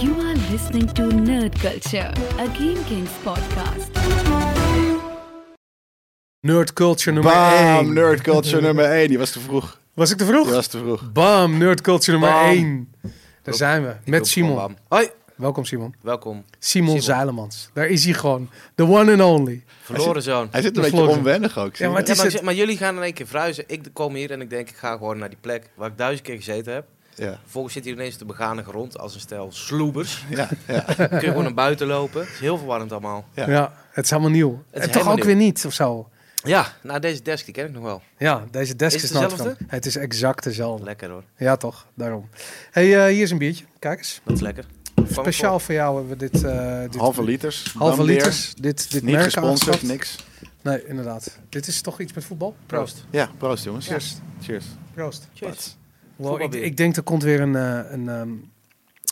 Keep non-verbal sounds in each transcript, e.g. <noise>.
You are listening to Nerd Culture, a Game Kings podcast. Nerd Culture nummer Bam, 1. Nerd Culture <laughs> nummer 1. Die was te vroeg. Was ik te vroeg? Die was te vroeg. Bam, Nerd Culture nummer Bam. 1. Daar zijn we. Met Simon. Hoi, Welkom Simon. welkom. Simon, Simon. Zeilemans. Daar is hij gewoon. The one and only. Verloren zoon. Hij zit een beetje onwennig ook. Ja, maar het Ja, is maar, het- maar jullie gaan in één keer verhuizen. Ik kom hier en ik denk, ik ga gewoon naar die plek waar ik duizend keer gezeten heb. Ja. Vervolgens zit hier ineens op de begane grond als een stel sloebers. <laughs> Ja, ja. <laughs> Kun je gewoon naar buiten lopen. Het is heel verwarrend allemaal. Ja. Ja. het is helemaal nieuw. is en toch ook nieuw. weer niet, of zo. Ja, nou deze desk die ken ik nog wel. Ja, deze desk Is is, het. Het is exact dezelfde. Lekker hoor. Ja, toch. Daarom. hey, eh, hier is een biertje. Kijk eens. Dat is lekker. Speciaal voor jou hebben we dit... eh, dit Halve liters. halve liters. Dit, dit Niet merk gesponsord, niks. Nee, inderdaad. Dit is toch iets met voetbal? Proost. Ja, proost jongens. Cheers. Cheers. Proost. Cheers. Wow, ik, denk er komt weer een, eh, een, ehm,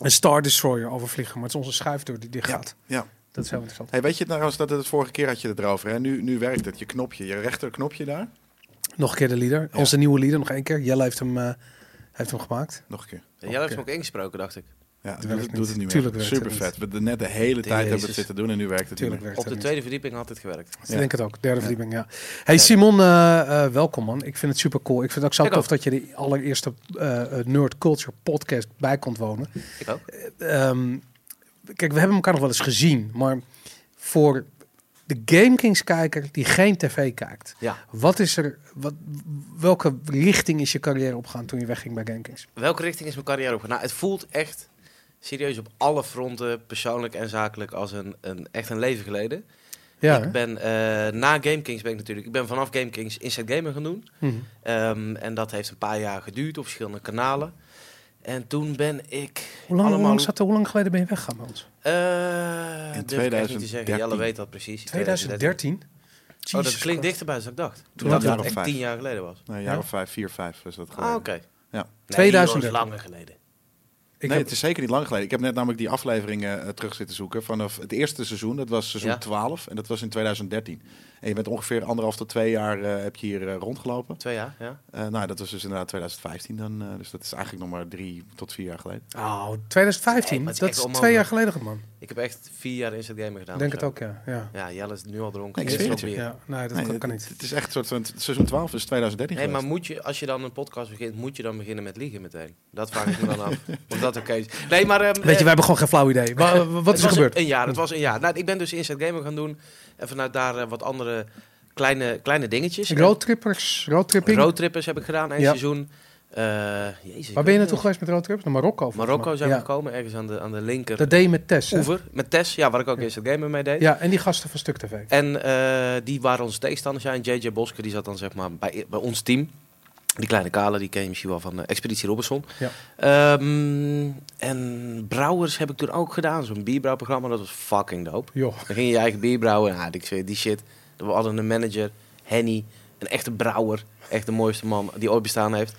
een Star Destroyer overvliegen. Maar het is onze schuifdeur die dicht gaat. Ja. Dat is heel interessant. Hey, weet je trouwens dat het het vorige keer had je het erover. Hè? Nu, nu werkt het. Je knopje, je rechterknopje daar. Nog een keer de leader. Ja. Onze nieuwe leader, nog één keer. Jelle heeft hem, eh, heeft hem gemaakt. Nog een keer. En jij hebt hem ook ingesproken, dacht ik. Ja, werkt doet, het niet Tuurlijk meer. werkt Super vet. We de, net de hele tijd hebben we het zitten doen en nu werkt het Tuurlijk niet meer. werkt Op de niet. tweede verdieping had het gewerkt. Ik Ja. denk het ook. Derde Ja. verdieping, ja. Hey Simon, eh, eh, welkom man. Ik vind het super cool. Ik vind het ook zo Ik tof ook. dat je de allereerste eh, eh, Nerd Culture podcast bij komt wonen. Ik ook. Ehm, kijk, we hebben elkaar nog wel eens gezien. Maar voor de Game Kings kijker die geen tv kijkt. Ja. Wat is er, wat, welke richting is je carrière opgegaan toen je wegging bij Game Kings? Welke richting is mijn carrière op? Nou, het voelt echt serieus op alle fronten, persoonlijk en zakelijk, als een, een echt een leven geleden. Ja, ik ben eh, na Game Kings ben ik natuurlijk, ik ben vanaf Game Kings Inside Gamer gaan doen. Mhm. Ehm, en dat heeft een paar jaar geduurd op verschillende kanalen. En toen ben ik Hoe, lang, hoe, allemaal... lang zat, hoe lang geleden ben je weggegaan ons? Eh, In durf ik echt niet te zeggen. 2013. Jelle weet dat precies. 2013? Oh, dat klinkt dichterbij dan ik dacht. Toen dat het echt tien jaar geleden was. Nou, een jaar Ja? of vijf, vier, vijf is dat Ah, oké. Ja. Nee, 2013. joh, dat is langer geleden. Ik nee, heb- het is zeker niet lang geleden. Ik heb net namelijk die afleveringen eh, terug zitten zoeken vanaf het eerste seizoen. Dat was seizoen Ja. 12 en dat was in 2013. En je bent ongeveer anderhalf tot twee jaar eh, heb je hier eh, rondgelopen. Twee jaar, ja. Eh, nou, dat was dus inderdaad 2015 dan. eh, dus dat is eigenlijk nog maar drie tot vier jaar geleden. Oh, 2015? Nee, maar het is dat is onmogelijk. twee jaar geleden, man. Ik heb echt vier jaar Inside Gamer gedaan. Denk het ook, ja. ja. Ja, Jelle is nu al dronken. Nee, ik zweer het meer. ja. Nee, dat Nee, kan, niet. het is echt soort van seizoen 12 is 2013 Nee, maar moet je, als je dan een podcast begint, moet je dan beginnen met liegen meteen? Dat vraag ik me dan af. <laughs> Of dat oké is. Nee, maar... ehm, Weet je, wij hebben gewoon geen flauw idee. Wa- Wat is er gebeurd? Een jaar, het was een jaar. Nou, ik ben dus Inside Gamer gaan doen. En vanuit daar wat andere kleine, kleine dingetjes. Roadtrippers, roadtripping. Roadtrippers heb ik gedaan, één Ja. seizoen. Eh, jezus, Waar ben je naartoe geweest met roadtrips? Naar Marokko? Marokko zijn we ja. gekomen, ergens aan de, aan de linker Dat deed je met Tess, oever. Met Tess, ja, waar ik ook Inside Gamer mee deed. Ja, en die gasten van Stuk TV. En eh, die waren onze tegenstanders. Ja, en JJ Bosker, die zat dan zeg maar bij, bij ons team. Die kleine kale, die ken je misschien wel van eh, Expeditie Robinson. Ja. Ehm, en brouwers heb ik toen ook gedaan. Zo'n bierbrouwprogramma, dat was fucking dope. Dan ging je je eigen bier brouwen. Ja, ik zweer, die shit. We hadden een manager, Henny. Een echte brouwer. Echt de mooiste man die ooit bestaan heeft.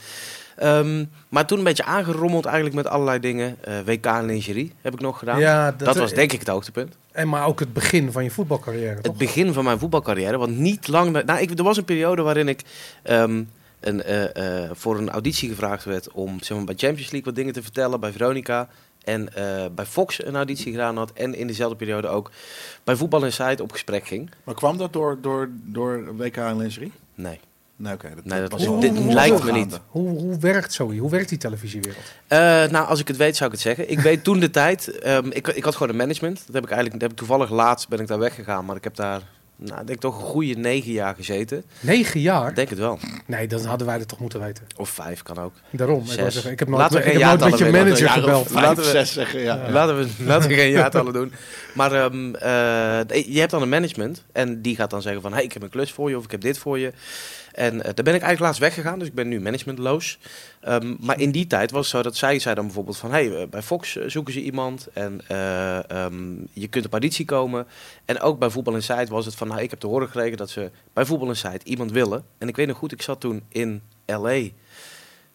Ehm, maar toen een beetje aangerommeld eigenlijk met allerlei dingen. Eh, WK en lingerie heb ik nog gedaan. Ja, dat, was denk ik het hoogtepunt. En maar ook het begin van je voetbalcarrière, toch? Het begin van mijn voetbalcarrière. Want niet lang... na- Nou, ik, er was een periode waarin ik ehm, een, eh, eh, voor een auditie gevraagd werd... om zeg maar, bij Champions League wat dingen te vertellen. Bij Veronica. En eh, bij Fox een auditie gedaan had. En in dezelfde periode ook bij Voetbal Inside op gesprek ging. Maar kwam dat door, door, door WK en lingerie? Nee. Nee, oké. dat, Nee, dat was dit lijkt me niet. Hoe, hoe werkt zoiets? Hoe werkt die televisiewereld? Eh, nou, als ik het weet, zou ik het zeggen. Ik weet toen de tijd. ehm, ik, ik had gewoon een management. Dat heb ik eigenlijk. Dat heb ik toevallig laatst ben ik daar weggegaan. Maar ik heb daar. Nou, ik denk toch een goede negen jaar gezeten. Negen jaar? Ik denk het wel. Nee, dat hadden wij dat toch moeten weten. Of vijf kan ook. Daarom. Ik, Zes. wou zeggen, ik heb nooit, Laten we ik geen heb nooit met je manager gebeld. vijf, Laten we- zes zeggen, ja. Ja. <laughs> Laten, we, laten we geen jaartallen doen. Maar ehm, eh, je hebt dan een management. En die gaat dan zeggen van... Hey, ik heb een klus voor je. Of ik heb dit voor je. En eh, daar ben ik eigenlijk laatst weggegaan. Dus ik ben nu managementloos. Ehm, maar in die tijd was het zo dat zij zei dan bijvoorbeeld van... Hey, eh, bij Fox eh, zoeken ze iemand. En eh, ehm, je kunt op auditie komen. En ook bij Voetbal Inside was het van... Nou, ik heb te horen gekregen dat ze bij Voetbal Inside iemand willen. En ik weet nog goed, ik zat toen in L.A.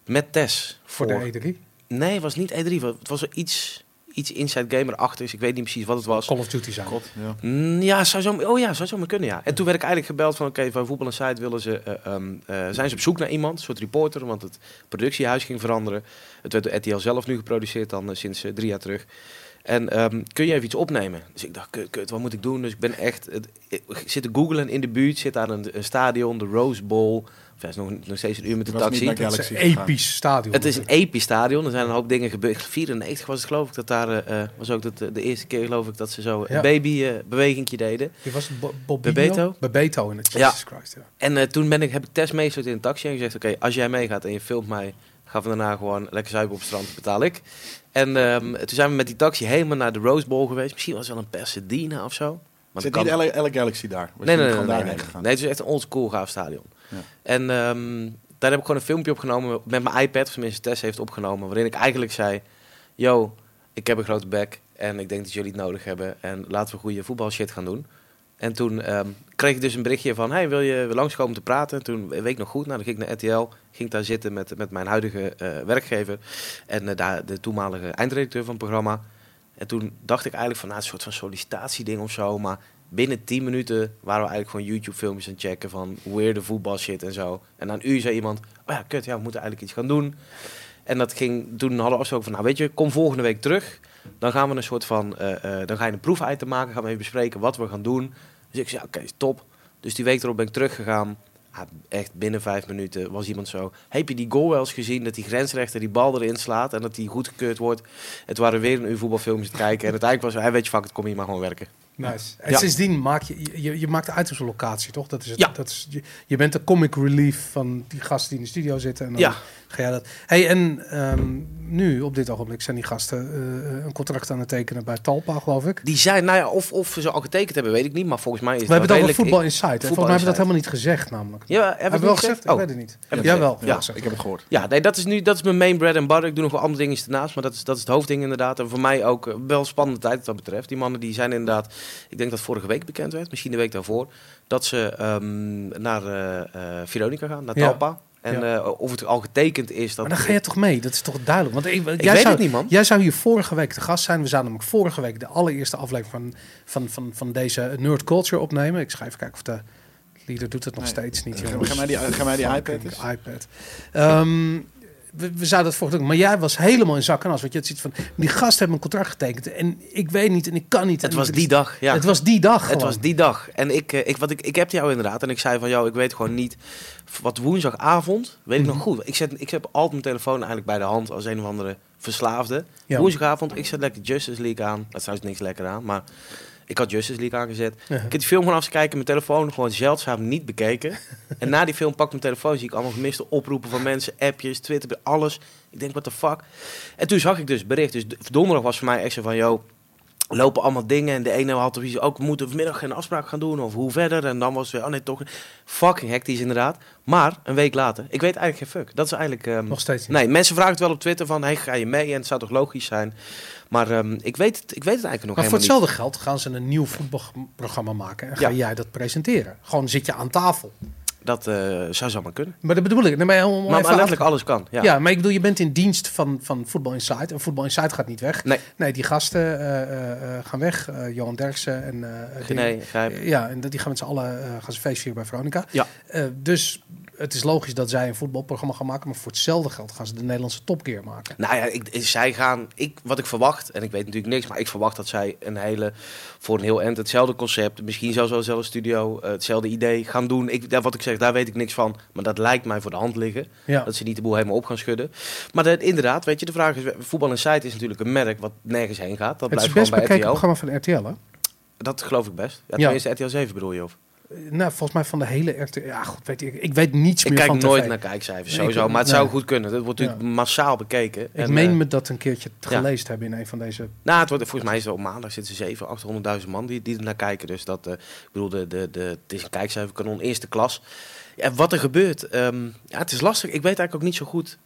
met Tess. Voor de E3. Nee, het was niet E3. Het was er iets, iets Inside Gamer-achtigs. Ik weet niet precies wat het was. Call of Duty zijn. Ja. Mm, Ja, zou zo, oh ja, zou zo maar kunnen, ja. En toen werd ik eigenlijk gebeld van, oké, van Voetbal Site willen ze, eh, ehm, eh, zijn ze op zoek naar iemand, een soort reporter, want het productiehuis ging veranderen. Het werd door RTL zelf nu geproduceerd dan eh, sinds drie jaar terug. En ehm, kun je even iets opnemen? Dus ik dacht, kut, kut, wat moet ik doen? Dus ik ben echt, het, ik zit te googlen in de buurt, zit daar een, een stadion, de Rose Bowl. Ja, is nog, nog steeds een uur met de was taxi. Het is een episch stadion. Het is een episch stadion. Er zijn een hoop dingen gebeurd. 94 was het geloof ik dat daar eh, eh, was ook dat, de eerste keer geloof ik dat ze zo Ja. een baby eh bewegingje deden. Je was? Bebeto? Bebeto in het Ja. Jesus Christ. Ja. En eh, toen ben ik, heb ik Tess meegesloten in een taxi en gezegd: Oké, als jij meegaat en je filmt mij, gaan we daarna gewoon lekker zuipen op het strand, betaal ik. En ehm, toen zijn we met die taxi helemaal naar de Rose Bowl geweest. Misschien was het wel een Pasadena of zo. Maar Zit niet kan- LA, LA Galaxy daar? Nee, nee, nee, gewoon nee, daarheen nee. gegaan? Nee, het is echt een oldschool gaaf stadion. En ehm, daar heb ik gewoon een filmpje opgenomen met mijn iPad, of tenminste Tess heeft opgenomen, waarin ik eigenlijk zei, yo, ik heb een grote bek en ik denk dat jullie het nodig hebben en laten we goede voetbalshit gaan doen. En toen ehm, kreeg ik dus een berichtje van, hey, wil je langskomen te praten? En toen weet ik nog goed, nou, dan ging ik naar RTL, ging daar zitten met, met mijn huidige eh, werkgever en eh, daar de toenmalige eindredacteur van het programma. En toen dacht ik eigenlijk van, nou, een soort van sollicitatieding of zo, maar binnen 10 minuten waren we eigenlijk gewoon YouTube-filmpjes aan het checken van weirde voetbalshit en zo. En een uur zei iemand, oh ja, kut, ja, we moeten eigenlijk iets gaan doen. En dat ging, toen hadden we afgesproken van, nou weet je, kom volgende week terug. Dan gaan we een soort van, eh, eh, dan ga je een proefitem maken, gaan we even bespreken wat we gaan doen. Dus ik zei, oké, is top. Dus die week erop ben ik teruggegaan. Echt binnen vijf minuten was iemand zo. Heb je die goal wel eens gezien? Dat die grensrechter die bal erin slaat en dat die goedgekeurd wordt. Het waren weer een uur voetbalfilmpjes te kijken. En uiteindelijk was hij, weet je, fuck, het kom hier maar gewoon werken. Nice. En Ja. sindsdien maak je, je, je maakt items op locatie, toch? Dat is het, Ja. dat is, je, je bent de comic relief van die gasten die in de studio zitten. En dan Ja. Ga jij dat. Hey, en ehm, nu, op dit ogenblik, zijn die gasten eh, een contract aan het tekenen bij Talpa, geloof ik. Die zijn, nou ja, of, of ze al getekend hebben, weet ik niet. Maar volgens mij is We hebben het over Voetbal Insight. Volgens mij hebben we dat helemaal niet gezegd, namelijk. Ja, hebben we wel gezegd? Oh. Ik weet het niet. Heb Jawel. gezegd? wel Ja. Ik heb het gehoord. Ja, nee, dat is nu dat is mijn main bread and butter. Ik doe nog wel andere dingetjes ernaast, maar dat is, dat is het hoofdding inderdaad. En voor mij ook eh, wel een spannende tijd wat dat betreft. Die mannen die zijn inderdaad, ik denk dat vorige week bekend werd, misschien de week daarvoor, dat ze ehm, naar eh, eh, Veronica gaan, naar Ja. En Ja. eh, of het al getekend is. Dat Maar dan ga je toch mee? Dat is toch duidelijk? Want ik, Ik jij, weet zou, het niet, man. jij zou hier vorige week te gast zijn. We zouden namelijk vorige week de allereerste aflevering van, van, van, van deze Nerd Culture opnemen. Ik ga even kijken of de leader doet het nog Nee. steeds niet. Ga- mij die- ga mij die iPad. Ehm, we, we zouden het vorige doen, maar jij was helemaal in zak en as. Want je had zoiets van, die gasten hebben een contract getekend en ik weet niet en ik kan niet. het was die dag, ja. Het was die dag Het was die dag. En ik, eh, ik, wat ik, ik heb jou inderdaad. En ik zei van, jou, ik weet gewoon niet. Wat woensdagavond, weet ik Mhm. nog goed. Ik, zet, ik heb altijd mijn telefoon eigenlijk bij de hand als een of andere verslaafde. Ja. Woensdagavond, ik zet lekker Justice League aan. Dat is niks lekker aan, maar ik had Justice League aangezet. Ja. Ik heb die film gewoon af te kijken, mijn telefoon gewoon zeldzaam niet bekeken. <laughs> en na die film pak ik mijn telefoon, zie ik allemaal gemiste oproepen van mensen, appjes, Twitter, alles. Ik denk, what the fuck? En toen zag ik dus bericht. Dus donderdag was voor mij echt zo van, yo, lopen allemaal dingen. En de ene had er ook, moeten vanmiddag geen afspraak gaan doen. Of hoe verder. En dan was het weer, oh nee, toch. Fucking hectisch inderdaad. Maar een week later, ik weet eigenlijk geen fuck. Dat is eigenlijk... ehm, Nog steeds niet. Nee, mensen vragen het wel op Twitter van, hey, ga je mee? En het zou toch logisch zijn? Maar ehm, ik, weet het, ik weet het eigenlijk nog Maar voor hetzelfde geld gaan ze een nieuw voetbalprogramma maken en ga Ja. jij dat presenteren. Gewoon zit je aan tafel. Dat eh, zou zomaar kunnen. Maar dat bedoel ik. Nee, maar om, Maar, letterlijk alles kan. Ja. Ja. maar ik bedoel, je bent in dienst van, van Voetbal Insight. En Voetbal Insight gaat niet weg. Nee. Nee, die gasten eh, eh, gaan weg. Johan Derksen en... Gené, die- Grijp. Ja, en die gaan met z'n allen gaan ze feestvieren bij Veronica. Ja. Dus het is logisch dat zij een voetbalprogramma gaan maken. Maar voor hetzelfde geld gaan ze de Nederlandse topkeer maken. Nou ja, ik, zij gaan, ik, wat ik verwacht, en ik weet natuurlijk niks, maar ik verwacht dat zij een hele, voor een heel eind hetzelfde concept, misschien zelfs wel dezelfde studio, eh, hetzelfde idee gaan doen. Ik, ja, wat ik zeg, daar weet ik niks van, maar dat lijkt mij voor de hand liggen. Ja. Dat ze niet de boel helemaal op gaan schudden. Maar de- inderdaad, weet je, de vraag is, Voetbal Insight is natuurlijk een merk wat nergens heen gaat. Dat het is blijft best gewoon bij RTL. programma van RTL, hè? Dat geloof ik best. Ja, Ja. tenminste RTL 7 bedoel je, of? Nou, volgens mij van de hele. Ja, goed, weet ik, ik weet niets Ik meer kijk van nooit tv. naar kijkcijfers, Nee, sowieso, ik- maar het zou goed kunnen. Dat wordt natuurlijk Ja. massaal bekeken. Ik En, meen eh, me dat een keertje ja. gelezen hebben in een van deze... Nou, het wordt, volgens mij is het op maandag zitten 700, 800.000 man die, die er naar kijken. Dus dat, eh, ik bedoel, de, de, de, het is een kijkcijferkanon eerste klas. Ja, wat er gebeurt, ehm, ja, het is lastig. Ik weet eigenlijk ook niet zo goed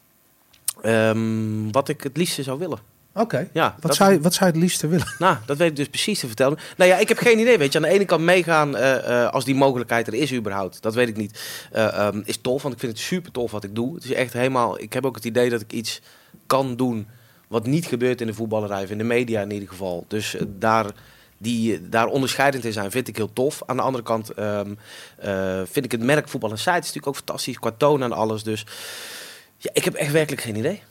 ehm, wat ik het liefste zou willen. Oké. Ja, Wat, dat, zou wat zou je het liefste willen? nou, dat weet ik dus precies te vertellen. Nou ja, ik heb geen idee, weet je. Aan de ene kant meegaan eh, eh, als die mogelijkheid er is überhaupt. Dat weet ik niet. Eh, ehm, is tof, want ik vind het super tof wat ik doe. Het is echt helemaal... Ik heb ook het idee dat ik iets kan doen wat niet gebeurt in de voetballerij, of in de media in ieder geval. Dus daar, die, daar onderscheidend in zijn vind ik heel tof. Aan de andere kant ehm, eh, vind ik het merk Voetbal en Site is natuurlijk ook fantastisch qua toon en alles. Dus ja, ik heb echt werkelijk geen idee.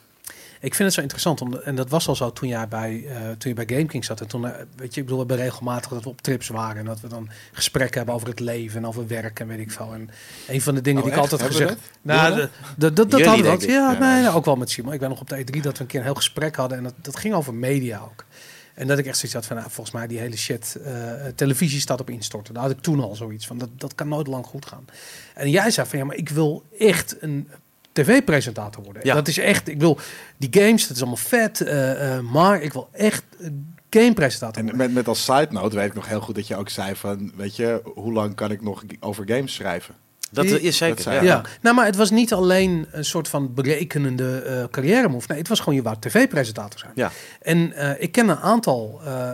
Ik vind het zo interessant. Om, en dat was al zo toen, jij bij, eh, toen je bij GameKing zat. En toen, eh, weet je, ik bedoel, we hebben regelmatig dat we op trips waren. En dat we dan gesprekken hebben over het leven en over werk en weet ik veel. En een van de dingen Oh, die ik altijd Hebben gezegd... Nou, dat, dat Jullie, hadden we ook. Ja, Ja. nee, nou, ook wel met Simon. Ik ben nog op de E3 dat we een keer een heel gesprek hadden. En dat, dat ging over media ook. En dat ik echt zoiets had van, nou, volgens mij die hele shit, eh, televisie staat op instorten. Daar had ik toen al zoiets van, dat, dat kan nooit lang goed gaan. En jij zei van, ja, maar ik wil echt een tv-presentator worden. Ja. Dat is echt, ik wil die games, dat is allemaal vet, eh, eh, maar ik wil echt een gamepresentator En worden. met, met als side note weet ik nog heel goed dat je ook zei van, weet je, hoe lang kan ik nog over games schrijven? Dat is zeker. dat ja. nou, maar het was niet alleen een soort van berekenende eh carrière move. Nee, het was gewoon je wou tv-presentator zijn. Ja. En eh, ik ken een aantal eh,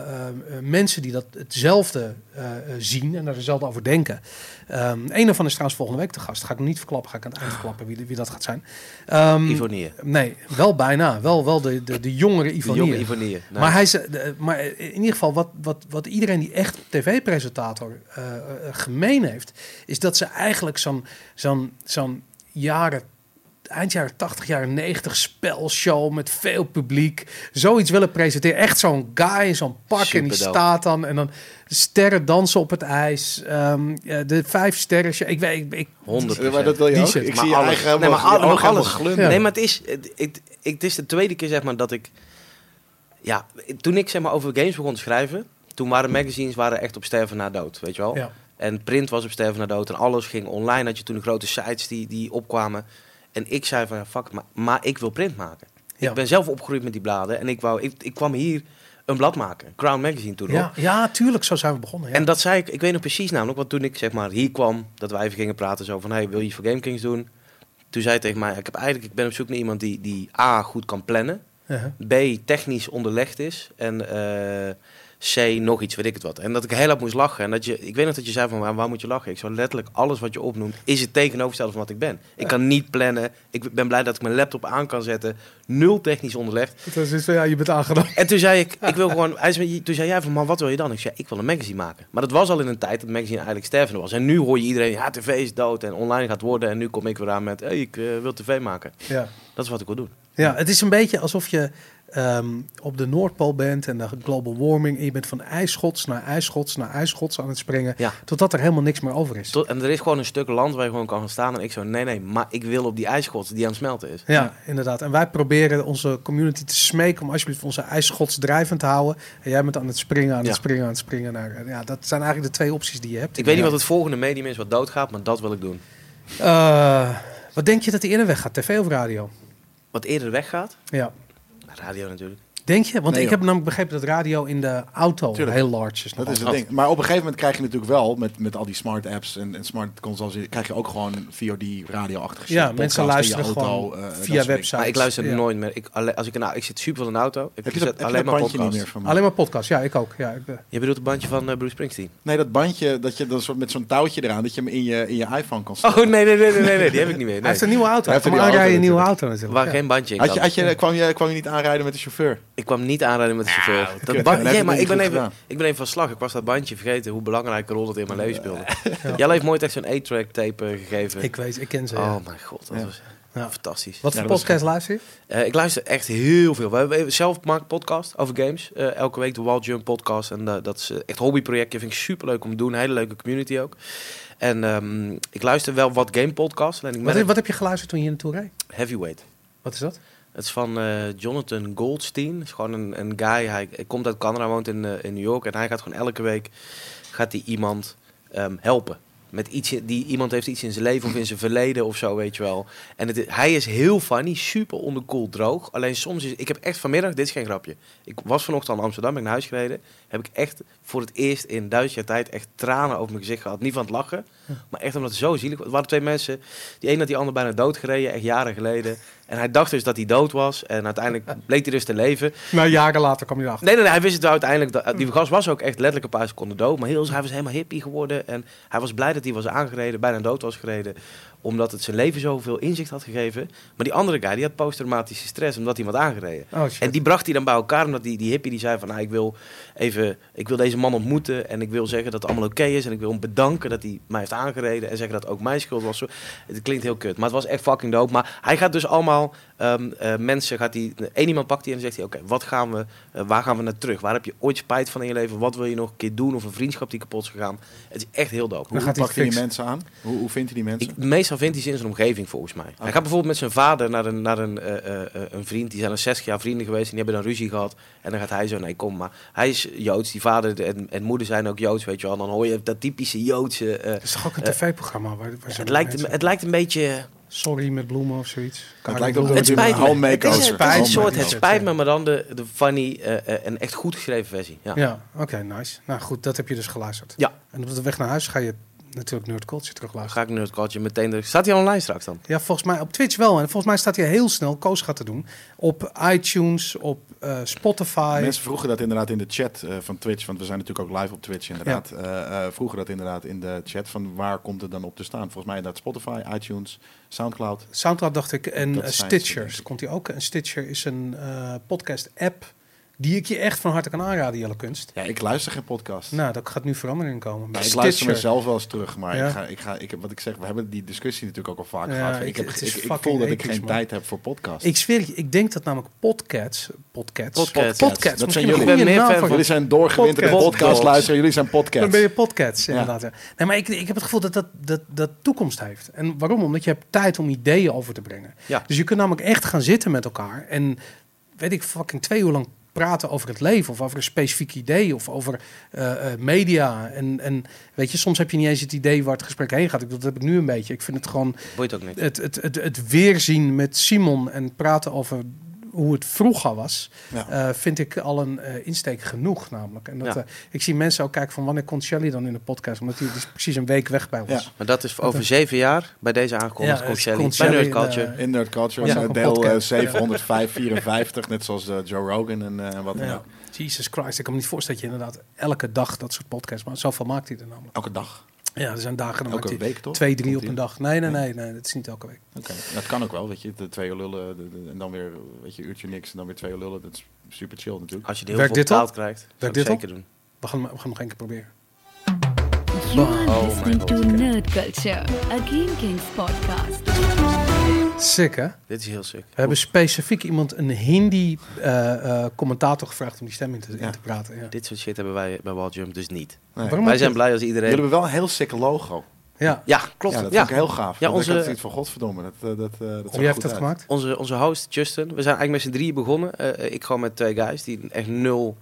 mensen die dat hetzelfde zien en daar hetzelfde over denken. Ehm een daarvan is trouwens volgende week te gast. Ga ik nog niet verklappen, ga ik aan het eind verklappen wie, wie dat gaat zijn. Ehm, Ivonieën. Nee, wel bijna. Wel, wel de, de, de jongere De Ivonieën. jonge. Nou, Maar, hij de- maar in ieder geval, wat, wat, wat iedereen die echt tv-presentator gemeen heeft, is dat ze eigenlijk zo'n zo'n zo'n jaren, eind jaren 80, jaren 90 spelshow met veel publiek, zoiets willen presenteren. Echt zo'n guy in zo'n pak en die staat dan en dan sterren dansen op het ijs, ehm, de vijf sterren. Ik weet, ik, ik, 100 Maar dat wil je Die ook? shit. Ik Maar zie alles. eigen Nee, helemaal, maar al- je maar helemaal alles. Ja. Nee, maar het is, het, het, het is de tweede keer zeg maar dat ik... Ja, toen ik zeg maar over games begon te schrijven... Toen waren magazines waren echt op sterven na dood, weet je wel? ja. En print was op sterven na dood en alles ging online. Had je toen de grote sites die, die opkwamen. En ik zei van, ja, fuck, maar, maar ik wil print maken. Ja. Ik ben zelf opgegroeid met die bladen. En ik, wou, ik, ik kwam hier een blad maken. Crown Magazine toen. Ja, ja, tuurlijk, zo zijn we begonnen. Ja. En dat zei ik, ik weet nog precies namelijk, want toen ik zeg maar hier kwam, dat wij even gingen praten zo van, hey, wil je voor Game Kings doen? Toen zei hij tegen mij, ik heb eigenlijk, ik ben op zoek naar iemand die, die A, goed kan plannen, Uh-huh. B, technisch onderlegd is en eh, C, nog iets, weet ik het wat. En dat ik heel hard moest lachen. En dat je, ik weet nog dat je zei van, waar, waar moet je lachen? Ik zou letterlijk alles wat je opnoemt, is het tegenovergestelde van wat ik ben. Ik kan niet plannen, ik ben blij dat ik mijn laptop aan kan zetten, nul technisch onderlegd. Het is van, ja, je bent aangenomen. En toen zei ik, <laughs> ik wil gewoon, hij zei, toen zei jij van, maar wat wil je dan? Ik zei, ik wil een magazine maken. Maar dat was al in een tijd dat magazine eigenlijk stervende was. En nu hoor je iedereen, ja, tv is dood en online gaat worden. En nu kom ik weer aan met, hey, ik eh, wil tv maken. Ja. Dat is wat ik wil doen. Ja, het is een beetje alsof je ehm, op de Noordpool bent en de global warming. En je bent van ijsschots naar ijsschots naar ijsschots aan het springen. Ja. Totdat er helemaal niks meer over is. Tot, en er is gewoon een stuk land waar je gewoon kan gaan staan. En ik zo, nee, nee, maar ik wil op die ijsschots die aan het smelten is. Ja, inderdaad. En wij proberen onze community te smeken om alsjeblieft onze ijsschots drijvend te houden. En jij bent aan het springen, aan het springen, aan het springen. Naar, ja, dat zijn eigenlijk de twee opties die je hebt. Ik weet niet wat het volgende medium is wat doodgaat, maar dat wil ik doen. Eh, wat denk je dat die eerder weggaat, tv of radio? Wat eerder weggaat, Ja. Radio natuurlijk. Denk je? Want Nee, ik joh. heb namelijk begrepen dat radio in de auto Tuurlijk. heel large is. Dat is het ding. Maar op een gegeven moment krijg je natuurlijk wel, met, met al die smart apps en, en smart consoles, krijg je ook gewoon VOD radio-achtige shit. Ja, Podcast mensen luisteren auto, gewoon eh, via websites. Maar ik luister Ja. nooit meer. Ik, als ik, nou, ik zit super veel in de auto. Ik Heb je zet dat, heb je alleen dat maar podcast. meer van me? Alleen maar podcast, ja, ik ook. Ja, ik, eh, Je bedoelt het bandje van eh, Bruce Springsteen? Nee, dat bandje, dat je dat soort, met zo'n touwtje eraan, dat je hem in je, in je iPhone kan Oh, stoppen. nee, nee, nee, nee, nee, nee, die heb ik niet meer. Hij Nee. heeft een nieuwe auto. Hij Hij heeft een nieuwe aanrijden, een nieuwe auto natuurlijk. Waar geen bandje in Had je, kan. had je, kwam, je, kwam je niet aanrijden met de chauffeur? Ik kwam niet aanrijden met de chauffeur. dat heb je ja, het maar ik ben, even, gedaan. ik ben even van slag. Ik was dat bandje vergeten hoe belangrijke rol dat in mijn leven speelde. Jij heeft mooi echt zo'n 8-track tape eh, gegeven. Ik weet, ik ken ze. ja. Oh mijn god, dat Ja. was Ja. fantastisch. Wat Ja, voor dat podcast luister je? Eh, ik luister echt heel veel. We hebben zelf maken podcast over games. Eh, elke week de Wild Jump podcast. En dat is echt hobbyprojectje. Vind ik super leuk om te doen. Hele leuke community ook. En ehm, ik luister wel wat game podcasts. Alleen ik Wat, wat heb je geluisterd toen je hier naartoe reed? Heavyweight. Wat is dat? Het is van eh, Jonathan Goldstein. Het is gewoon een, een guy. Hij, hij komt uit Canada, woont in, eh, in New York. En hij gaat gewoon elke week gaat hij iemand ehm, helpen. Met iets, die, iemand heeft iets in zijn leven of in zijn verleden of zo, weet je wel. En het, hij is heel funny, super onderkoeld droog. Alleen soms is... Ik heb echt vanmiddag, dit is geen grapje. Ik was vanochtend in Amsterdam, ben ik naar huis gereden. Heb ik echt voor het eerst in duizend jaar tijd echt tranen over mijn gezicht gehad. Niet van het lachen, maar echt omdat het zo zielig was. Er waren twee mensen. Die een had die ander bijna dood gereden, echt jaren geleden. En hij dacht dus dat hij dood was. En uiteindelijk <laughs> bleek hij dus te leven. Nou, jaren later kwam je erachter. Nee, nee, nee, hij wist het uiteindelijk. dat- Die gast was ook echt letterlijk een paar seconden dood. Maar heel, hij was helemaal hippie geworden. En hij was blij dat hij was aangereden, bijna dood was gereden. Omdat het zijn leven zoveel inzicht had gegeven. Maar die andere guy, die had posttraumatische stress omdat hij wat aangereden. Oh. En die bracht hij dan bij elkaar, omdat die, die hippie die zei van... Nou, ik wil even, ik wil deze man ontmoeten en ik wil zeggen dat het allemaal oké is. En ik wil hem bedanken dat hij mij heeft aangereden en zeggen dat ook mijn schuld was. Het klinkt heel kut, maar het was echt fucking dope. Maar hij gaat dus allemaal ehm, eh, mensen gaat hij, één iemand pakt hij en zegt hij, oké, wat gaan we, eh, waar gaan we naar terug? Waar heb je ooit spijt van in je leven? Wat wil je nog een keer doen? Of een vriendschap die kapot is gegaan? Het is echt heel dope. Hoe Dan gaat hij pakt hij die mensen aan? Hoe, hoe vindt hij die mensen? Ik, meestal vindt hij ze in zijn omgeving volgens mij. Hij gaat bijvoorbeeld met zijn vader naar een, naar een, eh, eh, eh, een vriend. Die zijn al 60 jaar vrienden geweest. En die hebben dan ruzie gehad. En dan gaat hij zo, nee kom maar. Hij is Joods. Die vader en, en moeder zijn ook Joods, weet je wel. Dan hoor je dat typische Joodse... eh, Het is toch ook een tv-programma? Waar, waar het, lijkt, mensen- het lijkt een beetje... Sorry met bloemen of zoiets. het lijkt op. Het spijt me. Home Het is, een soort, het spijt me, maar dan de, de funny eh, eh, en echt goed geschreven versie. Ja. Ja, oké, nice. Nou goed, dat heb je dus geluisterd. Ja. En op de weg naar huis ga je natuurlijk Nerd Culture terug luisteren. ga ik Nerdculture meteen... Er, staat hij online straks dan? Ja, volgens mij op Twitch wel. En volgens mij staat hij heel snel, Koos gaat te doen, op iTunes, op eh, Spotify. Mensen vroegen dat inderdaad in de chat eh, van Twitch, want we zijn natuurlijk ook live op Twitch inderdaad. Eh, eh, vroegen dat inderdaad in de chat van waar komt het dan op te staan? Volgens mij inderdaad Spotify, iTunes, Soundcloud. Soundcloud dacht ik en ze, denk Stitcher ik. komt hij ook. En Stitcher is een eh, podcast-app die ik je echt van harte kan aanraden, Jelle Kunst. Ja, ik luister geen podcast. Nou, daar gaat nu verandering in komen. Ik luister mezelf wel eens terug, maar Ja. ik ga, ik ga, ik heb, wat ik zeg, we hebben die discussie natuurlijk ook al vaak Ja, gehad. ik- Ik, heb, het ik, ik voel dat ik geen man. tijd heb voor podcasts. Ik zweer je, ik denk dat namelijk podcasts... Podcasts? Podcasts. podcasts. Dat zijn jullie. ben meer van- jullie zijn doorgewinterde Podcast. podcast luisteren, jullie zijn podcasts. Dan ben je podcasts, Ja. inderdaad. Ja. Nee, maar ik, ik heb het gevoel dat dat, dat dat toekomst heeft. En waarom? Omdat je hebt tijd om ideeën over te brengen. Ja. Dus je kunt namelijk echt gaan zitten met elkaar en, weet ik, fucking twee uur lang praten over het leven of over een specifiek idee of over eh, eh, media. En, en weet je, soms heb je niet eens het idee waar het gesprek heen gaat. Dat heb ik nu een beetje. Ik vind het gewoon Boeit ook niet. het, het, het, het weerzien met Simon en praten over hoe het vroeger was, Ja. eh, vind ik al een eh, insteek genoeg namelijk. En dat, Ja. eh, ik zie mensen ook kijken van wanneer komt Shelly dan in de podcast, omdat die, die is precies een week weg bij ons. Ja. Maar dat is over zeven jaar bij deze aangekondigd. Ja, komt Shelly bij Shelly, Nerdculture. eh, In Nerd Culture, deel eh, podcast. 754, net zoals Joe Rogan en, eh, en wat dan Ja. ook. Jesus Christ, ik kan me niet voorstellen dat je inderdaad elke dag dat soort podcasts maakt. Zoveel maakt hij er namelijk. Elke dag, Ja, er zijn dagen dan maakt elke week toch? twee, drie op een dag. Nee, nee, nee, nee, dat is niet elke week. Oké, dat kan ook wel, weet je. De twee uur lullen de- de- en dan weer weet je, een uurtje niks en dan weer twee uur lullen. Dat is super chill natuurlijk. Als je er heel veel betaald krijgt, zou ik dit zeker doen. We gaan, we gaan nog één keer proberen. You are Oh listening to Nerd Culture, a Game Kings podcast. Sick, hè? Dit is heel sick. We hebben specifiek iemand, een Hindi eh, eh, commentator gevraagd om die stem in te, in Ja. te praten. Ja. Dit soort shit hebben wij bij Walljump dus niet. Nee. Wij zijn blij als Jullie iedereen... hebben wel een heel sick logo. Ja. Ja, klopt. Ja, Ja, dat vind ik heel gaaf. Ja, onze- ik had zoiets van godverdomme. Dat, eh, dat, eh, dat heeft uit. gemaakt? Onze, onze host Justin, we zijn eigenlijk met z'n drieën begonnen. Eh, ik gewoon met twee guys die echt nul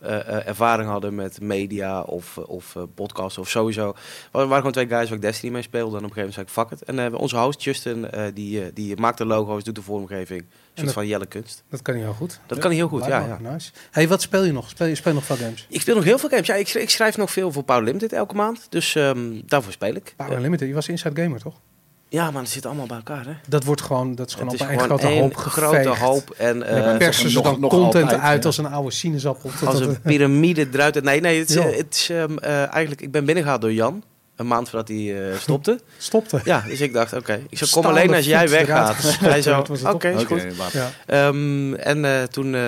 eh, eh, ervaring hadden met media of, eh, of podcasts of sowieso. We waren gewoon twee guys waar ik Destiny mee speelde. En op een gegeven moment zei ik, fuck it. En onze host Justin, die, die maakt de logo's, doet de vormgeving. Een soort van Jelle kunst. Dat kan hij heel goed. Dat kan hij heel goed, ja, Blijkbaar. Nice. Hey, wat speel je nog? Speel je, speel nog veel games? Ik speel nog heel veel games. Ja, ik, schrijf, ik schrijf nog veel voor Power Limited elke maand. Dus ehm, daarvoor speel ik. Power Unlimited, je was Inside Gamer, toch? Ja, maar het zit allemaal bij elkaar, hè? Dat wordt gewoon, dat is gewoon het op is een grote hoop grote hoop. En, eh, Ja, persen ze nog- dan nog content altijd, uit ja. als een oude sinaasappel. als dat- een piramide eruit. Nee, nee, het is, Ja. eh, het is ehm, eh, eigenlijk... Ik ben binnengehaald door Jan. Een maand voordat hij eh, stopte. <laughs> Stopte. ja, dus ik dacht, oké. Ik zou kom alleen als jij weggaat. <laughs> Hij zo, <laughs> oké, is goed. Ja. Ehm, en eh, toen, eh,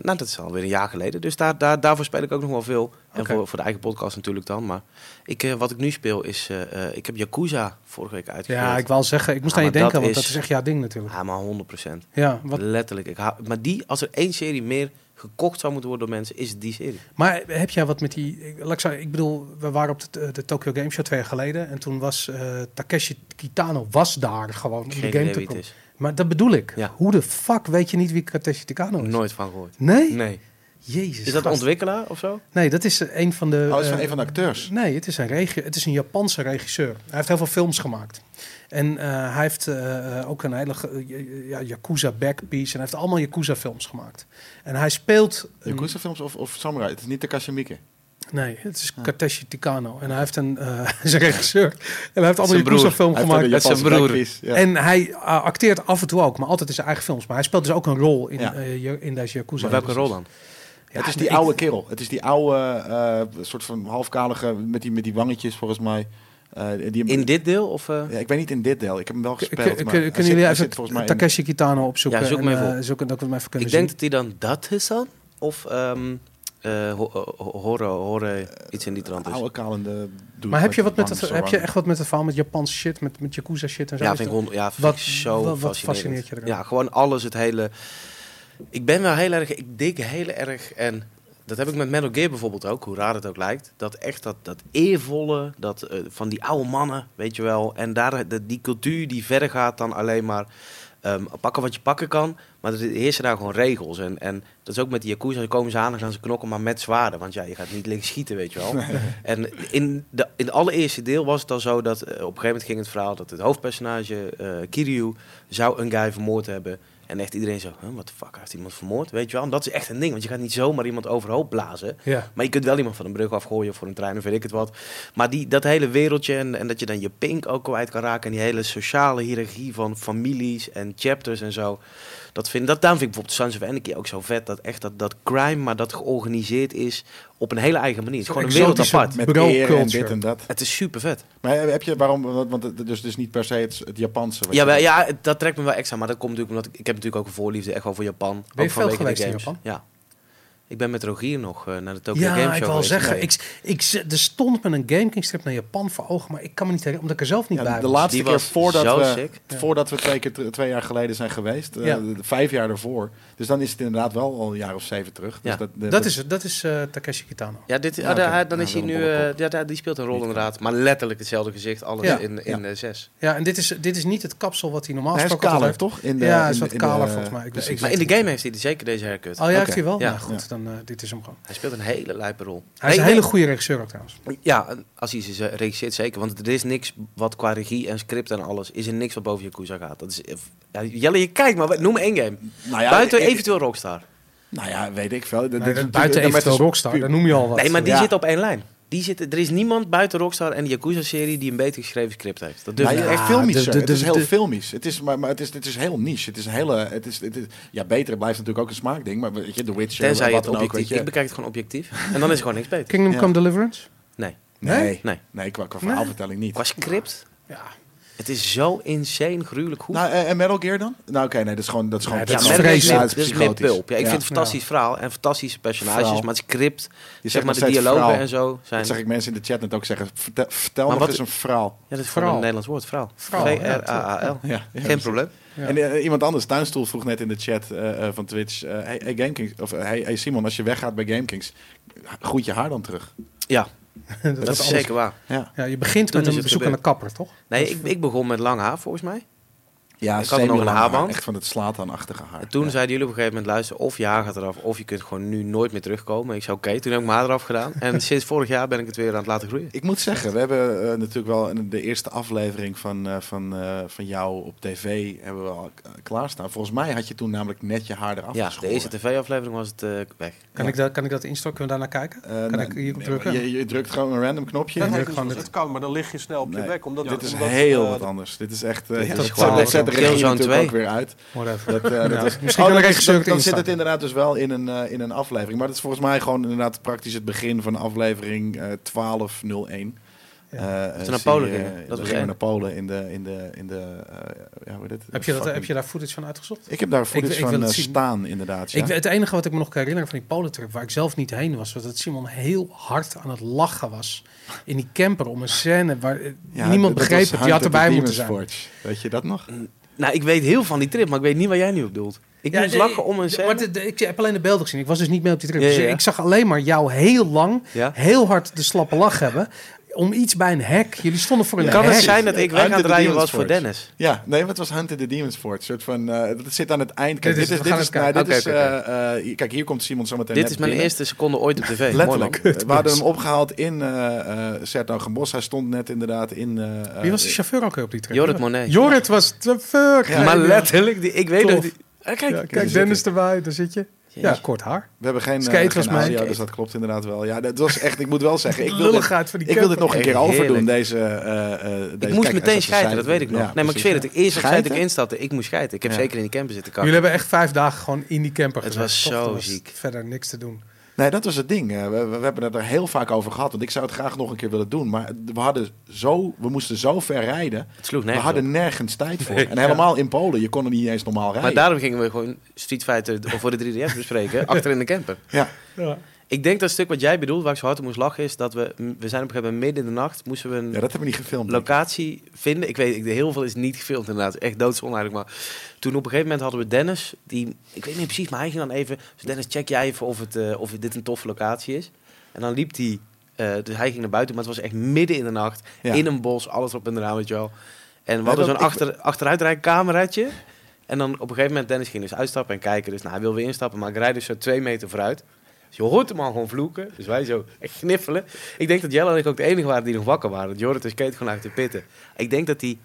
nou dat is alweer een jaar geleden. Dus daar, daar, daarvoor speel ik ook nog wel veel. En Oké. voor, voor de eigen podcast natuurlijk dan. Maar ik, wat ik nu speel is, eh, eh, ik heb Yakuza vorige week uitgevoerd. ja, ik wou zeggen, ik moest aan je maar dat denken, want is- dat is echt jouw ding natuurlijk. Ja, maar 100%. Ja, wat, Letterlijk. Ik hou- maar die, als er één serie meer gekocht zou moeten worden door mensen, is die serie. maar heb jij wat met die... Ik, zeggen, ik bedoel, we waren op de, de Tokyo Game Show twee jaar geleden. En toen was eh, Takeshi Kitano was daar gewoon om Geen de game te is. Maar dat bedoel ik. Ja. Hoe de fuck weet je niet wie Takeshi Kitano is? Nooit van gehoord. Nee? Nee. Jezus. Is dat een ontwikkelaar of zo? Nee, dat is eh, een van de... Oh, is van eh, een van de acteurs. Nee, het is een, regi het is een Japanse regisseur. Hij heeft heel veel films gemaakt. En eh, hij heeft ook een hele ja, Yakuza backpiece. En hij heeft allemaal Yakuza films gemaakt. En hij speelt... een- Yakuza films of, of Samurai? Het is niet de Kashimike. Nee, het is Takeshi Tikano. En hij heeft een, eh, <laughs> een regisseur. En hij heeft allemaal Zijn broer. Yakuza film Hij heeft gemaakt. is zijn broer. Ja. En hij uh, acteert af en toe ook, maar altijd in zijn eigen films. Maar hij speelt dus ook een rol in, Ja. eh, je- in deze Yakuza. Maar welke films. rol dan? Ja, het is die ik- oude kerel. Het is die oude, eh, soort van halfkalige, met die, met die wangetjes volgens mij. Eh, die, In dit deel? Of, eh? ja, ik weet niet in dit deel. Ik heb hem wel gespeeld. k- maar Kunnen jullie even in- Takeshi Kitano opzoeken? Ja, zoek hem even eh, op. zoeken dat we hem even kunnen Ik denk dat hij dan dat is dan? Of, ehm, Eh, ho- ho- horen, horen, iets in die trant is. Oude kalende Maar heb je, wat met het, heb je echt wat met het verhaal met Japanse shit, met, met Yakuza shit en zo? Ja, vind ik, ja, vind Wat- ik zo wat- wat fascinerend. fascineert je eraan? Ja, gewoon alles, het hele... Ik ben wel heel erg... Ik dik heel erg en... Dat heb ik met Metal Gear bijvoorbeeld ook, hoe raar het ook lijkt. Dat echt dat, dat eervolle, dat, eh, van die oude mannen, weet je wel. En daar, de, die cultuur die verder gaat dan alleen maar ehm, pakken wat je pakken kan. Maar er heersen daar gewoon regels. En, en dat is ook met die Yakuza, dan komen ze aan en gaan ze knokken, maar met zwaarden. Want ja, je gaat niet liggen schieten, weet je wel. En in, de, in het allereerste deel was het al zo dat eh, op een gegeven moment ging het verhaal dat het hoofdpersonage eh, Kiryu zou een guy vermoord hebben. En echt iedereen zo, huh, wat de fuck, heeft iemand vermoord, weet je wel. En dat is echt een ding, want je gaat niet zomaar iemand overhoop blazen. Ja. Maar je kunt wel iemand van een brug afgooien of voor een trein of weet ik het wat. Maar die, dat hele wereldje en, en dat je dan je pink ook kwijt kan raken. En die hele sociale hiërarchie van families en chapters en zo. Dat vind, dat, daarom vind ik bijvoorbeeld Sons of Anarchy ook zo vet. Dat echt dat, dat crime, maar dat georganiseerd is op een hele eigen manier. Het is gewoon een wereld apart. Met Bro eer en culture. dit en dat. Het is super vet. Maar heb je, waarom, want het, dus, dus niet per se het, het Japanse. Ja, wel, ja, dat trekt me wel extra. Maar dat komt natuurlijk omdat ik, ik heb natuurlijk ook een voorliefde echt wel voor Japan. Ben je ook veel vanwege de geweest in games. Japan? Ja. Ik ben met Rogier nog eh, naar de Tokyo Ja, Game Show ik wil zeggen, ik, ik, er stond met een Gaming strip naar Japan voor ogen, maar ik kan me niet herinneren, omdat ik er zelf niet Ja, bij de was. laatste Die keer was voordat we, sick. Ja. voordat we twee, keer, twee jaar geleden zijn geweest, eh, Ja. de- vijf jaar ervoor. Dus dan is het inderdaad wel al een jaar of zeven terug. Dus Ja. dat, de- Dat is, het, dat is eh, Takeshi Kitano. Ja, dit, Ja, ah, dan is Ja, hij nu... eh, ja, die speelt een rol inderdaad. Maar letterlijk hetzelfde gezicht. Alles Ja. in, in eh, zes. Ja, en dit is, dit is niet het kapsel wat hij normaal hij is gesproken kaler, altijd toch? In de, Ja, is de- wat de- kaler volgens mij. Ik- precies. ik Maar in de game heeft hij zeker deze haircut. Oh ja, heeft hij wel? Ja. Nou goed, dan, eh, dit is hem gewoon. Hij speelt een hele lijpe rol. Hij is Nee, een hele nee. goede regisseur ook trouwens. Ja, als hij ze regisseert zeker. Want er is niks wat qua regie en script en alles... is er niks wat boven Yakuza gaat. Dat is, eh, ja, Jelle, je kijkt maar. Noem één game. Nou ja, Buiten ik- eventueel Rockstar. Nou ja, weet ik veel. Nee, buiten met eventueel Rockstar, daar noem je al wat. Nee, maar die Ja. zitten op één lijn. Die zitten, er is niemand buiten Rockstar en de Yakuza-serie... die een beter geschreven script heeft. Dat durf ik ja, echt. filmisch. de- de- het is heel de- filmisch. Het is, maar, maar het, is, het is heel niche. Het is een hele. Het is, het is, ja, beter blijft natuurlijk ook een smaakding. Maar weet je, The Witcher. Tenzij wat het dan ook, objectief... weet je. ik bekijk het gewoon objectief. En dan is er gewoon niks beter. Kingdom Ja. Come Deliverance? Nee. Nee, Nee. nee, qua, qua Nee. verhaalvertelling niet. Qua script... Ja. Het is zo insane gruwelijk goed. Nou, en en Metal Gear dan? Nou, oké, nee, dat is gewoon. Dat is gewoon Ja, ja, dat is vreselijk. Ja, is meer pulp. Ik Ja. vind het een fantastisch verhaal en fantastische personages, Verhaal. maar het script, Je zeg maar de dialogen verhaal. en zo zijn. Dat zeg ik mensen in de chat net ook zeggen. Vertel, vertel Maar wat- eens een verhaal. Ja, dat is gewoon een Nederlands woord, ja, V-R-A-A-L. Ja, ja, Geen probleem. Ja. En eh, iemand anders, Tuinstoel, vroeg net in de chat eh, eh, van Twitch. eh hey, hey, GameKings, of eh, hey, hey Simon, als je weggaat bij GameKings, groet je haar dan terug? Ja, <laughs> dat, dat, is zeker waar. Ja, Ja, je begint Toen met een bezoek aan de kapper, toch? Nee, ik, ik begon met lang haar volgens mij. Ja Ik had nog een haarband. haar, Echt van het slaat-aan-achtige haar. En toen Ja. zeiden jullie op een gegeven moment, luister, of je haar gaat eraf, of je kunt gewoon nu nooit meer terugkomen. Ik zei, oké, toen heb ik mijn haar eraf gedaan. En <laughs> sinds vorig jaar ben ik het weer aan het laten groeien. Ik moet zeggen, we hebben eh, natuurlijk wel in de eerste aflevering van, eh, van, eh, van jou op tv hebben we al k- klaarstaan. Volgens mij had je toen namelijk net je haar eraf Ja, de eerste tv-aflevering was het weg. Kan, Ja. ik dat, kan ik dat instorten? Kunnen we daarnaar kijken? Kan ik hierop drukken? Je, je drukt gewoon een random knopje. Ja, en dit. kan, maar dan lig je snel op je Nee, bek. Omdat, dit is omdat, heel wat anders. Dit is echt... Dit ja, dat Killzone natuurlijk 2. ook weer uit. Whatever. Dat, eh, dat Ja. is- Misschien Oh, kan dat er is- regisseur dan, zit het inderdaad dus wel in een, eh, in een aflevering. Maar dat is volgens mij gewoon inderdaad praktisch het begin van aflevering eh 1201. Ja. Eh, we zie naar Polen Dat gingen we naar Polen in de... In de, in de eh, ja, hoe heet het? Heb je, dat, heb je daar footage van uitgezocht? Ik heb daar footage ik van zien. staan, inderdaad. Ja. Ik, het enige wat ik me nog kan herinneren van die Polentrip, waar ik zelf niet heen was, was dat Simon heel hard aan het lachen was in die camper om een scène waar Ja, niemand dat begreep. Die had erbij moeten zijn. Forge. Weet je dat nog? Nou, ik weet heel van die trip, maar ik weet niet waar jij nu op bedoelt. Ik Ja, moest lachen om een scène. maar de- de- ik heb alleen de beelden gezien. Ik was dus niet mee op die trip. Ja, Dus ja, ik zag alleen maar jou heel lang, heel hard de slappe lach hebben. Om iets bij een hek. Jullie stonden voor een Ja, Kan hek. het zijn dat ik weg aan het rijden was voor. Dennis? Ja, nee, maar het was Hunt in the Demon's Forge. Soort van, eh, dat zit aan het eind. Kijk, Dit is- dit is, nou, dit is, oké, eh, eh, kijk, hier komt Simon zometeen Dit net is mijn binnen. eerste seconde ooit op tv. Letterlijk. We hadden hem opgehaald in uh, uh, Sertogenbos. Hij stond net inderdaad in... eh, Wie was de chauffeur ook op die trip? Jorrit Monet. Jorrit was de fuck. Ja, maar letterlijk, die, ik weet nog... Ah, kijk, Ja, kijk, Dennis erbij, daar zit je. Ja, kort haar. We hebben geen, eh, Skate was geen audio, Skate. dus dat klopt inderdaad wel. Ja, dat was echt... Ik moet wel zeggen, <laughs> ik wil dit, Lulligheid van die ik wil dit nog een keer overdoen, deze... eh, eh, Ik deze- moest kijk, meteen schijten, dat weet ik nog. Ja, nee, maar ik zweer het. ja. Tijd dat ik instapte, ik moest schijten. Ik heb Ja. zeker in die camper zitten Jullie kakken. hebben echt vijf dagen gewoon in die camper Het was zo was ziek. Verder niks te doen. Nee, dat was het ding. Eh, We, we, we hebben het er heel vaak over gehad. Want ik zou het graag nog een keer willen doen. Maar we, hadden zo, we moesten zo ver rijden. Het sloeg We hadden op. nergens tijd voor. <laughs> En helemaal in Polen. Je kon er niet eens normaal rijden. Maar daarom gingen we gewoon Street Fighter voor de 3DS bespreken, <laughs> achter in de camper. Ja. Ja. Ik denk dat het stuk wat jij bedoelt, waar ik zo hard om moest lachen, is dat we... We zijn op een gegeven moment midden in de nacht, moesten we een Ja, dat hebben we niet gefilmd. locatie vinden. Ik weet, ik, heel veel is niet gefilmd inderdaad. Echt doodzonde eigenlijk. Maar toen op een gegeven moment hadden we Dennis, die... Ik weet niet precies, maar hij ging dan even... Dus Dennis, check jij even of, het, eh, of dit een toffe locatie is. En dan liep hij... eh, dus hij ging naar buiten, maar het was echt midden in de nacht. Ja. In een bos, alles op en eraan, weet je wel. En we Ja, hadden zo'n achter, achteruitrijcameraatje. En dan op een gegeven moment, Dennis ging dus uitstappen en kijken. Dus nou, hij wil weer instappen, maar ik rijd dus zo twee meter vooruit. Dus je hoort hem al gewoon vloeken. Dus wij zo echt gniffelen. Ik denk dat Jelle en ik ook de enige waren die nog wakker waren. Jorrit is keet gewoon uit de pitten. Ik denk dat hij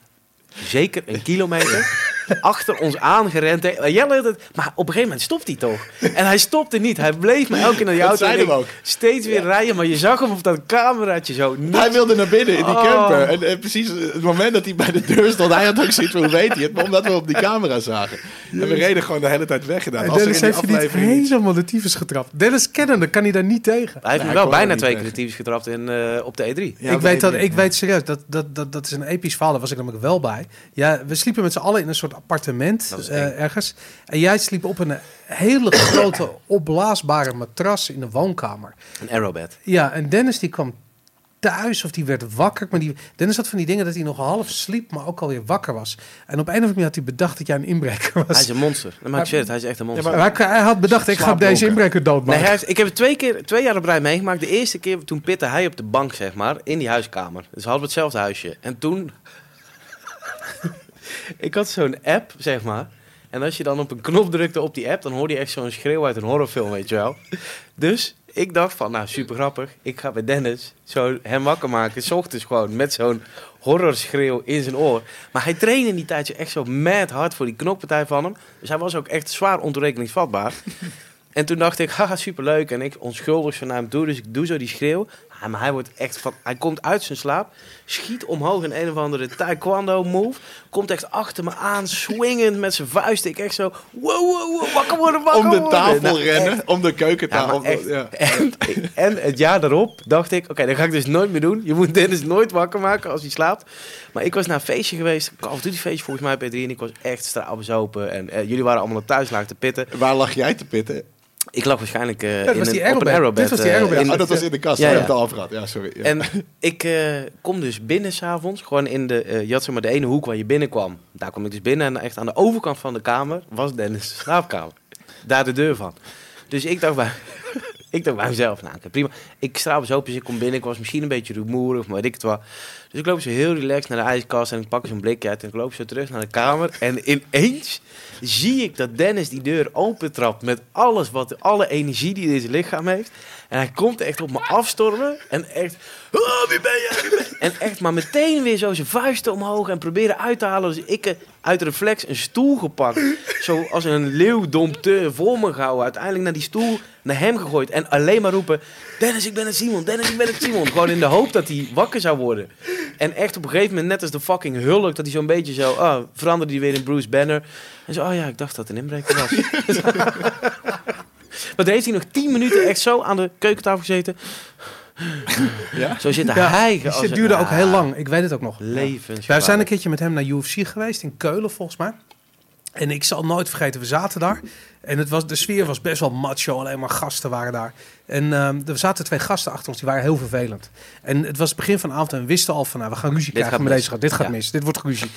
zeker een kilometer achter ons aangerend. Maar Jelle, het- maar op een gegeven moment stopt hij toch? En hij stopte niet. Hij bleef maar elke keer naar die Dat auto. en ook. Steeds weer rijden, maar je zag hem op dat cameraatje zo. niet- Hij wilde naar binnen in die Oh. camper. En, eh, precies het moment dat hij bij de deur stond, hij had ook zoiets van, hoe weet hij het? Maar omdat we op die camera zagen. En we reden gewoon de hele tijd weg gedaan. En Als er Dennis heeft je niet helemaal de tyfus getrapt. Dennis kennende kan hij daar niet tegen. Hij heeft me wel bijna twee keer de tyfus getrapt in, eh, op de E3. Ja, ik, weet de dat, E3. ik weet serieus, dat, dat, dat, dat is een episch verhaal. Daar was ik namelijk wel bij. Ja, we sliepen met z'n allen in een soort appartement eh, ergens. En jij sliep op een hele grote opblaasbare matras in de woonkamer. Een aerobed. Ja, en Dennis die kwam thuis of die werd wakker. Maar die, Dennis had van die dingen dat hij nog half sliep, maar ook alweer wakker was. En op een of andere manier had hij bedacht dat jij een inbreker was. Hij is een monster. Dat maakt shit. Hij is echt een monster. Ja, hij, hij had bedacht, ik ga deze inbreker Nee, doodmaken. hij heeft, ik heb het twee, keer, twee jaar op rij meegemaakt. De eerste keer toen pitte hij op de bank, zeg maar, in die huiskamer. Dus we hadden hetzelfde huisje. En toen... <laughs> ik had zo'n app, zeg maar. En als je dan op een knop drukte op die app, dan hoorde je echt zo'n schreeuw uit een horrorfilm, weet je wel. Dus ik dacht van, nou, super grappig. Ik ga bij Dennis zo hem wakker maken, s ochtends gewoon, met zo'n horrorschreeuw in zijn oor. Maar hij trainde in die tijd echt zo mad hard voor die knokpartij van hem. Dus hij was ook echt zwaar ontoerekeningsvatbaar. <laughs> En toen dacht ik, haha, superleuk. En ik onschuldig zo naar hem toe, dus ik doe zo die schreeuw. Ja, maar hij wordt echt van, hij komt uit zijn slaap, schiet omhoog in een of andere taekwondo move, komt echt achter me aan, swingend met zijn vuist. Ik echt zo, wow, wow, wow, wakker worden, wakker Om de tafel Nou, rennen, echt. om de Ja, keukentafel. echt. ja. En, en het jaar daarop dacht ik, oké, dat ga ik dus nooit meer doen. Je moet Dennis nooit wakker maken als hij slaapt. Maar ik was naar een feestje geweest, Call of Duty feestje volgens mij bij 3 en ik was echt straalbezopen. En eh, jullie waren allemaal naar thuis, te pitten. Waar lag jij te pitten? Ik lag waarschijnlijk eh, dat in was een, die op een aerobed. aerobed. Dit was die eh, aerobed. in- oh, dat was in de kast. Ja, Ja, ja. ja. het al over gehad. Ja, sorry. Ja. En ik eh, kom dus binnen s'avonds, gewoon in de, eh je had zeg maar de ene hoek waar je binnenkwam. Daar kom ik dus binnen en echt aan de overkant van de kamer was Dennis' slaapkamer. Daar de deur van. Dus ik dacht bij, ik dacht bij mezelf, nou prima. Ik straal dus open, dus ik kom binnen, ik was misschien een beetje rumoerig, maar weet ik het wel. Dus ik loop zo heel relaxed naar de ijskast en ik pak zo'n blikje uit en ik loop zo terug naar de kamer. En ineens zie ik dat Dennis die deur opentrapt met alles wat, alle energie die zijn lichaam heeft. En hij komt echt op me afstormen en echt, oh, wie ben jij? Wie ben je?" En echt maar meteen weer zo zijn vuisten omhoog en proberen uit te halen. Dus ik eh, uit reflex een stoel gepakt, zo als een leeuwdompteur voor me gehouden. Uiteindelijk naar die stoel, naar hem gegooid en alleen maar roepen, Dennis, ik ben het Simon, Dennis, ik ben het Simon. Gewoon in de hoop dat hij wakker zou worden. En echt op een gegeven moment, net als de fucking Hulk, dat hij zo'n beetje zo, oh, veranderde hij weer in Bruce Banner. En zo, oh ja, ik dacht dat het een inbreker was. <laughs> maar daar heeft hij nog tien minuten echt zo aan de keukentafel gezeten. Ja? Zo Ja, dus als het duurde ook heel lang. Ik weet het ook nog. Levens. Wij zijn een keertje met hem naar UFC geweest in Keulen, volgens mij. En ik zal nooit vergeten, we zaten daar. En het was, de sfeer was best wel macho, alleen maar gasten waren daar. En ehm, er zaten twee gasten achter ons, die waren heel vervelend. En het was het begin van de avond en we wisten al van, nou, we gaan ruzie Dit krijgen met deze gast. Dit gaat Ja. mis, dit wordt ruzie.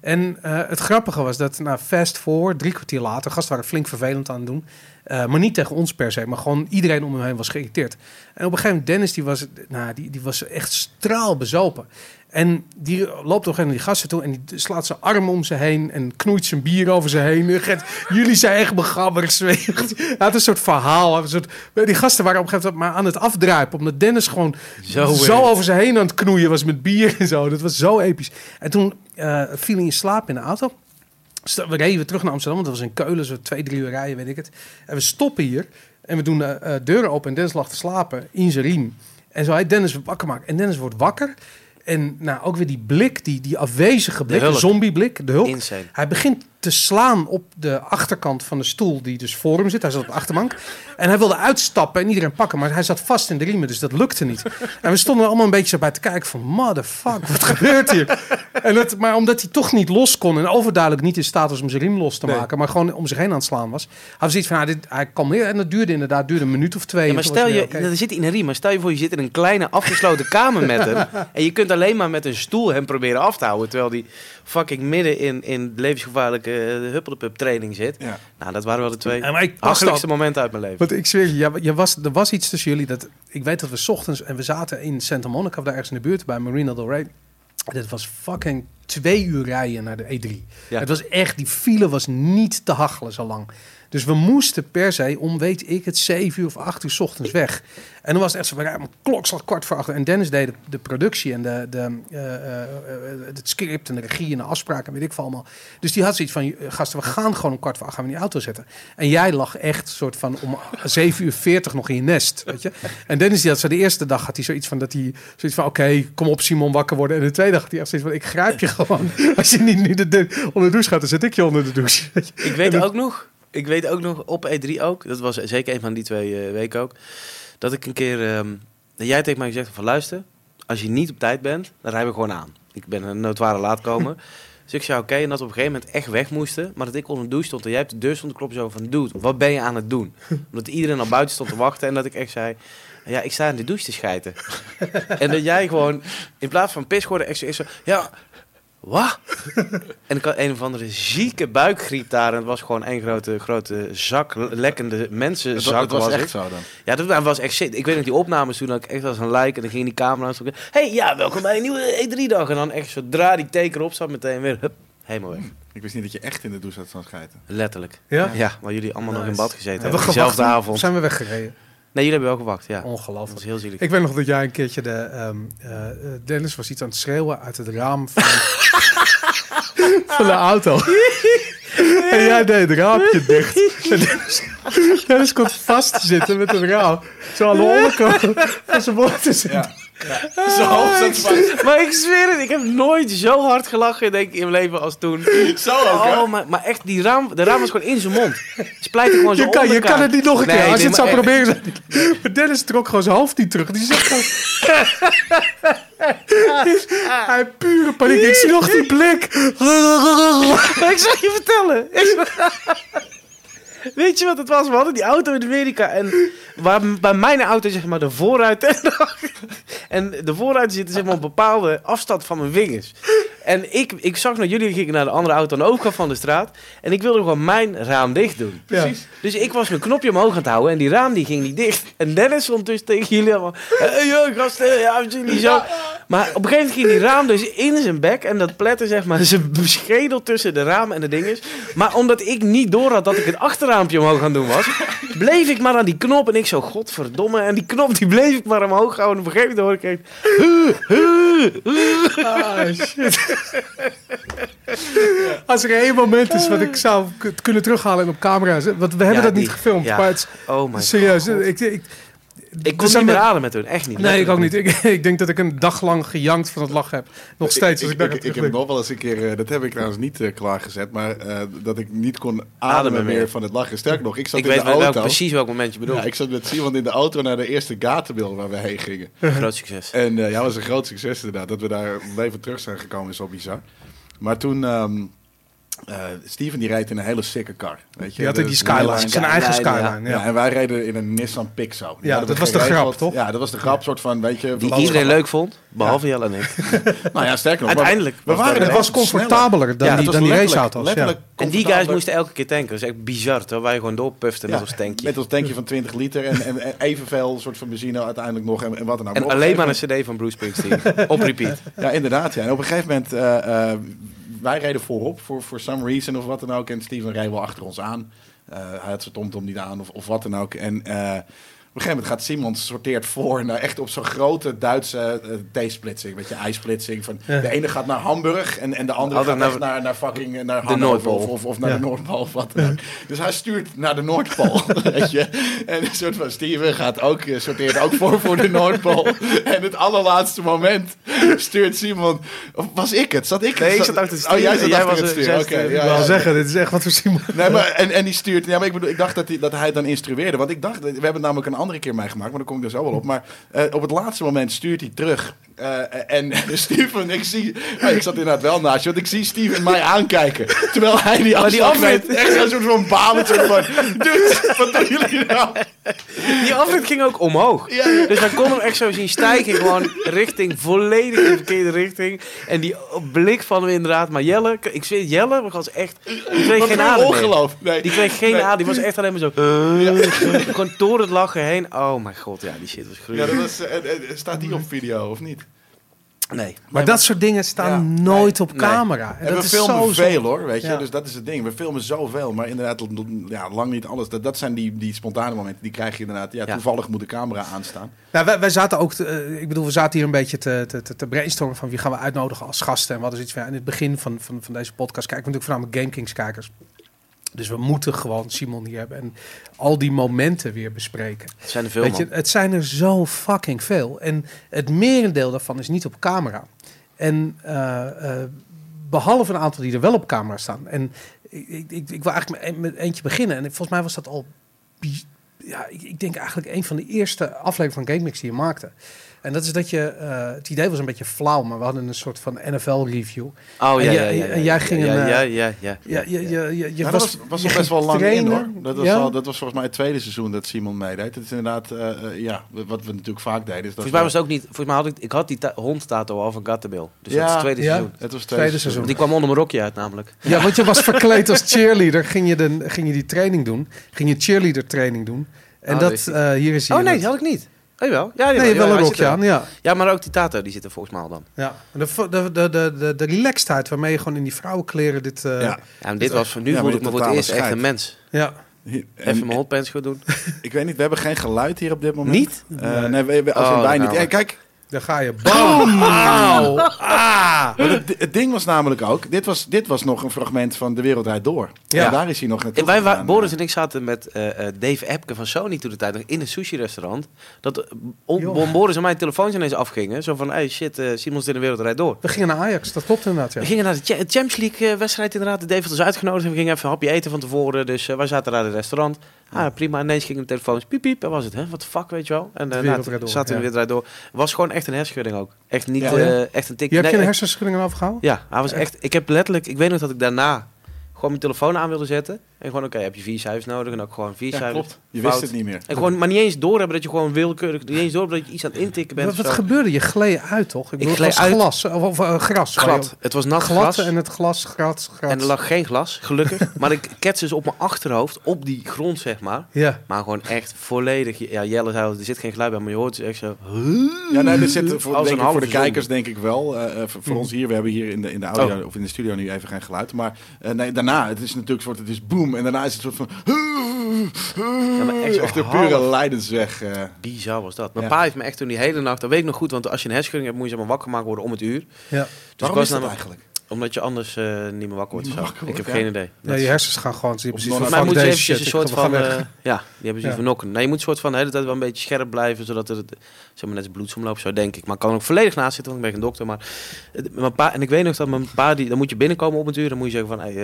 En eh, het grappige was dat, nou, fast forward, drie kwartier later, gasten waren flink vervelend aan het doen. Eh, maar niet tegen ons per se, maar gewoon iedereen om hem heen was geïrriteerd. En op een gegeven moment, Dennis, die was, nou, die, die was echt straalbezopen. En die loopt gegeven moment die gasten toe en die slaat zijn arm om ze heen en knoeit zijn bier over ze heen. Jullie zijn echt begabberd. Hij had een soort verhaal. Een soort, die gasten waren op een gegeven moment maar aan het afdruipen. Omdat Dennis gewoon Zo zo, over ze heen aan het knoeien was met bier en zo. Dat was zo episch. En toen eh, viel hij in slaap in de auto. Sta- We reden weer terug naar Amsterdam, want dat was in Keulen, zo twee, drie uur rijden, weet ik het. En we stoppen hier en we doen eh eh, deuren open en Dennis lag te slapen in zijn riem. En zo hij Dennis wakker maken. En Dennis wordt wakker. En nou, ook weer die blik, die, die afwezige blik, de, Hulk. zombieblik, de. Insane. Hij begint te slaan op de achterkant van de stoel die dus voor hem zit. Hij zat op de achterbank. En hij wilde uitstappen en iedereen pakken, maar hij zat vast in de riemen, dus dat lukte niet. En we stonden allemaal een beetje zo bij te kijken van, motherfuck, wat gebeurt hier? En het, maar omdat hij toch niet los kon en overduidelijk niet in staat was om zijn riem los te Nee. maken, maar gewoon om zich heen aan het slaan was, had hij zoiets van, ja, dit, hij kwam meer en dat duurde inderdaad duurde een minuut of twee. Ja, maar stel je, oké. er zit in een riem, maar stel je voor je zit in een kleine afgesloten kamer met hem. <laughs> En je kunt alleen maar met een stoel hem proberen af te houden. Terwijl die fucking midden in, in levensgevaarlijke uh, huppeldepup training zit. Ja. Nou, dat waren wel de twee Ja, momenten uit mijn leven. Want ik zweer je, ja, je was, er was iets tussen jullie. Dat, ik weet dat we 's ochtends en we zaten in Santa Monica, of daar ergens in de buurt, bij Marina del Rey. Dit was fucking twee uur rijden naar de E3. Ja. Het was echt, die file was niet te hachelen zo lang. Dus we moesten per se om, weet ik het, zeven uur of acht uur 's ochtends weg. En dan was het echt zo, van, ja, kwart voor acht. En Dennis deed de, de productie en de, de, eh, eh, eh, het script en de regie en de afspraken en weet ik veel allemaal. Dus die had zoiets van, gasten, we gaan gewoon om kwart voor acht gaan we in die auto zetten. En jij lag echt soort van om 7 uur 40 nog in je nest, weet je. En Dennis die had zo de eerste dag had hij zoiets van dat hij zoiets van oké, kom op Simon wakker worden. En de tweede dag had hij echt zoiets van ik grijp je gewoon. Als je niet nu de, de- onder de douche gaat, dan zet ik je onder de douche. Ik weet ook nog, ik weet ook nog op E3 ook, dat was zeker een van die twee eh, weken ook, dat ik een keer, ehm, dat jij tegen mij gezegd van luister, als je niet op tijd bent, dan rijden we gewoon aan. Ik ben een notoire laatkomer. <laughs> Dus ik zei oké, en dat we op een gegeven moment echt weg moesten, maar dat ik onder de douche stond en jij op de deur stond kloppen zo van, dude, wat ben je aan het doen? <laughs> Omdat iedereen al buiten stond te wachten en dat ik echt zei, ja, ik sta in de douche te schijten. <laughs> en dat jij gewoon, in plaats van pis zo, echt zo ja, wat? <laughs> En ik had een of andere zieke buikgriep daar. En het was gewoon één grote, grote zak, lekkende het was, was, echt ik. zo dan. Ja, dat was echt shit. Ik weet nog die opnames toen dat ik echt als een lijk. En dan ging die camera aan. Hé, hey, ja, welkom bij een nieuwe E3-dag. En dan echt zodra die teken op zat, meteen weer, hup, helemaal weg. Ik wist niet dat je echt in de douche had staan schijten. Letterlijk. Ja? Ja, waar jullie allemaal nog in bad gezeten Hebben Of avond. zijn we weggereden? Nee, jullie hebben wel gewacht, ja. Dat Ongelooflijk. was heel zielig. Ik weet nog dat jij een keertje de... ehm, eh, eh, Dennis was iets aan het schreeuwen uit het raam van, <laughs> van de auto. <laughs> en jij deed het raampje dicht. En Dennis, Dennis komt vast te zitten met het raam. Zo aan de onderkant van zijn zitten. Zo zat vast. <laughs> Maar ik zweer het, ik heb nooit zo hard gelachen denk ik, in mijn leven als toen. Zo ook, hè? Oh, maar, maar echt, die raam, de raam was gewoon in zijn mond. Splijt gewoon zo Je kan, je kan het niet nog een keer. Nee, Als je nee, het zou maar proberen. Maar Dennis trok gewoon zijn hoofd niet terug. Die zegt gewoon... <laughs> Hij pure paniek. Ik zie nog die blik. Maar ik zal je vertellen. Ik- Weet je wat het was? We hadden die auto in Amerika en waar bij mijn auto zeg maar de voorruit <laughs> en de, voorruit zitten zeg maar op bepaalde afstand van mijn vingers. En ik, ik zag naar jullie gingen naar de andere auto aan de overkant van de straat en ik wilde gewoon mijn raam dicht doen. Ja. Dus ik was mijn knopje omhoog aan het houden en die raam die ging niet dicht. En Dennis stond dus tegen jullie allemaal... Hey, yo, gasten, ja, niet zo. Maar op een gegeven moment ging die raam dus in zijn bek en dat plette zeg maar zijn schedel tussen de ramen en de dinges. Maar omdat ik niet door had dat ik het achterraampje omhoog aan doen was, bleef ik maar aan die knop en ik zo, godverdomme. En die knop die bleef ik maar omhoog houden. En op een gegeven moment hoor ik echt... "Huh, huh, huh." Ah, shit. <laughs> Als er één moment is wat ik zou kunnen terughalen en op camera. Want we hebben Ja, dat niet gefilmd. ja. Maar het is Oh mijn serieus. god. Ik, ik, Ik kon er zijn niet meer me- ademen toen, echt niet. Nee, ik ook niet. Ik, <laughs> ik denk dat ik een dag lang gejankt van het lachen heb. Nog steeds. Als ik, ik, daar ik, aan ik heb nog wel eens een keer, eh, dat heb ik trouwens niet eh, klaargezet, maar eh, dat ik niet kon ademen, Ademen meer meer. van het lachen. Sterker nog, ik zat Ik in weet de wel welk, auto. precies welk moment je bedoelt. Ja, ik zat met Simon in de auto naar de eerste Gatenbil waar we heen gingen. <laughs> Groot succes. En eh, ja, was een groot succes inderdaad. Dat we daar leven terug zijn gekomen is zo bizar. Maar toen, ehm, eh, Steven die rijdt in een hele sikke car. Weet je? Die had die Dus- Skyline. Zijn eigen Skyline, ja. Ja. Ja. en wij reden in een Nissan Pixo. Die Ja, dat was de grap, toch? Ja, dat was de grap, soort van, weet je... Die iedereen leuk vond, behalve Jelle en ik. <laughs> Nou ja, sterker nog. Uiteindelijk we was waren Het was comfortabeler dan Ja, die, dan die letterlijk- raceauto's. Ja. En die guys moesten elke keer tanken. Dat is echt bizar, terwijl wij gewoon doorpuften met Ja, ons tankje. Met ons tankje van 20 liter en, en, en evenveel soort van benzine uiteindelijk nog en, en wat dan ook. En alleen een maar een cd van Bruce Springsteen. Op repeat. <laughs> Ja, inderdaad. Ja. En op een gegeven moment, eh, eh, wij reden voorop voor for some reason of wat dan ook. En Steven reed wel achter ons aan. Eh, hij had zijn tomtom niet aan of, of wat dan ook. En eh, een gegeven moment gaat Simon sorteert voor naar echt op zo'n grote Duitse eh, T-splitsing. Weet je, ijsplitsing. Van, Ja. De ene gaat naar Hamburg en, en de andere Andere gaat naar- echt naar, naar fucking eh, naar De Noordpool. Of, of, naar Ja. de Noordpool of wat dan. Dus hij stuurt naar de Noordpool, <laughs> weet je. En een soort van Steven gaat ook, eh, sorteert ook voor voor de Noordpool. <laughs> En het allerlaatste moment stuurt Simon... Of was ik het? Zat ik het? Nee, ik zat achter het Oh, jij zat jij achter was het stuur. Oké, Ik ja, ik wil ja. zeggen, dit is echt wat voor Simon. Nee, maar, en, en die stuurt... Ja, maar ik, bedoel, ik dacht dat hij, dat hij dan instrueerde. Want ik dacht... We hebben namelijk een andere keer meegemaakt. Maar daar kom ik er zo wel op. Maar eh, op het laatste moment stuurt hij terug. Eh, en <laughs> Steven, ik zie... ja, ik zat inderdaad wel naast je. Want ik zie Steven mij aankijken. Terwijl hij die Maar die afslag afrit- neemt. Echt zo'n soort van balen. Soort van... Dude, wat doen jullie nou? Die afrit ging ook omhoog. Ja, ja. Dus wij konden hem echt zo zien stijgen. Gewoon richting, volledig in de verkeerde richting. En die blik van hem inderdaad. Maar Jelle, ik zweer, Jelle was echt... Die kreeg Wat geen een adem ongeloof. Nee. Die kreeg geen Nee. adem. Die was echt alleen maar zo... Gewoon <laughs> door het lachen heen. Oh mijn god, ja, die shit was Ja, gruwelijk. dat was, eh, staat die op video of niet? Nee. Maar dat soort dingen staan Ja, nooit nee, op nee. camera. En En dat we is filmen zo, zo- veel hoor, weet je. Ja. Dus dat is het ding. We filmen zoveel, maar inderdaad ja, lang niet alles. Dat, dat zijn die, die spontane momenten. Die krijg je inderdaad. Ja, Ja. toevallig moet de camera aanstaan. Nou, wij, wij zaten ook, te- ik bedoel, we zaten hier een beetje te, te, te, te brainstormen van wie gaan we uitnodigen als gasten en wat is iets van. In het begin van, van, van deze podcast kijken we natuurlijk voornamelijk GameKings kijkers. Dus we moeten gewoon Simon hier hebben en al die momenten weer bespreken. Het zijn er veel, Weet je, het zijn er zo fucking veel. En het merendeel daarvan is niet op camera. En eh, eh, behalve een aantal die er wel op camera staan. En ik, ik, ik, wil eigenlijk met, eentje beginnen. En volgens mij was dat al... Ja, ik, ik denk eigenlijk een van de eerste afleveringen van GameMix die je maakte. En dat is dat je... eh, het idee was een beetje flauw, maar we hadden een soort van NFL-review. Oh en ja, ja, ja. en jij ging ja, een, ja, eh, ja, ja. Ja, je, je, je, je Ja, was, dat was, al best wel lang in hoor. Dat was, Ja? al, dat was volgens mij het tweede seizoen dat Simon meedeed. Het is inderdaad, eh, ja, wat we natuurlijk vaak deden. Is dat Volgens mij was het ook niet... Volgens mij had ik... Ik had die ta- hondtato al van Gattebil. Dus Ja, dat is het tweede ja. seizoen. Het was het Tweede tweede, seizoen. Die kwam onder mijn rokje uit namelijk. Ja, want je was <laughs> verkleed als cheerleader. Ging je, de, ging je die training doen. Ging je cheerleader training doen. En Oh, dat, eh, hier is hier. Oh nee, dat- had ik niet. Oh jawel. Ja, jawel, Nee, wel ja, een rokje aan, ja. Ja, maar ook die tato, die zit er volgens mij al dan. ja. De, de, de, de, de, de relaxedheid waarmee je gewoon in die vrouwenkleren dit... eh, Ja. ja. Ja, en dit was voor nu Ja, voelde ik me voor het eerst echt een mens. Hier- Even en- mijn hotpants gaan doen. <laughs> Ik weet niet, we hebben geen geluid hier op dit moment. Niet? Eh, nee, we, we- als Oh, in wij dan niet. Ja, kijk, Daar ga je. Bam! Auw! Ah! het, het ding was namelijk ook, dit was, dit was nog een fragment van De Wereld Draait Door. Ja. Daar is hij nog naartoe En wij, gegaan. Boris en ik zaten met eh, eh, Dave Epke van Sony toen de tijd nog in een sushi-restaurant. Dat eh, on-. Boris en mijn telefoons ineens afgingen. Zo van, hey shit, eh Simons in de wereld rijdt door. We gingen naar Ajax, dat klopt inderdaad. Ja. We gingen naar de Cha- Champions League eh, wedstrijd inderdaad. Dave had ons uitgenodigd en we gingen even een hapje eten van tevoren. Dus eh, wij zaten daar in het restaurant. Ah, prima. Ineens gingen de telefoons piep piep. En was het, hè? Wat de fuck, weet je wel? En uh, wereld nou, zaten we ja. weer draait door. Het was gewoon echt een hersenschudding ook. Echt niet Ja. eh, echt een tik. Je hebt Nee, je een echt- hersenschudding overgehouden? Ja, hij was echt. Ik heb letterlijk. Ik weet nog dat ik daarna gewoon mijn telefoon aan wilde zetten. En gewoon, oké, heb je vier cijfers nodig? En ook gewoon vier Ja, cijfers. klopt. Je Fout. wist het niet meer. En gewoon, maar niet eens door hebben dat je gewoon willekeurig. Niet eens door hebben dat je iets aan het intikken bent. Wat, wat gebeurde? Je gleed uit, toch? Ik bedoel, gleed het was uit. glas. Of, of, eh, gras. Glad. Het was nat Glad glas. en het glas, gras, gras. En er lag geen glas, gelukkig. <laughs> maar ik kets dus op mijn achterhoofd, op die grond, zeg maar. Ja. Maar gewoon echt volledig. Ja, Jelle zei er zit geen geluid bij, maar je hoort dus echt zo. Ja, nee, dit zit voor, denk ik, voor de kijkers denk ik wel. eh, eh, voor voor Mhm. ons hier, we hebben hier in de, in de audio Oh. of in de studio nu even geen geluid. Maar eh, nee, daarna, het is natuurlijk een soort, het is boom. En daarna is het een soort van... maar echt <laughs> echt een pure lijdensweg. eh. Bizar was dat. Mijn Ja. pa heeft me echt toen die hele nacht, dat weet ik nog goed, want als je een hersenschudding hebt, moet je zeg maar wakker gemaakt worden om het uur. Ja. Dus Waarom ik was is dat namelijk- eigenlijk? Omdat je anders eh, niet meer wakker wordt. Wakker ik heb geen idee. ja, je hersens gaan gewoon zie precies van fuck moet je eventjes een soort van... eh, ja, die hebben zoiets Ja. van nokken. Nee, je moet een soort van de hele tijd wel een beetje scherp blijven, zodat het zeg maar, net als bloedsomloop, zo denk ik. Maar ik kan ook volledig naast zitten, want ik ben geen dokter. Maar het- mijn pa, en ik weet nog dat mijn pa, die, dan moet je binnenkomen op een uur. Dan moet je zeggen van, hey,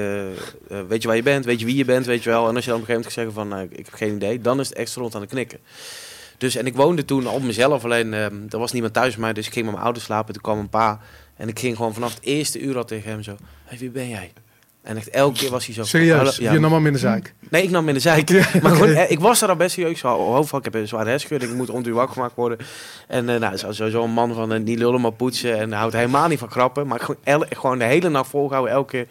eh, weet je waar je bent? Weet je wie je bent? Weet je wel? En als je dan op een gegeven moment zeggen van, eh, ik heb geen idee. Dan is het echt rond aan de knikken. Dus, en ik woonde toen op mezelf, alleen eh, er was niemand thuis bij mij. Dus ik ging met mijn ouders slapen. Toen kwam mijn pa. En ik ging gewoon vanaf het eerste uur al tegen hem zo, hey, wie ben jij? En echt elke keer was hij zo... Serieus, ja, je nam hem in de zaak. Nee, ik nam hem in de zijk. <laughs> maar gewoon, eh, ik was er al best serieus. Oh, fuck, ik heb een zware hersenschudding. Ik moet uur wakker gemaakt worden. En eh nou, zo- sowieso een man van uh, niet lullen, maar poetsen. En houdt helemaal niet van grappen. Maar gewoon, el- gewoon de hele nacht volgehouden. Elke keer.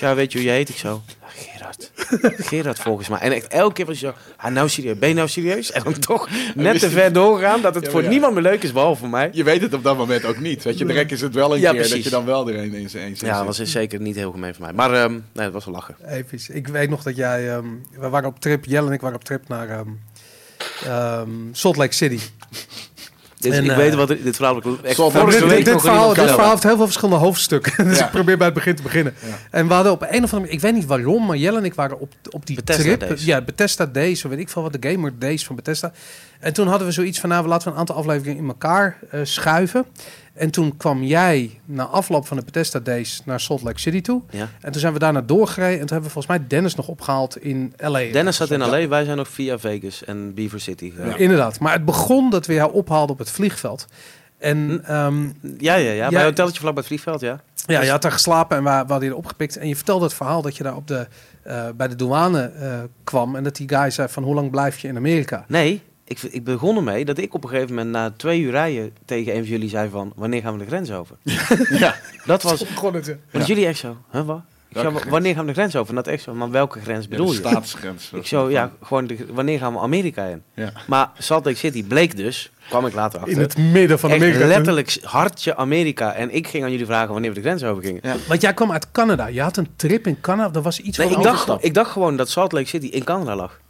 Ja, weet je hoe je heet? Ik zo, "Ah, Gerard. <laughs> Gerard volgens mij. En echt elke keer was hij zo, ah, nou serieus. Ben je nou serieus? En dan toch net te ver doorgegaan dat het Ja, voor ja. niemand meer leuk is, behalve voor mij. Je weet het op dat moment ook niet. Weet je, direct is het wel een Ja, keer dat je dan wel er een in zijn Ja, dat was dus zeker niet heel gemeen voor mij. Maar ehm, nee, dat was wel lachen. Episch. Ik weet nog dat jij... ehm, we waren op trip, Jelle en ik waren op trip naar... ehm, Ehm, Salt Lake City. Dit, En, ik eh, weet wat dit verhaal echt Zal vorige dit- dit, verhaal, dit verhaal heeft heel veel verschillende hoofdstukken. <laughs> dus Ja. ik probeer bij het begin te beginnen. Ja. En we hadden op een of andere manier, ik weet niet waarom, maar Jelle en ik waren op, op die Bethesda trip. Days. Ja, Bethesda Days, of weet ik veel wat, de Gamer Days van Bethesda. En toen hadden we zoiets van, nou, laten we een aantal afleveringen in elkaar eh, schuiven. En toen kwam jij na afloop van de Bethesda Days naar Salt Lake City toe. Ja. En toen zijn we daarna doorgereden. En toen hebben we volgens mij Dennis nog opgehaald in L.A. Dennis zat in. LA, wij zijn nog via Vegas en Beaver City gegaan. Ja. Inderdaad. Maar het begon dat we jou ophaalden op het vliegveld. En ehm, Ja, ja, ja. Bij een hotelletje vlak bij het vliegveld, ja. Ja, je had daar geslapen en we, we hadden je opgepikt. En je vertelde het verhaal dat je daar op de, eh, bij de douane eh, kwam. En dat die guy zei van hoe lang blijf je in Amerika? Nee, ik, ik begon ermee dat ik op een gegeven moment na twee uur rijden tegen een van jullie zei van... Wanneer gaan we de grens over? Ja. <laughs> Dat was... begon het. Want jullie echt zo, huh, wat? Wanneer gaan we de grens over? En dat echt zo, maar welke grens bedoel de je? staatsgrens. Ik zo, ja, gewoon de, wanneer gaan we Amerika in? Ja. Maar Salt Lake City bleek dus, kwam ik later achter, In het midden van echt Amerika. letterlijk hartje Amerika. En ik ging aan jullie vragen wanneer we de grens over gingen. Ja. Want jij kwam uit Canada. Je had een trip in Canada. Er was iets Nee, van ik dacht, ik dacht gewoon dat Salt Lake City in Canada lag.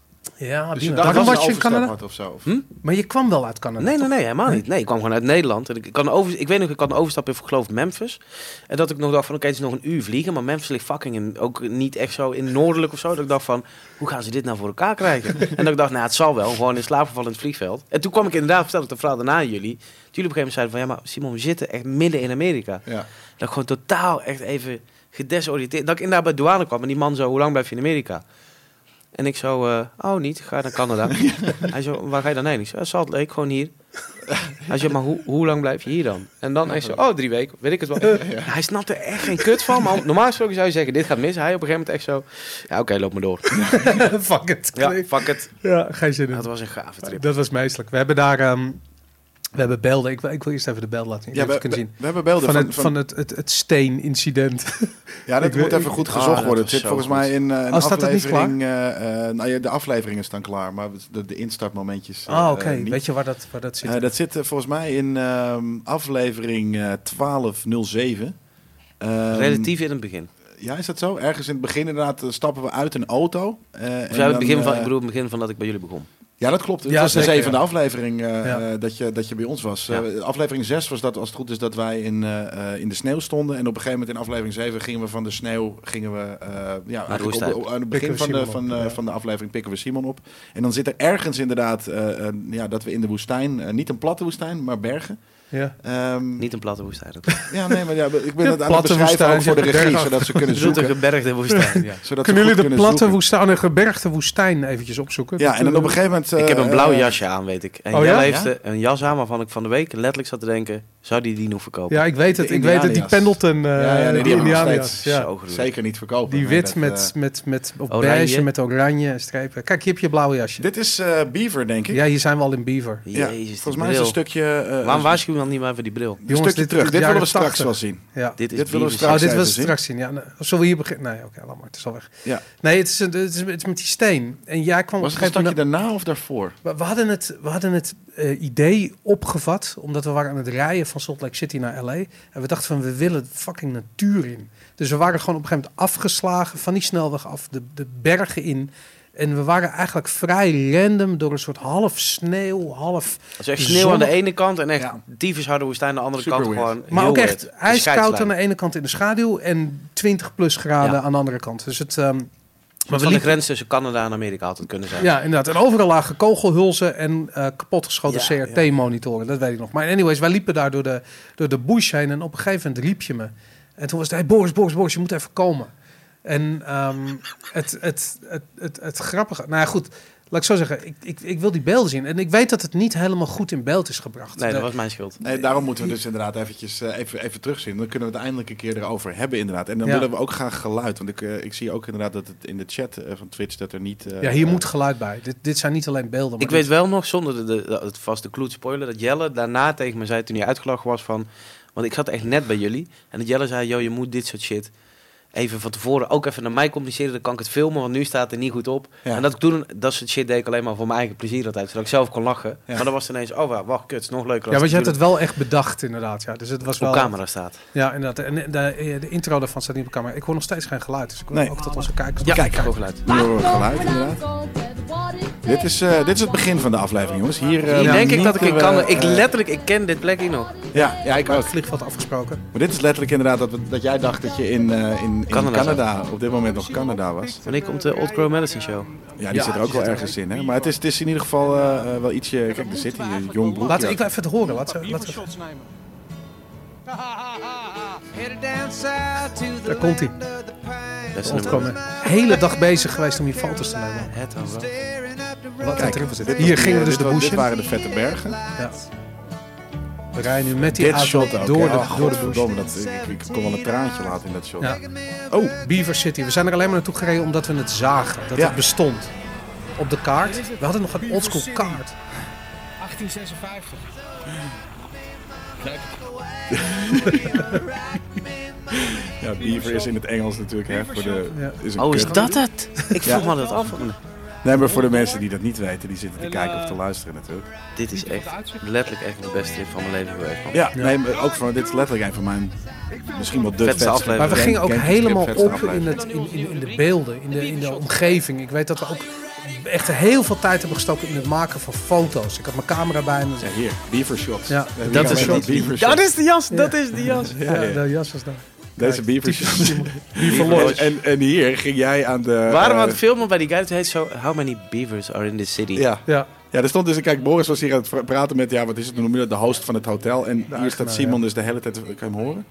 Ja, Dus je dacht dat was je in Canada. had of zo? Of? Hm? Maar je kwam wel uit Canada. Nee, nee, nee, helemaal niet. Nee, ik kwam gewoon uit Nederland. En ik, kan over, ik weet nog, ik had een overstap in, geloof Memphis. En dat ik nog dacht van, oké, het is nog een uur vliegen. Maar Memphis ligt fucking in, ook niet echt zo in noordelijk of zo. Dat ik dacht van, hoe gaan ze dit nou voor elkaar krijgen? <laughs> en dat ik dacht, nou, het zal wel. Gewoon in slaap gevallen in het vliegveld. En toen kwam ik inderdaad, vertelde ik de verhaal daarna aan jullie. Jullie op een gegeven moment zeiden van, ja, maar Simon, we zitten echt midden in Amerika. Ja. Dat ik gewoon totaal echt even gedesoriënteerd... Dat ik inderdaad bij douane kwam en die man zo, hoe lang blijf je in Amerika? En ik zo, eh, oh niet, ga naar Canada. <laughs> Hij zo, waar ga je dan heen? Ik zo, "Ja, Salt Lake, gewoon hier. Hij zo, maar hoe, hoe lang blijf je hier dan? En dan hij zo, oh drie weken, weet ik het wel. Hij snapt er echt geen kut van, maar normaal gesproken zou je zeggen, dit gaat mis. Hij op een gegeven moment echt zo, ja oké, loop maar door. <laughs> Fuck it. Ja, fuck it. Ja, geen zin in. Dat was een gave trip. Dat was meestelijk. We hebben daar... ehm, we hebben beelden. Ik, wil- ik wil eerst even de beelden laten zien. Ja, we, kunnen we, zien. we hebben beelden Van, van... het, van- van het, het, het steenincident. <laughs> ja, dat moet even goed Ah, gezocht worden. Het zit volgens goed. mij in eh, een Oh, staat het niet aflevering... eh, eh, nou ja, de afleveringen staan klaar, maar de, de instartmomentjes eh, Ah, oké. Weet je waar dat, waar dat zit? Dat zit volgens mij in ehm, aflevering eh 1207. Ehm, Relatief in het begin. Ja, is dat zo? Ergens in het begin inderdaad stappen we uit een auto. eh, en ja, het begin van, ik bedoel het begin van dat ik bij jullie begon. Ja, dat klopt. Het Ja, was de zevende ja. aflevering eh, Ja. eh, dat, je, dat je bij ons was. Ja. Eh, aflevering 6 was dat, als het goed is, dat wij in, eh, eh, in de sneeuw stonden. En op een gegeven moment in aflevering 7 gingen we van de sneeuw... Gingen we, eh, ja, eigenlijk woestijn. op, aan het begin van de, van, op, eh, van de aflevering pikken we Simon op. En dan zit er ergens inderdaad eh, eh, ja, dat we in de woestijn... niet een platte woestijn, maar bergen. Ja. Ehm, Niet een platte woestijn. ook. <laughs> ja, nee, maar ja, ik ben het aan het Platte beschrijven woestijn, ook voor de regie, zodat ze kunnen bedoelt een zoeken. gebergde woestijn. Ja. Zodat ze Kunnen jullie de kunnen platte zoeken. woestijn, een gebergte woestijn eventjes opzoeken? Ja, en dan eh, op een gegeven moment... ik heb een eh, blauw eh, jasje aan, weet ik. En Oh, Jelle ja? heeft Ja? een jas aan waarvan ik van de week letterlijk zat te denken... zou die die nog verkopen? Ja, ik weet het. De Ik weet het. Die. Pendleton, eh Ja, ja, nee, die hebben Indianias. Ja. Zeker niet verkopen. Die wit met, met, met Oranje. beige met oranje strepen. Kijk, hier heb je blauwe jasje. Dit is eh, Beaver, denk ik. Ja, hier zijn we al in Beaver. Ja, Jezus, volgens mij is een stukje, eh, Waarom een, dan niet maar voor die bril? een Jongens, stukje dit- terug. dit Dit willen we straks 80. wel zien. Ja. Dit is Dit willen we Beavis. Oh, straks dit was het zien. straks zien. Ja, nou, zullen we hier beginnen? Nee, oké, laat maar. Het is al weg. Ja. Nee, het is, een- het is, het is met die steen. En jij kwam Was het een een stukje daarna of daarvoor? We, we hadden het, we hadden het eh, idee opgevat, omdat we waren aan het rijden van Salt Lake City naar LA. En we dachten van, we willen fucking natuur in. Dus we waren gewoon op een gegeven moment afgeslagen van die snelweg af, de, de bergen in. En we waren eigenlijk vrij random door een soort half sneeuw, half... Het is echt sneeuw aan de ene kant en echt Ja. harde woestijn aan de andere Super kant. weird. Gewoon Maar heel ook weird. echt ijskoud aan de ene kant in de schaduw en 20 plus graden Ja. aan de andere kant. Dus het... ehm, Maar we van de liepen- grens tussen Canada en Amerika had het kunnen zijn. Ja, inderdaad. En overal lagen kogelhulzen en eh kapotgeschoten Ja, CRT-monitoren. Dat weet ik nog. Maar anyways, wij liepen daar door de, door de bush heen. En op een gegeven moment riep je me. En toen was het, hey Boris, Boris, Boris, je moet even komen. En ehm, het, het, het, het, het grappige... Nou ja, goed. Laat ik zo zeggen. Ik, ik, ik wil die beelden zien. En ik weet dat het niet helemaal goed in beeld is gebracht. Nee, dat was mijn schuld. Nee, daarom moeten we dus inderdaad eventjes, eh, even, even terugzien. Dan kunnen we het eindelijk een keer erover hebben inderdaad. En dan Ja. willen we ook graag geluid. Want ik, eh, ik zie ook inderdaad dat het in de chat eh, van Twitch dat er niet... ja, hier moet geluid bij. Dit, dit zijn niet alleen beelden. maar Ik dit- weet wel nog, zonder de, de, de- het vaste kloed spoiler, dat Jelle daarna tegen me zei toen hij uitgelachen was van... Want ik zat echt net bij jullie. En dat Jelle zei, joh, je moet dit soort shit even van tevoren ook even naar mij communiceren. Dan kan ik het filmen, want nu staat het er niet goed op. Ja. En dat ik toen, dat soort shit deed ik alleen maar voor mijn eigen plezier altijd. Zodat ik zelf kon lachen. Ja. Maar dan was het ineens, oh wa- wacht, kut, het is nog leuker Ja, want je hebt het wel echt bedacht inderdaad. Ja. Dus het was op wel... camera staat. Ja, inderdaad. En de, de, de intro daarvan staat niet op camera. Ik hoor nog steeds geen geluid. Dus ik wil Nee. ook dat onze kijkers... Ja, Kijk, geluid. Geluid inderdaad. Dit is, eh, dit is het begin van de aflevering, jongens. Hier, eh, Hier denk ik dat ik in kan. Ik eh, letterlijk, ik ken dit plekje nog. Ja, ja, ik ook. Vliegveld afgesproken. Maar dit is letterlijk inderdaad dat, we- dat jij dacht dat je in, eh, in, in Canada Canada, op dit moment nog Canada was. Wanneer komt de Old Crow Medicine Show? Ja, die zit er ook wel ergens in. Hè? Maar het is, het is in ieder geval wel ietsje... Kijk, er zit hier een jong broekje. Laten we ik wil even het horen. Laten we, laten we- shots nemen. <laughs> <laughs> daar komt hij. Best nummer. Ontkomen. Hele dag bezig geweest om hier foto's te nemen. Het. Wat Kijk, er zit. Hier gingen we dus de bush Dit in. waren de vette bergen. Ja. We rijden nu met die Dit auto shot ook. door de, Oh, door de bush. dat, ik, ik kon wel een traantje laten in dat shot. Ja. Oh, Beaver City. We zijn er alleen maar naartoe gereden omdat we het zagen. Dat Ja. het bestond. Op de kaart. We hadden nog een oldschool kaart. 1856. Ja, Beaver is in het Engels natuurlijk. Hè, voor de, is een Oh, is kut. dat het? <laughs> Ik vroeg me dat af. Nee, maar voor de mensen die dat niet weten, die zitten te kijken of te luisteren natuurlijk. Dit is echt, letterlijk echt de beste van mijn leven geweest. man. Ja, nee, maar ook van, dit is letterlijk een van mijn, misschien wel de Vetste vetste aflevering. Maar we gingen ook helemaal op in, het, in, in, in de beelden, in de, in de omgeving. Ik weet dat we ook echt heel veel tijd hebben gestoken in het maken van foto's. Ik had mijn camera bij me. Ja, hier, Beaver Shots. Ja, dat is shot. Dat is de jas, dat is de jas. Ja, Ja, ja. de jas was daar. Deze Kijk, Beaver typisch <laughs> Shots. Beaver Lodge. En, en hier ging jij aan de... Waarom aan het filmen bij die guy? Het heet zo, how many beavers are in this city? Ja. Ja, Ja, er stond dus, kijk, Boris was hier aan het pra- praten met, ja, wat is het, hoe noem je dat, de host van het hotel. En hier staat Simon ja. dus de hele tijd, kan je hem horen?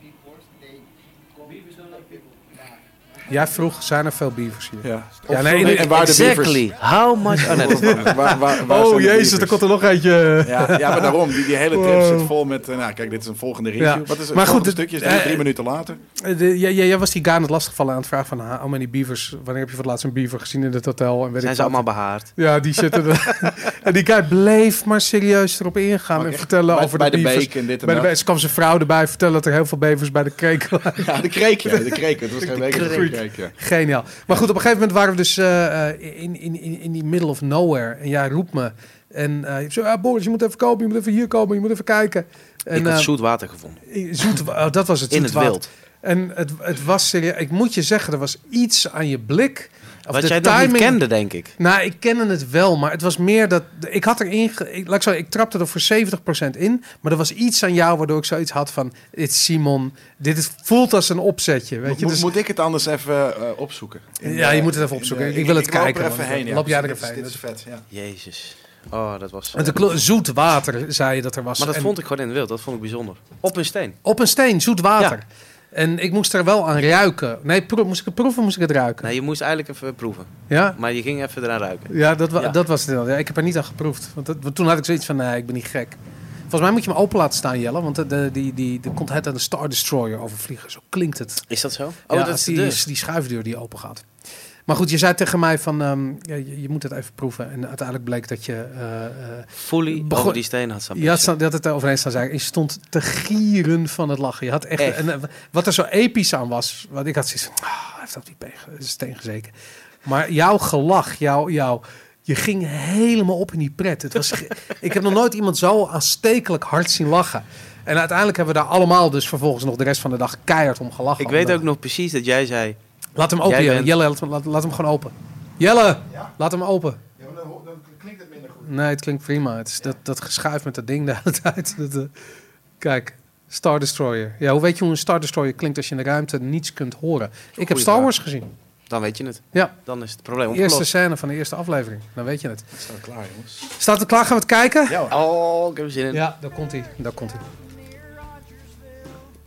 Jij vroeg, zijn er veel beavers hier? Ja. Ja, nee, nee, en waar de Exactly. How much... Oh. <laughs> Waar, waar, waar Oh de jezus, er komt er nog eentje. Ja, ja, maar daarom, die, die hele trip Wow. zit vol met, eh, nou kijk, dit is een volgende review. Ja. Wat is het Maar goed, stukje? Is drie, eh, drie minuten later. Eh, de- jij- was die guy aan het lastigvallen aan het vragen van how many beavers, wanneer heb je voor het laatst een beaver gezien in het hotel? En weet Zijn ik ze wat. allemaal behaard? Ja, die zitten er. <laughs> en die guy bleef maar serieus erop ingaan Maar en vertellen bij- over bij de de beavers. beek en dit en bij de dat. beek. Ze kwam zijn vrouw erbij vertellen dat er heel veel bevers bij de kreek waren. Ja, de kreek, <laughs> ja, de kreek. Het was geen week, ja. Geniaal. Maar goed, op een gegeven moment waren we dus eh, eh, in, in, in, in die middle of nowhere. En jij roept me. En eh ik zo, ja, Boris, je moet even komen, je moet even hier komen, je moet even kijken. En, Ik had zoet water gevonden. zoet, oh, dat was het. In het water. wild. En het, het was serieus. Ik moet je zeggen, er was iets aan je blik. Of Wat de jij nog niet kende, denk ik. Nou, ik kende het wel, maar het was meer dat... Ik had erin... ge- Ik, laat ik, zo, ik trapte er voor 70% in, maar er was iets aan jou waardoor ik zoiets had van... Dit Simon, dit is, voelt als een opzetje, weet je. Moet, Dus, moet ik het anders even eh, opzoeken? In Ja, de- je moet het even opzoeken. de- Ik wil het loop kijken, er even heen. Ja. Loop jij er even heen. Dit is vet, ja. Jezus. Oh, dat was... de zoet water, zei je dat er was. Maar dat En vond ik gewoon in het wild. Dat vond ik bijzonder. Op een steen. Op een steen, zoet water. Ja. En ik moest er wel aan ruiken. Nee, moest ik het proeven of moest ik het ruiken? Nee, je moest eigenlijk even proeven. Ja? Maar je ging even eraan ruiken. Ja, dat, wa- Ja. dat was het wel. Ja, ik heb er niet aan geproefd. Want, dat- want toen had ik zoiets van, nee, ik ben niet gek. Volgens mij moet je hem open laten staan, Jelle. Want de, de, die, die, er komt het aan de Star Destroyer overvliegen. Zo klinkt het. Is dat zo? Oh, ja, dat is die, die schuifdeur die open gaat. Maar goed, je zei tegen mij van, ehm, je, je moet het even proeven. En uiteindelijk bleek dat je... eh, eh, Fully Begon- over die steen had staan je had, dat het overheen staan zeggen. Je stond te gieren van het lachen. Je had echt, Echt. En, eh, wat er zo episch aan was. Wat ik had zoiets van, hij heeft op die steen gezeken. Maar jouw gelach, jouw, jouw, je ging helemaal op in die pret. Het was, <laughs> ik heb nog nooit iemand zo aanstekelijk hard zien lachen. En uiteindelijk hebben we daar allemaal dus vervolgens nog de rest van de dag keihard om gelachen. Ik weet ook nog precies dat jij zei... Laat hem open, Jelle. bent- Jelle laat, hem- laat, laat hem gewoon open. Jelle, laat hem open. Ja, maar dan, dan klinkt het minder goed. Nee, het klinkt prima. Het is dat, dat geschuif met dat ding de hele <laughs> tijd. Dat, eh, kijk, Star Destroyer. Ja, hoe weet je hoe een Star Destroyer klinkt als je in de ruimte niets kunt horen? Ik heb Star vraag. Wars gezien. Dan weet je het. Ja, Dan is het probleem de eerste opgelost. scène van de eerste aflevering. Dan weet je het. Het staat klaar, jongens. Staat het klaar? Gaan we het kijken? Ja, hoor. Oh, ik heb er zin in. Ja, daar komt hij. Daar komt hij.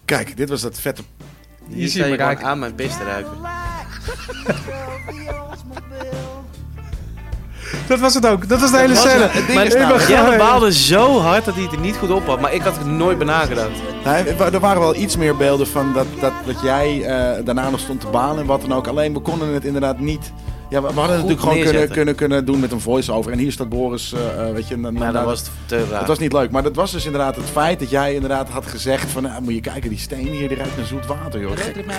Kijk, dit was dat vette... Je Hier sta me je aan mijn pis te ruiken. <laughs> Dat was het ook. Dat was de hele was scène. het. Het ding Maar is ik Jelle gewoon- baalde zo hard dat hij het er niet goed op had. Maar ik had er nooit bij nagedacht. Nou, er waren wel iets meer beelden van dat, dat, dat jij eh, daarna nog stond te balen en wat dan ook. Alleen we konden het inderdaad niet... Ja, we, we hadden het Goed natuurlijk gewoon kunnen, neerzetten. kunnen, kunnen doen met een voice-over. En hier staat Boris, eh, eh, weet je... Maar dat was te raar. Het was niet leuk, maar dat was dus inderdaad het feit dat jij inderdaad had gezegd van... Nou, moet je kijken, die steen hier, die ruikt naar zoet water, joh. Gek. <laughs>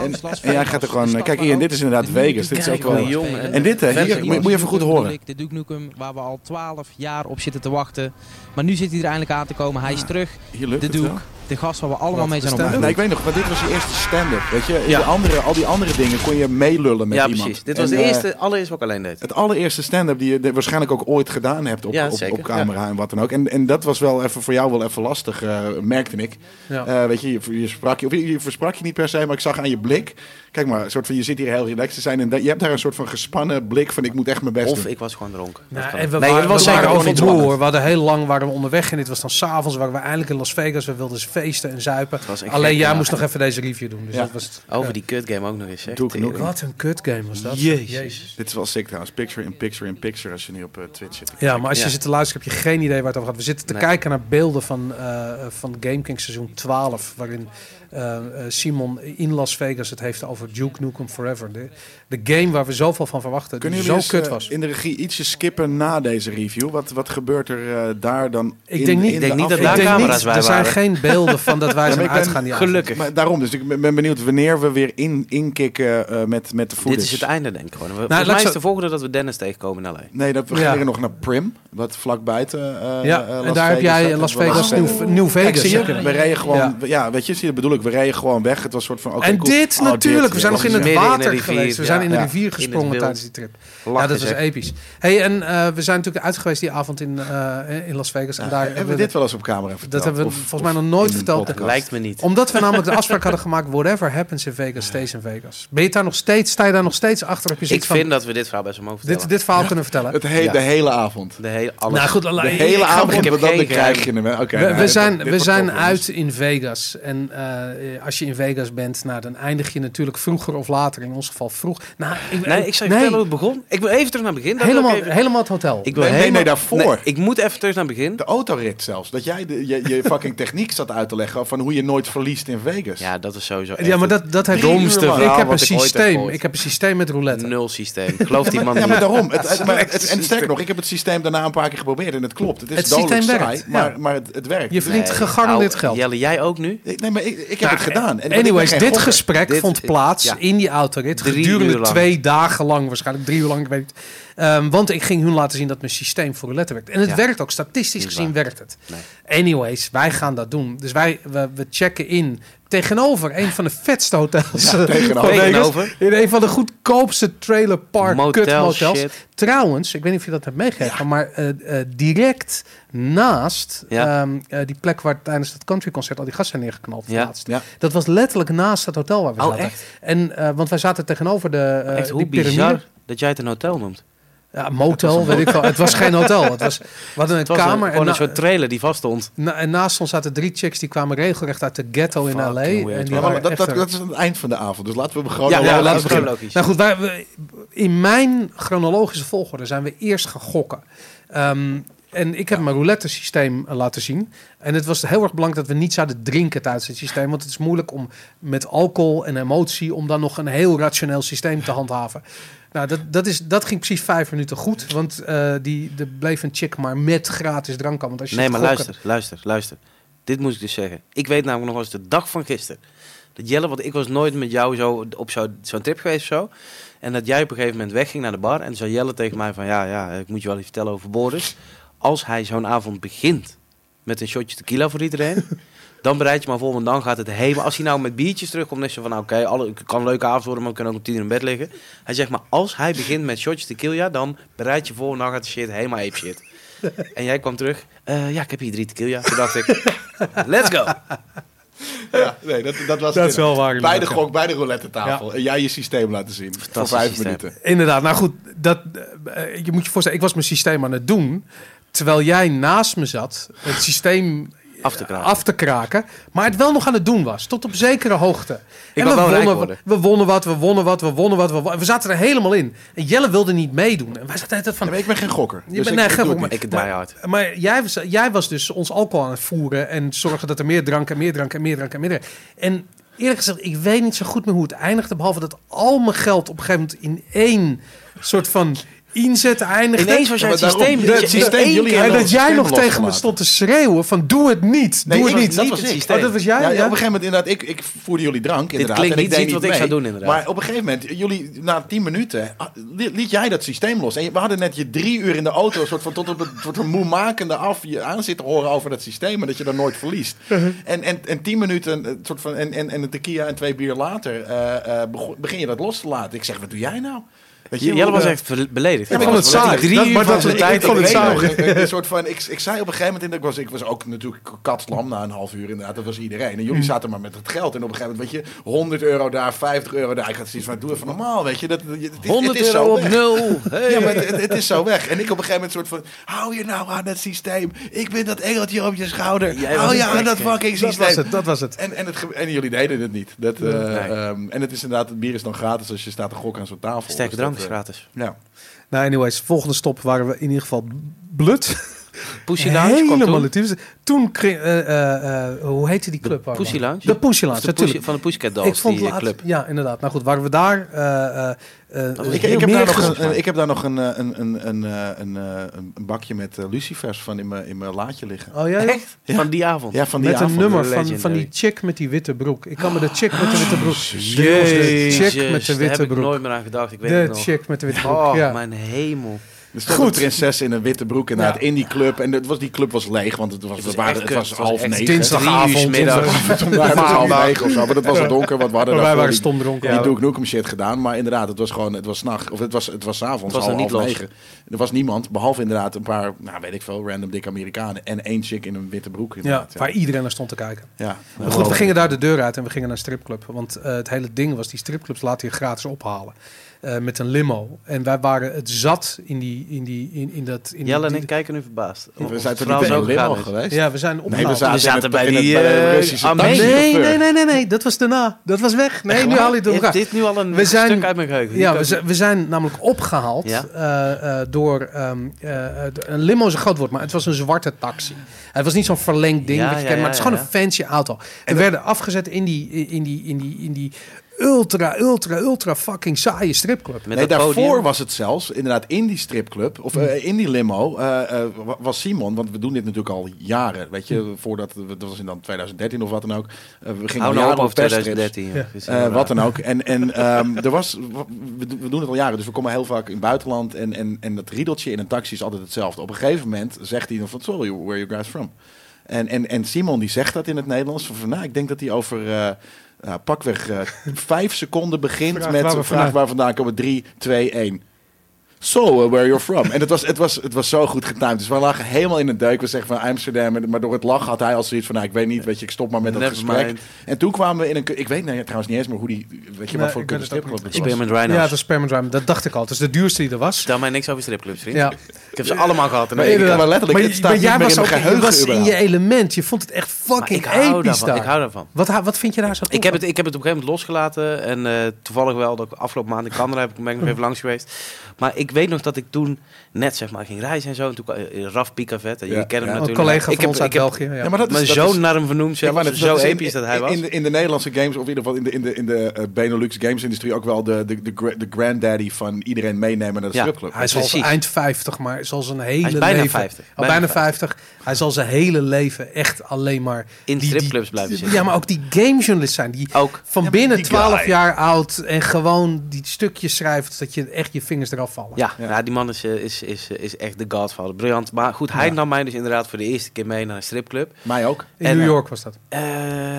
En, en jij gaat er gewoon... Kijk hier, en dit is inderdaad <laughs> Vegas. Dit is ook wel... jong en, En dit, hè, hier, moet, je even goed horen. De Duke Nukem, waar we al 12 jaar op zitten te wachten. Maar nu zit hij er eindelijk aan te komen. Hij is terug. Hier lukt De het Duke. De gast waar we allemaal Wat, mee zijn opgegroeid. Nee, ik weet nog, maar dit was je eerste stand-up. Weet je, Ja. de andere, al die andere dingen kon je meelullen met ja, iemand. precies. Dit was de eh, eerste, allereerste wat ik alleen deed. Het allereerste stand-up die je de- waarschijnlijk ook ooit gedaan hebt op, Ja, op, camera en wat dan ook. En, en dat was wel even voor jou wel even lastig, eh, merkte ik. Ja. Eh, weet je, je, je sprak je, of je, je versprak je niet per se, maar ik zag aan je blik. Kijk maar, een soort van, je zit hier heel relaxed te zijn en dat- je hebt daar een soort van gespannen blik van ik moet echt mijn best Of doen. ik was gewoon dronken. Dat Nou, en we nee, waren, dat was we zeker waren niet hoor. We hadden heel lang waren we onderweg en dit was dan s'avonds waren we eindelijk in Las Vegas. We wilden feesten en zuipen. Alleen jij moest nog even deze review doen. Dus Ja. dat was het. Over Ja. die kut game ook nog eens. Nukem. Tering. Wat een kut game was dat. Jezus. Dit is wel sick trouwens, picture in picture in picture als je nu op eh, Twitch zit. Ja, maar als je Ja. zit te luisteren heb je geen idee waar het over gaat. We zitten te Nee. kijken naar beelden van, eh van Game King seizoen 12. Waarin eh, eh, Simon in Las Vegas het heeft over Duke Nukem Forever. De, de game waar we zoveel van verwachten. Kunnen Die jullie zo eens, kut eh, was. in de regie ietsje skippen na deze review? Wat, wat gebeurt er eh, daar dan Ik in- denk niet- in ik de denk niet dat daar denk camera's niet, bij er zijn waren. geen beelden van dat <laughs> wij Ja, zijn maar ik ben uitgaan die. Gelukkig. Maar daarom, dus ik ben ben benieuwd wanneer we weer in, inkikken eh, met, met de footage. Dit is het einde, denk ik gewoon. We- Volgens mij is de volgende dat we Dennis tegenkomen in L.A. Nee, dat, we Ja. gaan weer nog naar Prim, wat vlak buiten eh, Ja, eh, Las en daar heb Vegas jij. Las Vegas, Nieuw, Nieuw Kijk, Vegas. zie je, we reden gewoon, Ja. weet je, zie je, dat bedoel ik, we reden gewoon weg. Het was een soort van, oké, en cool. dit Oh, natuurlijk, dit, we zijn ja, nog in dat het in water rivier, geweest. We ja. zijn in de rivier gesprongen tijdens die trip. Lachen, ja, dat was zeg. episch. Hey, en eh, we zijn natuurlijk uit geweest die avond in, eh, in Las Vegas. En daar Hebben we dit wel eens op camera verteld? dat hebben we Of- volgens mij nog nooit verteld. podcast? Lijkt me niet. Omdat we namelijk de afspraak hadden gemaakt, whatever happens in Vegas, stays in Vegas. Ben je daar nog steeds, sta je daar nog steeds achter? Heb je Ik vind dat we dit verhaal best wel mogen vertellen. dit, dit verhaal kunnen vertellen? Het he- Ja. De hele avond. De hele, alles. Nou goed, De ik- hele ik avond, heb want dan krijg je hem. we, nou, zijn, uit in Vegas. En eh, als je in Vegas bent, nou, dan eindig je natuurlijk vroeger of later. In ons geval vroeg. Nou, ik, Nee, ik zou je vertellen hoe het begon. Ik wil even terug naar het begin. Dat wil ik helemaal, even- helemaal het hotel. Ik wil Nee, nee, helemaal- nee, daarvoor. ik moet even terug naar het begin. De autorit zelfs. Dat jij de, je, je <laughs> fucking techniek zat uit te leggen van hoe je nooit verliest in Vegas. Ja, dat is sowieso ja, maar dat, dat heeft Drie domste. Ik heb een wat ik ooit heb systeem. Ik heb een systeem met roulette. Nul systeem. Geloof die man Ja, niet. maar daarom. Het, <laughs> het- maar het- en sterker nog, ik heb het systeem daarna een paar keer geprobeerd en het klopt. Het is Het dodelijk systeem saai, werkt, ja. maar, maar het, het werkt. Je verdient Nee, gegarandeerd geld. Jelle, jij ook nu? Ik- Nee, maar ik, ik heb Nou, het gedaan. En ik Anyways, dit gesprek Dit- vond plaats ja. in die autorit. Gedurende twee dagen lang, waarschijnlijk drie uur lang, ik weet niet. Ehm, want ik ging hun laten zien dat mijn systeem voor roulette werkt. En het Ja. werkt ook, statistisch Niet gezien waar. werkt het. Nee. Anyways, wij gaan dat doen. Dus wij we, we checken in tegenover een van de vetste hotels. Ja, eh, tegenover. van <laughs> Vegas. Tegenover. In een van de goedkoopste trailer park kutmotels. shit. Trouwens, ik weet niet of je dat hebt meegegeven, maar eh, eh, direct naast Ja. ehm, eh, die plek waar tijdens het countryconcert al die gasten zijn neergeknald. Ja. laatst. Ja. Dat was letterlijk naast het hotel waar we Oh, zaten. echt? En, eh, want wij zaten tegenover de uh, Echt, hoe die piramide. bizar dat jij het een hotel noemt. Ja, motel, weet ik wel. Het was geen hotel. Het was, hadden een Het was een, kamer. gewoon en, een soort trailer die vast stond. na- en naast ons zaten drie chicks die kwamen regelrecht uit de ghetto in L.A. weird, En die. Ja, maar dat, dat, dat is aan het eind van de avond. Dus laten we hem gewoon... Ja, ja, laten we we beginnen. logisch. Nou goed, wij, we- in mijn chronologische volgorde zijn we eerst gaan gokken. Ehm, en ik heb mijn roulette systeem eh, laten zien. En het was heel erg belangrijk dat we niet zouden drinken tijdens het systeem. Want het is moeilijk om met alcohol en emotie... om dan nog een heel rationeel systeem te handhaven. <laughs> Nou, dat, dat, is, dat ging precies vijf minuten goed. Want eh, die, er bleef een chick maar met gratis drank aan. Want als je Nee, maar gokken- luister, luister, luister. Dit moet ik dus zeggen. Ik weet namelijk nog eens de dag van gisteren. Dat Jelle, want ik was nooit met jou zo op zo- zo'n trip geweest of zo. En dat jij op een gegeven moment wegging naar de bar. En zei Jelle tegen mij van, ja, ja, ik moet je wel iets vertellen over Boris. Als hij zo'n avond begint met een shotje tequila voor iedereen... <laughs> dan bereid je maar voor, want dan gaat het helemaal... Als hij nou met biertjes terugkomt, dan is hij van, nou, oké, alle het kan een leuke avond worden... maar we kunnen ook om tien uur in bed liggen. Hij zegt, maar als hij begint met shotjes tequila... dan bereid je voor, en dan gaat de shit helemaal ape shit. <laughs> En jij kwam terug. "Eh, ja, ik heb hier drie tequila. Toen dacht ik, <laughs> let's go. Ja, nee, dat, dat was Dat is wel waar, Bij de gok, bij de roulette tafel. En jij je systeem laten zien. Voor Fantastisch vijf systeem. minuten. Inderdaad, nou goed, dat, eh, je moet je voorstellen, ik was mijn systeem aan het doen, terwijl jij naast me zat, het systeem Af te kraken. af te kraken, maar het wel nog aan het doen was, tot op zekere hoogte. Ik en we wonnen, we wonnen wat, we wonnen wat, we wonnen wat, we, wonnen- we zaten er helemaal in. En Jelle wilde niet meedoen. En wij zaten altijd van, Ja, maar ik ben geen gokker. Je Dus bent- ik, nee, ik gokker. Ik hard. maar jij was, jij was dus ons alcohol aan het voeren en zorgen dat er meer drank en meer drank en meer drank en meer drank. En eerlijk gezegd, ik weet niet zo goed meer hoe het eindigde, behalve dat al mijn geld op een gegeven moment in één soort van inzet eindigt. Ineens was jij het systeem. dat systeem, jullie En hebben dat jij nog tegen me stond te schreeuwen van doe het niet, Nee, doe ik het was- niet. dat was het. Oh, dat was jij? Ja, op een gegeven moment inderdaad, ik, ik voerde jullie drank inderdaad. klinkt en ik niet wat ik zou doen, inderdaad. Maar op een gegeven moment, jullie na tien minuten, ah, li- liet jij dat systeem los. En we hadden net je drie uur in de auto, een soort van tot op het soort van moemakende af je aan zitten horen over dat systeem, en dat je dat nooit verliest. <laughs> en, en, en tien minuten, een soort van, en, en, en een tequila en twee bier later, eh, eh, begin je dat los te laten. Ik zeg, wat doe jij nou? Weet Jelle hoe, was eh, echt beledigd. Ja, Ik vond het saai. ik- Drie Dat- uur maar van dat- ik tijd. vond het saai. een- soort van, ik, ik zei op een gegeven moment, ik was, ik was ook natuurlijk katslam na een half uur inderdaad, dat was iedereen. En jullie zaten maar met het geld en op een gegeven moment, weet je, 100 euro daar, 50 euro daar. Ik had zoiets van, doe even normaal, weet je. Dat, het, is- 100 het is euro zo op weg. nul. Hey. <laughs> Ja, maar het, het is zo weg. En ik op een gegeven moment soort van, hou je nou aan het systeem. Ik ben dat engeltje op je schouder. Jij hou je aan dat fucking Dat systeem. was het, dat was het. En, en, het, jullie deden het niet. Dat, eh, Nee. ehm, en het is inderdaad, het bier is dan gratis als je staat te gokken aan zo'n tafel. Sterke Dus drank dat, is gratis. Ja. Nou, anyways, volgende stop waren we in ieder geval blut. Pussy Lounge kwam Helemaal toen. het liefst. Toen, kreeg, eh, eh, eh, hoe heette die club? Arman? Pussy Lounge? De Pussy Lounge, de van de Pussycat Ik Dolls, vond die laat, club. ja, inderdaad. Nou goed, waren we daar. eh, eh, Ik, heb daar nog een, een- ik heb daar nog een, eh, een, een, een, eh, een, een, bakje met lucifers van in mijn, in mijn laadje liggen. Oh ja? Echt? Van die avond? Ja, van die Met een avond. nummer van, van die chick met die witte broek. Ik kan me de chick met de witte broek. Jezus, de chick met de daar witte heb ik broek. nooit meer aan gedacht. Ik weet het De nog. chick met de witte broek. Oh, ja. mijn hemel. Er stond Goed. een prinses in een witte broek inderdaad Ja. in die club. En het was, die club was leeg, want het was, Het was het was Het was half negen. dinsdagavond. Het was half negen of zo, maar het was al donker. Wat we hadden wij waren stom dronken. Die Duke Nukem shit gedaan, maar inderdaad, het was gewoon, het was nacht, of het was, het was 's avonds, Het was half negen. Er was niemand, behalve inderdaad een paar, nou weet ik veel, random dikke Amerikanen en één chick in een witte broek. Ja, inderdaad, waar iedereen naar stond te kijken. ja. Maar goed, we gingen daar de deur uit en we gingen naar een stripclub. Want eh, het hele ding was, die stripclubs laten je gratis ophalen. Eh, met een limo. En wij waren het zat in die... In die in, in dat, in Jelle en ik kijken nu verbaasd. We zijn toch niet zo een limo geweest? Ja, we zijn Nee, opgehaald. we zaten, We zaten in bij het- in die, het- bij de eh, Russische Armee. taxichauffeur. Nee, nee, nee, nee, nee. Dat was daarna. Dat was weg. Nee, nu haal je het door Heeft elkaar. dit nu al een We zijn- stuk uit mijn geheugen? Ja, we zijn, we zijn namelijk opgehaald Ja? eh, eh, door ehm, eh, eh, een limo is een groot woord, maar het was een zwarte taxi. Het was niet zo'n verlengd ding, Ja, wat je ja, kent, maar het is ja, gewoon een fancy auto. En we werden afgezet in die, in die, in die, in die ultra, ultra, ultra fucking saaie stripclub. Met nee, daarvoor podium. was het zelfs, inderdaad, in die stripclub, of eh, in die limo, eh, eh, wa- was Simon, want we doen dit natuurlijk al jaren, weet je, voordat, we- dat was in dan 2013 of wat dan ook. Eh, we gingen al nou jaren op op over perstrips. 2013. joh. Ja. Eh, wat dan ook. En, en ehm, <laughs> er was, we, doen- we doen het al jaren, dus we komen heel vaak in het buitenland. En, en, en dat riedeltje in een taxi is altijd hetzelfde. Op een gegeven moment zegt hij dan van, sorry, where are you guys from? En, en, en Simon die zegt dat in het Nederlands. Van, nou, ik denk dat hij over eh, eh, pakweg eh, <laughs> vijf seconden begint Vraag met een vraag waar vandaan komen. 3, 2, 1. So, uh, where you're from. En het was, het, was, het was zo goed getimed. Dus we lagen helemaal in de deuk. We zeggen van Amsterdam. Maar door het lachen had hij al zoiets van... Nou, ik weet niet, weet je, ik stop maar met dat Never gesprek. mind. En toen kwamen we in een... Ik weet nou, trouwens niet eens meer hoe die... Weet je Nee, wat voor ik kut weet het stripclub was? Spearmint Rhinos. Ja, het was Sperm and Dat dacht ik al. Het is de duurste die er was. Stel mij niks over stripclubs, vriend. Ja. <laughs> Ik heb ze allemaal gehad. in Maar maar letterlijk, maar, het staat maar jij was in ook je was in je element. Je vond het echt Maar fucking ik hou episch daarvan. Ik hou daarvan. Wat, wat vind je daar zo Ik heb, het, ik heb het op een gegeven moment losgelaten. En eh, toevallig wel, dat ik afgelopen maand in Canada heb ik, ben ik nog even langs geweest. Maar ik weet nog dat ik toen net zeg maar ging reizen en zo. En toen eh, Raf Pikavet. Kennen ja. hem Een natuurlijk. collega ik van heb, ons uit ik België. Ja. Ja, maar dat is, mijn dat zoon is- naar hem vernoemd. Ja, Ja, maar dat, zo episch dat hij was. In de, in de Nederlandse games, of in ieder geval in de, in de, in de eh, Benelux games-industrie... ook wel de, de, de, gra- de granddaddy van iedereen meenemen naar de Ja. stripclub. Hij is al eind 50, maar zal zijn hele Hij is bijna leven... 50. Al bijna 50. Hij zal zijn hele leven echt alleen maar... In die- stripclubs die- blijven zitten. Ja, maar ook die gamejournalist zijn. Die Ook. van binnen die 12 guy. jaar oud en gewoon die stukjes schrijft... dat je echt je vingers eraf vallen. Ja, Ja. ja. die man is, eh, is, is, is echt de godfather. Briljant. Maar goed, hij Ja. nam mij dus inderdaad voor de eerste keer mee naar een stripclub. Mij ook. In En, New York was dat. Eh,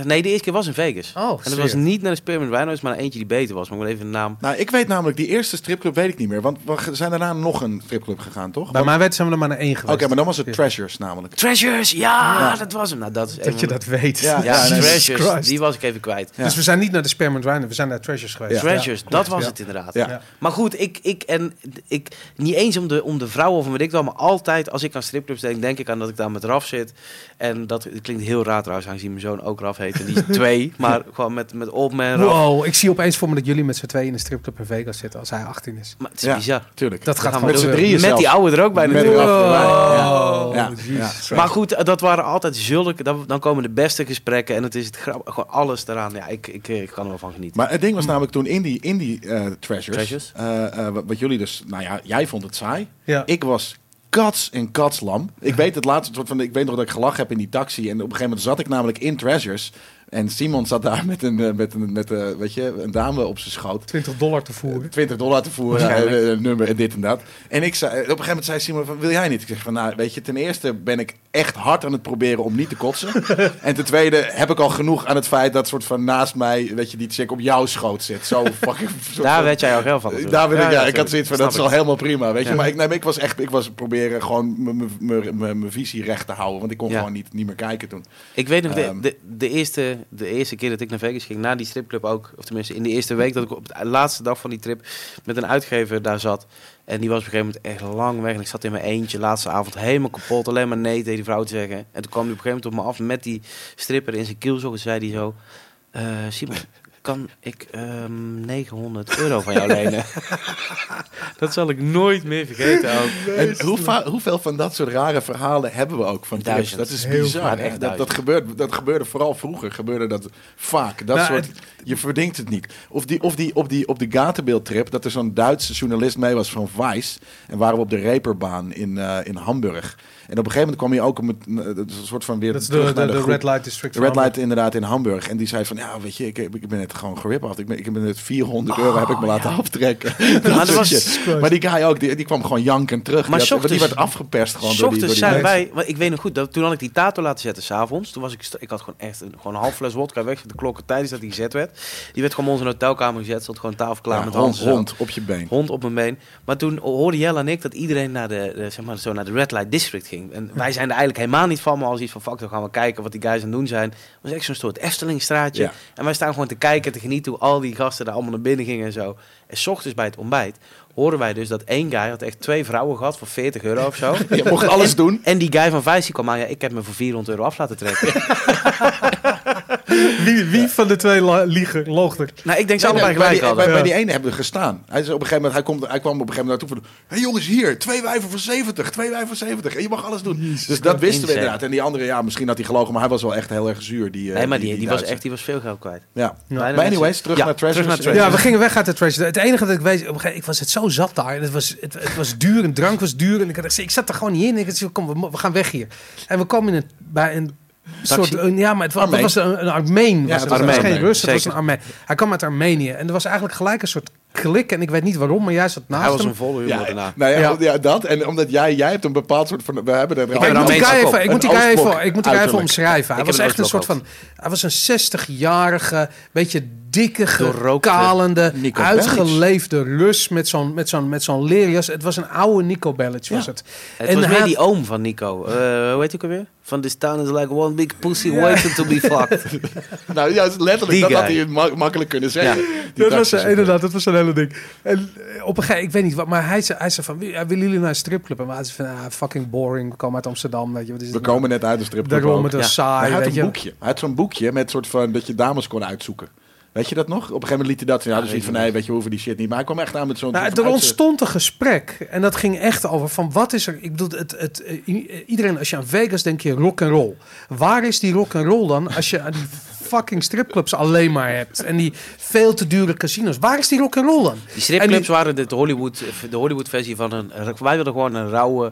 nee, de eerste keer was in Vegas. Oh, en dat was niet naar de Spearmint Rhinos, maar naar eentje die beter was. Maar ik moet even de naam... Nou, ik weet namelijk, die eerste stripclub weet ik niet meer. Want we zijn daarna nog een stripclub gegaan, toch? Bij mij werd zijn we er maar naar één Oké, geweest. maar dan was het. Treasures namelijk. Treasures, ja, dat was hem. Nou, dat is Dat je dat weet. Ja, <laughs> Treasures, Christ. die was ik even kwijt. Ja. Dus we zijn niet naar de Sperm Rhino, we zijn naar Treasures geweest. Ja. Treasures, dat was Ja. het inderdaad. Ja. Ja. Maar goed, ik, ik, en ik, niet eens om de, om de vrouw of weet ik wel, maar altijd als ik aan stripclubs denk, denk ik aan dat ik daar met Raf zit. En dat klinkt heel raar trouwens, aangezien mijn zoon ook Raf heet. En die is <laughs> twee, maar gewoon met, met Old Man Raf. Wow, ik zie opeens voor me dat jullie met z'n tweeën in een stripclub in Vegas zitten als hij 18 is. Maar het is Ja. bizar. Tuurlijk. Dat gaat met z'n drieën Met die oude er ook bij natuurlijk. Oh, Ja, jezus. ja. Maar goed, dat waren altijd zulke... Dan, dan komen de beste gesprekken en het is het grap, gewoon alles eraan. Ja, ik, ik, ik kan er wel van genieten. Maar het ding was namelijk toen in die, in die eh, Treasures, Treasures. eh, eh, wat, wat jullie dus, nou ja, jij vond het saai. Ja. Ik was kats en katslam. Ik weet het laatste soort van, ik weet nog dat ik gelachen heb in die taxi en op een gegeven moment zat ik namelijk in Treasures en Simon zat daar met een, eh, met een, met, eh, weet je, een dame op zijn schoot. 20 dollar te voeren. 20 dollar te voeren, eh, eh, nummer en dit en dat. En ik zei, op een gegeven moment zei Simon van, wil jij niet? Ik zeg van, nou, weet je, ten eerste ben ik echt hard aan het proberen om niet te kotsen. <laughs> en ten tweede heb ik al genoeg aan het feit dat soort van naast mij, weet je, die chick op jouw schoot zit. Zo <laughs> fucking... Daar werd jij ook heel van. natuurlijk. daar ben ik, ja, ik had zoiets van, dat is al helemaal prima, weet je. Ja. Maar ik, nee, maar ik was echt, ik was proberen gewoon mijn visie recht te houden. Want ik kon Ja. gewoon niet, niet meer kijken toen. Ik weet nog, de, Ehm. de, de, eerste, de eerste keer dat ik naar Vegas ging, na die stripclub ook, of tenminste in de eerste week dat ik op de laatste dag van die trip met een uitgever daar zat. En die was op een gegeven moment echt lang weg. En ik zat in mijn eentje, laatste avond helemaal kapot, alleen maar nee tegen die vrouw te zeggen. En toen kwam hij op een gegeven moment op me af met die stripper in zijn kielzog en zei hij zo... "Eh, Simon, kan ik ehm 900 euro van jou lenen? <laughs> dat zal ik nooit meer vergeten ook. En hoe hoeveel van dat soort rare verhalen hebben we ook van? Duizend. Dat is Heel bizar. echt dat, dat, gebeurt, dat gebeurde vooral vroeger. Gebeurde dat vaak. Dat Nou, soort, het- je verdient het niet. Of, die, of die, op, die, op de Gatenbeeld-trip, dat er zo'n Duitse journalist mee was van Vice. En waren we op de Reeperbaan in, eh, in Hamburg. En op een gegeven moment kwam hij ook om het, dat is een soort van weer Dat is terug de, naar de, de groep. Red Light District. De Red Light inderdaad in Hamburg. En die zei van, ja, weet je, ik, ik ben het gewoon gerip af. Ik ben, ik ben het 400 euro heb ik me laten aftrekken. <laughs> Dat Maar, soort was, maar die guy ook, die, die kwam gewoon jankend terug. Maar die, had- die ochtends- werd afgeperst gewoon S door die, door ochtends die zijn mensen. wij, want ik weet nog goed, dat, toen had ik die tato laten zetten s'avonds. Toen was ik, ik had gewoon echt een, gewoon een half fles wodka weg. De klokken tijdens dat die gezet werd. Die werd gewoon de hotelkamer gezet. Stond gewoon tafel klaar Ja, met hond, hond op je been. Hond op mijn been. Maar toen hoorde Jelle en ik dat iedereen naar de, de, zeg maar, zo naar de Red Light District ging. En wij zijn er eigenlijk helemaal niet van, maar als iets van fuck, dan gaan we kijken wat die guys aan het doen zijn. Het was echt zo'n soort Eftelingstraatje. Ja. En wij staan gewoon te kijken, te genieten hoe al die gasten daar allemaal naar binnen gingen en zo. En s ochtends bij het ontbijt hoorden wij dus dat één guy had echt twee vrouwen gehad voor 40 euro of zo. <laughs> Je mocht alles En- doen. En die guy van Vice die kwam aan, ja, ik heb me voor 400 euro af laten trekken. <laughs> Wie, wie van de twee liegen loog er? nou, ik denk ze Nee, nee, allebei bij, gelijk die, hadden. bij, bij die ene hebben we gestaan. Hij, is op een gegeven moment, hij, komt, hij kwam op een gegeven moment naartoe van... Hé hey jongens, hier, twee wijven voor 70, twee wijven voor 70. En je mag alles doen. dus dat wisten we inderdaad. En die andere, ja, misschien had hij gelogen, maar hij was wel echt heel erg zuur. Die, eh, Nee, maar die, die, was echt die was veel geld kwijt. Ja. Maar anyways, terug Ja, naar terug naar Treasures. Ja, we gingen weg uit de treasure. Het enige dat ik weet, op een gegeven moment, ik was het zo zat daar. En het was, het, het was duur, en drank was duur. En ik, had, ik zat er gewoon niet in. Ik had, kom, we gaan weg hier. En we komen in een, bij een soort, een, ja, maar het was, was een, een Armeen. Ja, Was het het, was het was Armeen, geen Rus, het was een Armeen. Hij kwam uit Armenië. En er was eigenlijk gelijk een soort klik. En ik weet niet waarom, maar jij zat naast Hij was een volle humor Ja, daarna. nou ja, Ja. ja. dat. En omdat jij, jij hebt een bepaald soort van... We hebben er ik een moet die guy even, ik moet die guy even, ik moet die guy even omschrijven. Hij Ik was een echt een soort van, hij was een 60-jarige, beetje dikke, kalende, uitgeleefde Rus met zo'n met zo'n met zo'n leerjas. Het was een oude Nico Bellic, was Ja. het. Het En was hij meer die oom van Nico. Eh hoe heet hij ook alweer? Van this town is like one big pussy waiting to be <laughs> fucked. Nou ja, letterlijk, Die dat guy. had hij ma- makkelijk kunnen zeggen. Ja. Dat was eh, inderdaad, dat was een hele ding. En eh, op een gegeven ik weet niet wat, maar hij zei, hij zei van, "Wie- ja, willen jullie naar een stripclub? En wij zeiden van, ah, fucking boring, we komen uit Amsterdam, weet je. Wat is We het nou? komen net uit de stripclub het was Ja. Maar saai, hij had een je. boekje. Hij had zo'n boekje met soort van dat je dames kon uitzoeken. Weet je dat nog? Op een gegeven moment liet hij dat. Ja, dus iets van nee, weet je, we hoeven die shit niet. Maar hij kwam echt aan met zo'n. Nou, er ontstond een gesprek en dat ging echt over van wat is er. Ik bedoel, het, het, iedereen als je aan Vegas denk je rock and roll. Waar is die rock and roll dan als je aan die fucking stripclubs alleen maar hebt en die veel te dure casinos? Waar is die rock and roll dan? Die stripclubs die- waren de Hollywood, de Hollywood versie van een... Wij wilden gewoon een rauwe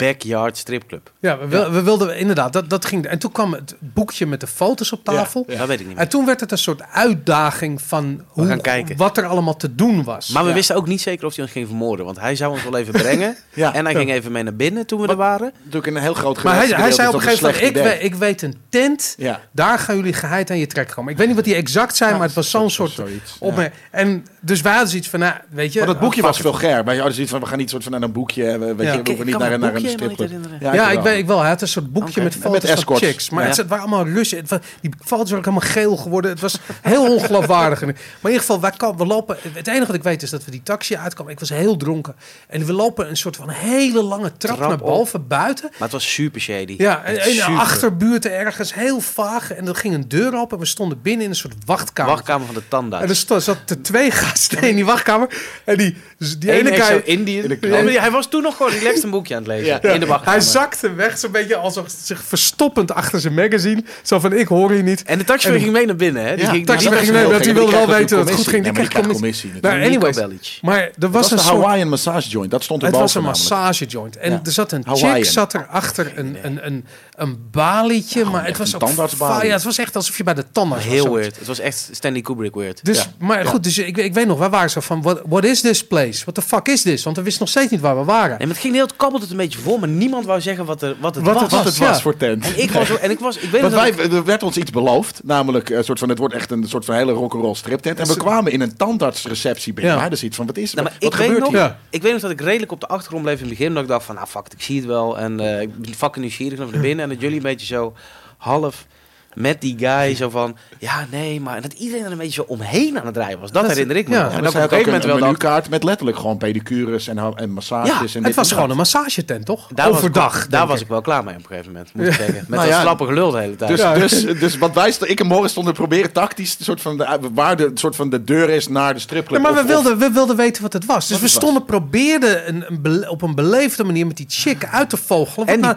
backyard stripclub. Ja, we, wil- we wilden inderdaad dat dat ging. En toen kwam het boekje met de foto's op tafel. Ja. Dat weet ik niet En meer. toen werd het een soort uitdaging van hoe, gaan kijken. wat er allemaal te doen was. Maar we Ja. wisten ook niet zeker of hij ons ging vermoorden. Want hij zou ons wel even brengen. <laughs> Ja. En hij ging even mee naar binnen toen we er waren. Natuurlijk een heel groot Maar hij, hij zei op een gegeven moment, ik, ik weet een tent, Ja. daar gaan jullie geheid aan je trek komen. Ik weet niet wat die exact zijn, maar het was zo'n soort Zoiets, op ja. me. En dus wij hadden zoiets van, nou, weet je... Maar dat boekje ah, was ger. Maar je hadden zoiets van, we gaan niet soort van naar een boekje. eh, Weet Ja. je, we hoeven niet naar, het naar een herinneren. Ja, ik wel. weet ik wel. Hij had een soort boekje met Met foto's van escorts. chicks. Maar Ja. het, het waren allemaal. Het, wa- die foto's waren ook helemaal geel geworden. Het was heel ongeloofwaardig. Maar in ieder geval, wij we lopen... Het enige wat ik weet is dat we die taxi uitkomen. Ik was heel dronken. En we lopen een soort van hele lange trap, Trap naar op. boven, buiten. Maar het was super shady. Ja, en Echt in de super. achterbuurt ergens, heel vaag. En er ging een deur open en we stonden binnen in een soort wachtkamer. Wachtkamer van de tandarts. En er sto- zaten twee naast in die wachtkamer. En die, die ene guy... Indiër. in de krant. Ja, maar Hij was toen nog gewoon relaxed een boekje aan het lezen. Ja. In de wachtkamer. Hij zakte weg, zo'n beetje alsof zich verstoppend achter zijn magazine. Zo van, ik hoor je niet. En de taxichauffeur En- ging mee naar binnen. Hè? Die Ja, ging, taxi die- ging mee, want die wilde wel weten dat het goed ging. Die commissie. kreeg maar commissie. krijgt Nou, anyways. Maar er was was een de. Hawaiian massage joint. Dat stond Het erboven was een massage joint. En Ja. er zat een chick zat erachter, een, een, een, een balietje. maar het echt was een ook. Ja, het was echt alsof je bij de tandarts was. Heel weird. Het was echt Stanley Kubrick weird. Dus, Ja. maar goed, dus ik, ik weet nog, wij waren zo van, what, what is this place? What the fuck is this? Want we wisten nog steeds niet waar we waren. En het ging heel, het kabbelde het een beetje vol, maar niemand wou zeggen wat, er, wat het Wat was. het Wat het Ja. was voor tent. En ik was, zo- en ik was, ik weet wij, dat ik- er werd ons iets beloofd, namelijk een soort van, het wordt echt een soort van hele rock'n'roll striptent. En we kwamen in een tandartsreceptie binnen. Ja. Dus iets van, wat is Nou, wat, maar wat ik, weet gebeurt nog, hier? Ja. ik weet nog dat ik redelijk op de achtergrond bleef in het begin. Omdat ik dacht van, nou fuck it, ik zie het wel. En eh, ik ben fucking nieuwsgierig naar binnen. En dat jullie een beetje zo half met die guy zo van... Ja, nee, maar... Dat iedereen er een beetje zo omheen aan het draaien was. Dat, Dat- herinner ik me. ja. nog. En dan dat op een gegeven moment wel een menukaart met letterlijk gewoon pedicures en, en massages. Ja, en het dit was en gewoon dat. een massagetent, toch? Daar was ik- Overdag. daar was ik. wel klaar mee op een gegeven moment, moet ik zeggen. Met Nou dat ja, slappe gelul de hele tijd. Dus, Ja. dus, <laughs> dus wat wij, ik en Morris stonden proberen tactisch, soort van de, waar de, soort van de deur is naar de stripclub. Maar we wilden, we wilden weten wat het was. Dus Wat we het was. stonden, probeerden een, op een beleefde manier met die chick uit te vogelen. En die nou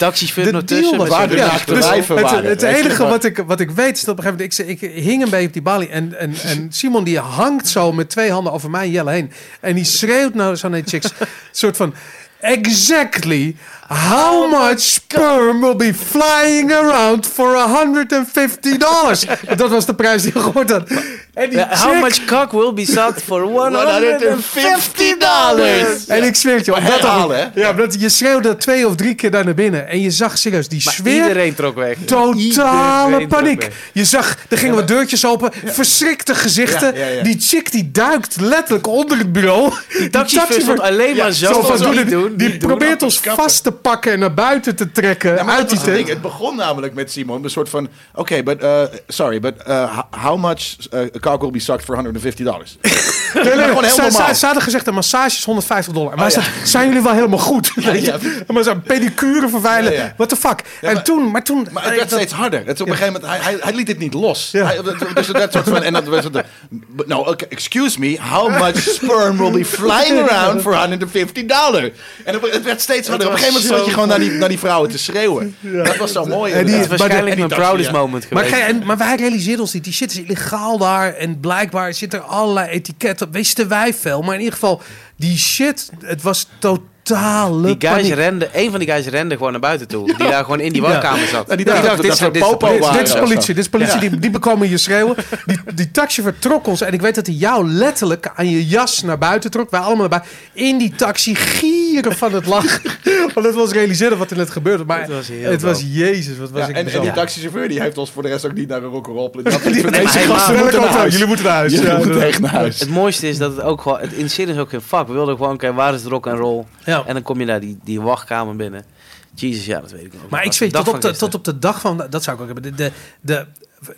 was. met Waar de naakte dus- wijven het, waren. het enige wat ik, wat ik weet is dat op een gegeven moment... Ik, ik hing een beetje op die balie en, en, en Simon die hangt zo met twee handen over mijn jelle heen. En die schreeuwt naar die chicks. soort van... Exactly how much sperm will be flying around for 150 dollars? <laughs> Dat was de prijs die je gehoord had. En die how much cock will be sucked for <laughs> 150 dollars? En ik zweer het je, Maar omdat herhalen, hè? Ja, omdat je schreeuwde twee of drie keer daar naar binnen. En je zag serieus die Maar sfeer. iedereen trok weg. Totale Iedereen paniek. weg. Je zag, er gingen wat deurtjes open, verschrikte gezichten. Ja, ja, ja. Die chick die duikt letterlijk onder het bureau. Die taxichauffeur stond alleen maar zo zo van, die, doen, die niet doen. probeert ons vast te pakken en naar buiten te trekken Ja, maar uit dat die het, begon namelijk met Simon, een soort van, oké, but, uh, sorry, but uh, ho- how much uh, a cock will be sucked for 150 dollars? <laughs> Nee, nee, ze, hadden gezegd, een massage is 150 dollar. Wij Oh, ja. <laughs> zijn jullie wel helemaal goed? Ja. <laughs> Maar zo'n pedicure vervuilen, Ja, what the fuck? en maar- toen, maar toen... Maar het werd dat- steeds harder. Het is op een gegeven moment, hij, hij, liet het niet los. Hij, dus dat soort van, en dat was het, no, okay, excuse me, how much sperm will be flying around for 150 dollar? En het het werd steeds harder. Op een gegeven moment stond je gewoon naar die, naar die vrouwen te schreeuwen. <laughs> Dat was zo mooi. En die- waarschijnlijk mijn proudest ja. moment Maar, geweest. kijk, en, maar wij realiseerden ons niet. Die shit is illegaal daar. En blijkbaar zit er allerlei etiketten op. Wisten wij veel. Maar in ieder geval, die shit, het was totale Die guys paniek. renden, een van die guys rende gewoon naar buiten toe. Die daar gewoon in die woonkamer zat. Ja, die dacht dat- dit dat is- dit is- is politie, dit is politie. Ja. Die, die bekomen je schreeuwen. Die, die taxichauffeur trok ons. En ik weet dat hij jou letterlijk aan je jas naar buiten trok. Wij allemaal naar buiten. In die taxi gieren van het lachen. <laughs> Want het was realiseren wat er net gebeurde. Maar Het was heel het was dope. Jezus, wat was Ja, ik en, en bizar. die taxichauffeur die heeft ons voor de rest ook niet naar een rock'n'roll plek. <laughs> Die- nee, gasten jullie moeten naar huis. Jullie moeten naar huis. Jullie Ja, moeten dat- echt naar huis. Het mooiste is dat het ook gewoon... Het interesseerde ons ook geen fuck. We wilden gewoon, oké, waar is de rock and roll? Ja. En dan kom je naar die, die wachtkamer binnen. Jezus, ja, dat weet ik nog. Maar ik zweer, tot op, de, tot op de dag van... Dat zou ik ook hebben. De, de, de,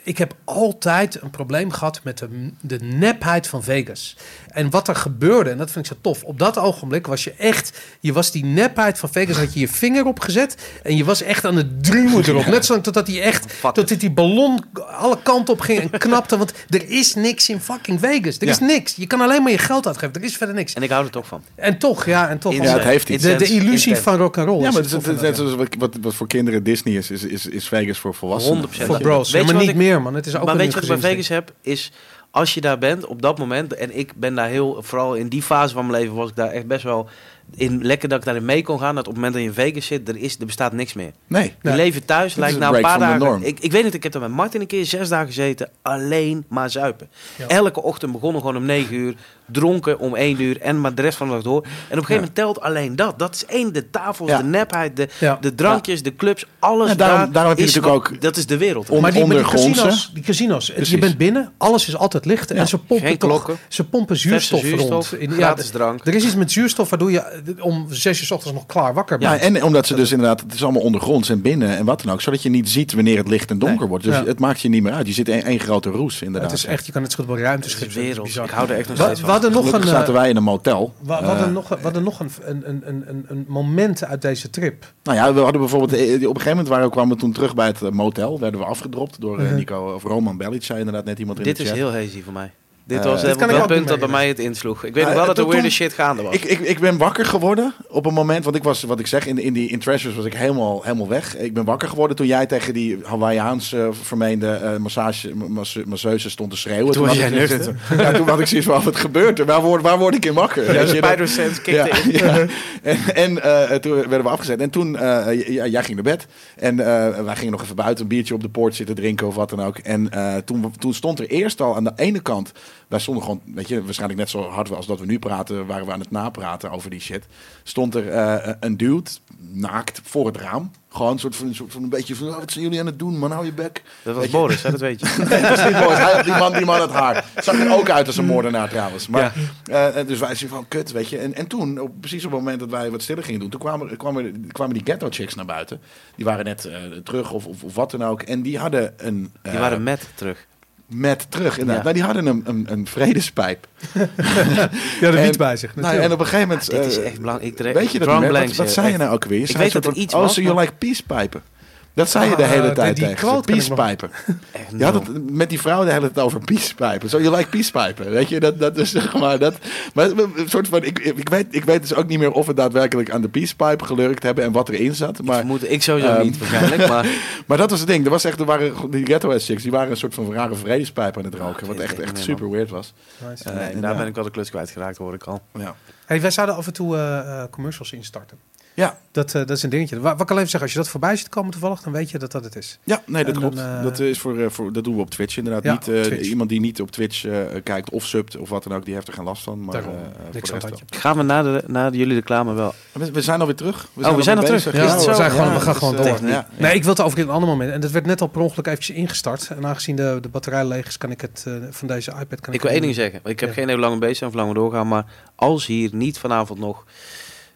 ik heb altijd een probleem gehad met de, de nepheid van Vegas. En wat er gebeurde, en dat vind ik zo tof. Op dat ogenblik was je echt... Je was die nepheid van Vegas, had je je vinger opgezet... en je was echt aan het duwen <laughs> erop. Net zolang totdat hij echt... Totdat die ballon alle kanten op ging en knapte. Want er is niks in fucking Vegas. Er is niks. Je kan alleen maar je geld uitgeven. Er is verder niks. En ik hou er toch van. En toch, ja, en toch. Ja, het heeft iets. de, illusie van rock and roll. Ja, maar het is, tof, het is net zoals wat, wat, wat voor kinderen Disney is, is, is, is Vegas voor volwassenen. 100%. Voor bros. Weet je maar wat niet meer, man. Het is ook maar weet je wat ik bij. Vegas heb? Is als je daar bent op dat moment. En ik ben daar heel, vooral in die fase van mijn leven was ik daar echt best wel in lekker dat ik daarin mee kon gaan. Dat op het moment dat je in Vegas zit, er, is, er bestaat niks meer. Nee. Je Nee. leven thuis is lijkt na een paar dagen. norm. Ik, ik weet niet, ik heb er met Martin een keer zes dagen gezeten. Alleen maar zuipen. Ja. Elke ochtend begonnen gewoon om negen uur. Dronken om één uur. En maar de rest van de dag door. En op een gegeven moment telt alleen dat. Dat is één, de tafels, Ja. de nepheid, de, Ja. de drankjes, de clubs. Alles Ja, daarom- daar daarom heb je is natuurlijk ook Dat is de wereld. on- maar die, maar die casino's, die casino's je bent binnen, alles is altijd licht. En ze pompen Geen toch, klokken. ze pompen zuurstof, zuurstof, rond. In, ja, gratis drank. er is iets met zuurstof waardoor je om zes uur 's ochtends nog klaar wakker Ja, en omdat ze dus inderdaad, het is allemaal ondergronds en binnen en wat dan ook, zodat je niet ziet wanneer het licht en donker Nee. wordt. Dus Ja. het maakt je niet meer uit. Je zit in één grote roes inderdaad. het is echt, je kan het zo goed op een ruimteschip wereld. Ik hou er echt nog We, steeds we van. hadden nog een, Gelukkig eh, zaten wij in een motel. we, we hadden Eh, nog, we hadden nog een, een, een, een, een moment uit deze trip. Nou ja, we hadden bijvoorbeeld, eh, op een gegeven moment waren, kwamen we toen terug bij het eh, motel, werden we afgedropt door eh, Mhm. Nico, of Roman Bellic, zei inderdaad net iemand in Dit de is heel hazy voor mij. Dit Eh, was dit het punt dat bij mee. mij het insloeg. Ik weet Ja, nog wel dat er weirde shit gaande was. Ik, ik, ik ben wakker geworden op een moment, want ik was, wat ik zeg, in, in die in Treasures was ik helemaal, helemaal weg. Ik ben wakker geworden toen jij tegen die Hawaiiaans eh, vermeende eh, massage, masse- masseuse stond te schreeuwen. Toen was had jij ik nuchter. zoiets- <laughs> Ja, toen had ik zoiets van, wat gebeurt er? Waar word, waar word ik in wakker? Ja, Spider-Sense kickte ja, in. <laughs> ja. En, en eh, toen werden we afgezet. En toen, eh, ja, jij ging naar bed. En eh, wij gingen nog even buiten een biertje op de poort zitten drinken of wat dan ook. En eh, toen, toen stond er eerst al aan de ene kant... Wij stonden gewoon, weet je, waarschijnlijk net zo hard als dat we nu praten... waren we aan het napraten over die shit. Stond er eh, een dude, naakt, voor het raam. Gewoon een soort van, een, soort van een beetje van... "Oh, wat zijn jullie aan het doen, man? Hou je bek. Dat was Boris, hè, dat weet je. <laughs> Nee, dat is niet. Hij, die, man, die man had haar. Zag er ook uit als een moordenaar trouwens. Maar, eh, dus wij zien van kut, weet je. En, en toen, op, precies op het moment dat wij wat stiller gingen doen, toen kwamen, kwamen, kwamen die ghetto chicks naar buiten. Die waren net eh, terug of, of, of wat dan ook. En die hadden een... Die eh, waren met terug. Met terug, inderdaad. Ja. Nou, die hadden een, een, een vredespijp. <laughs> Ja, de wiet bij zich. Nou, en op een gegeven moment... Dit is eh, echt belangrijk. Ik Weet je dat Wat, wat zei je nou ook weer? Je zei weet dat er van, iets Oh, was, so you maar- like peacepijpen. Dat zei je de Ah, hele die- tijd die tegen ik nog- Peacepijpen. <laughs> Je had nul. het met die vrouw de hele tijd over peacepijpen. Zo, you like peacepijpen. Weet je, dat, dat is zeg maar dat. Maar een soort van, ik, ik, weet, ik weet dus ook niet meer of we daadwerkelijk aan de peacepipe gelurkt hebben en wat erin zat. Maar, Vermoed, ik sowieso Ehm, niet waarschijnlijk, maar <laughs> maar dat was het ding. Er was echt, er waren die ghetto ass chicks, die waren een soort van rare vredespijp aan het roken. Ah, wat echt, ik echt super weird was. Nice. Eh, nee, en daar ja. ben ik wel de klus kwijtgeraakt, hoor ik al. Ja. Hey, wij zouden af en toe eh, eh, commercials instarten. Ja. Dat, eh, dat is een dingetje. Wa- Wat ik alleen even zeggen, als je dat voorbij ziet komen toevallig, dan weet je dat dat het is. Ja, nee, dat En dan, klopt. eh, dat, is voor, eh, voor, dat doen we op Twitch inderdaad. Ja, niet, eh, Twitch. Iemand die niet op Twitch eh, kijkt of subt of wat dan ook, die heeft er geen last van. Maar, Daarom. eh, voor Niks de aan rest het wel. handje. Gaan we na, de, na jullie reclame wel... We, we zijn alweer terug. We Oh, we zijn al terug. Ja, we, zijn gewoon, Ja, we gaan dus, gewoon eh, door. ja. Nee, ik wil het over een ander moment. En dat werd net al per ongeluk eventjes ingestart. En aangezien de, de batterij leeg is, kan ik het eh, van deze iPad... Kan Ik wil één ding zeggen. Ik heb Ja. geen heel lange bezig of lang doorgaan, maar als hier niet vanavond nog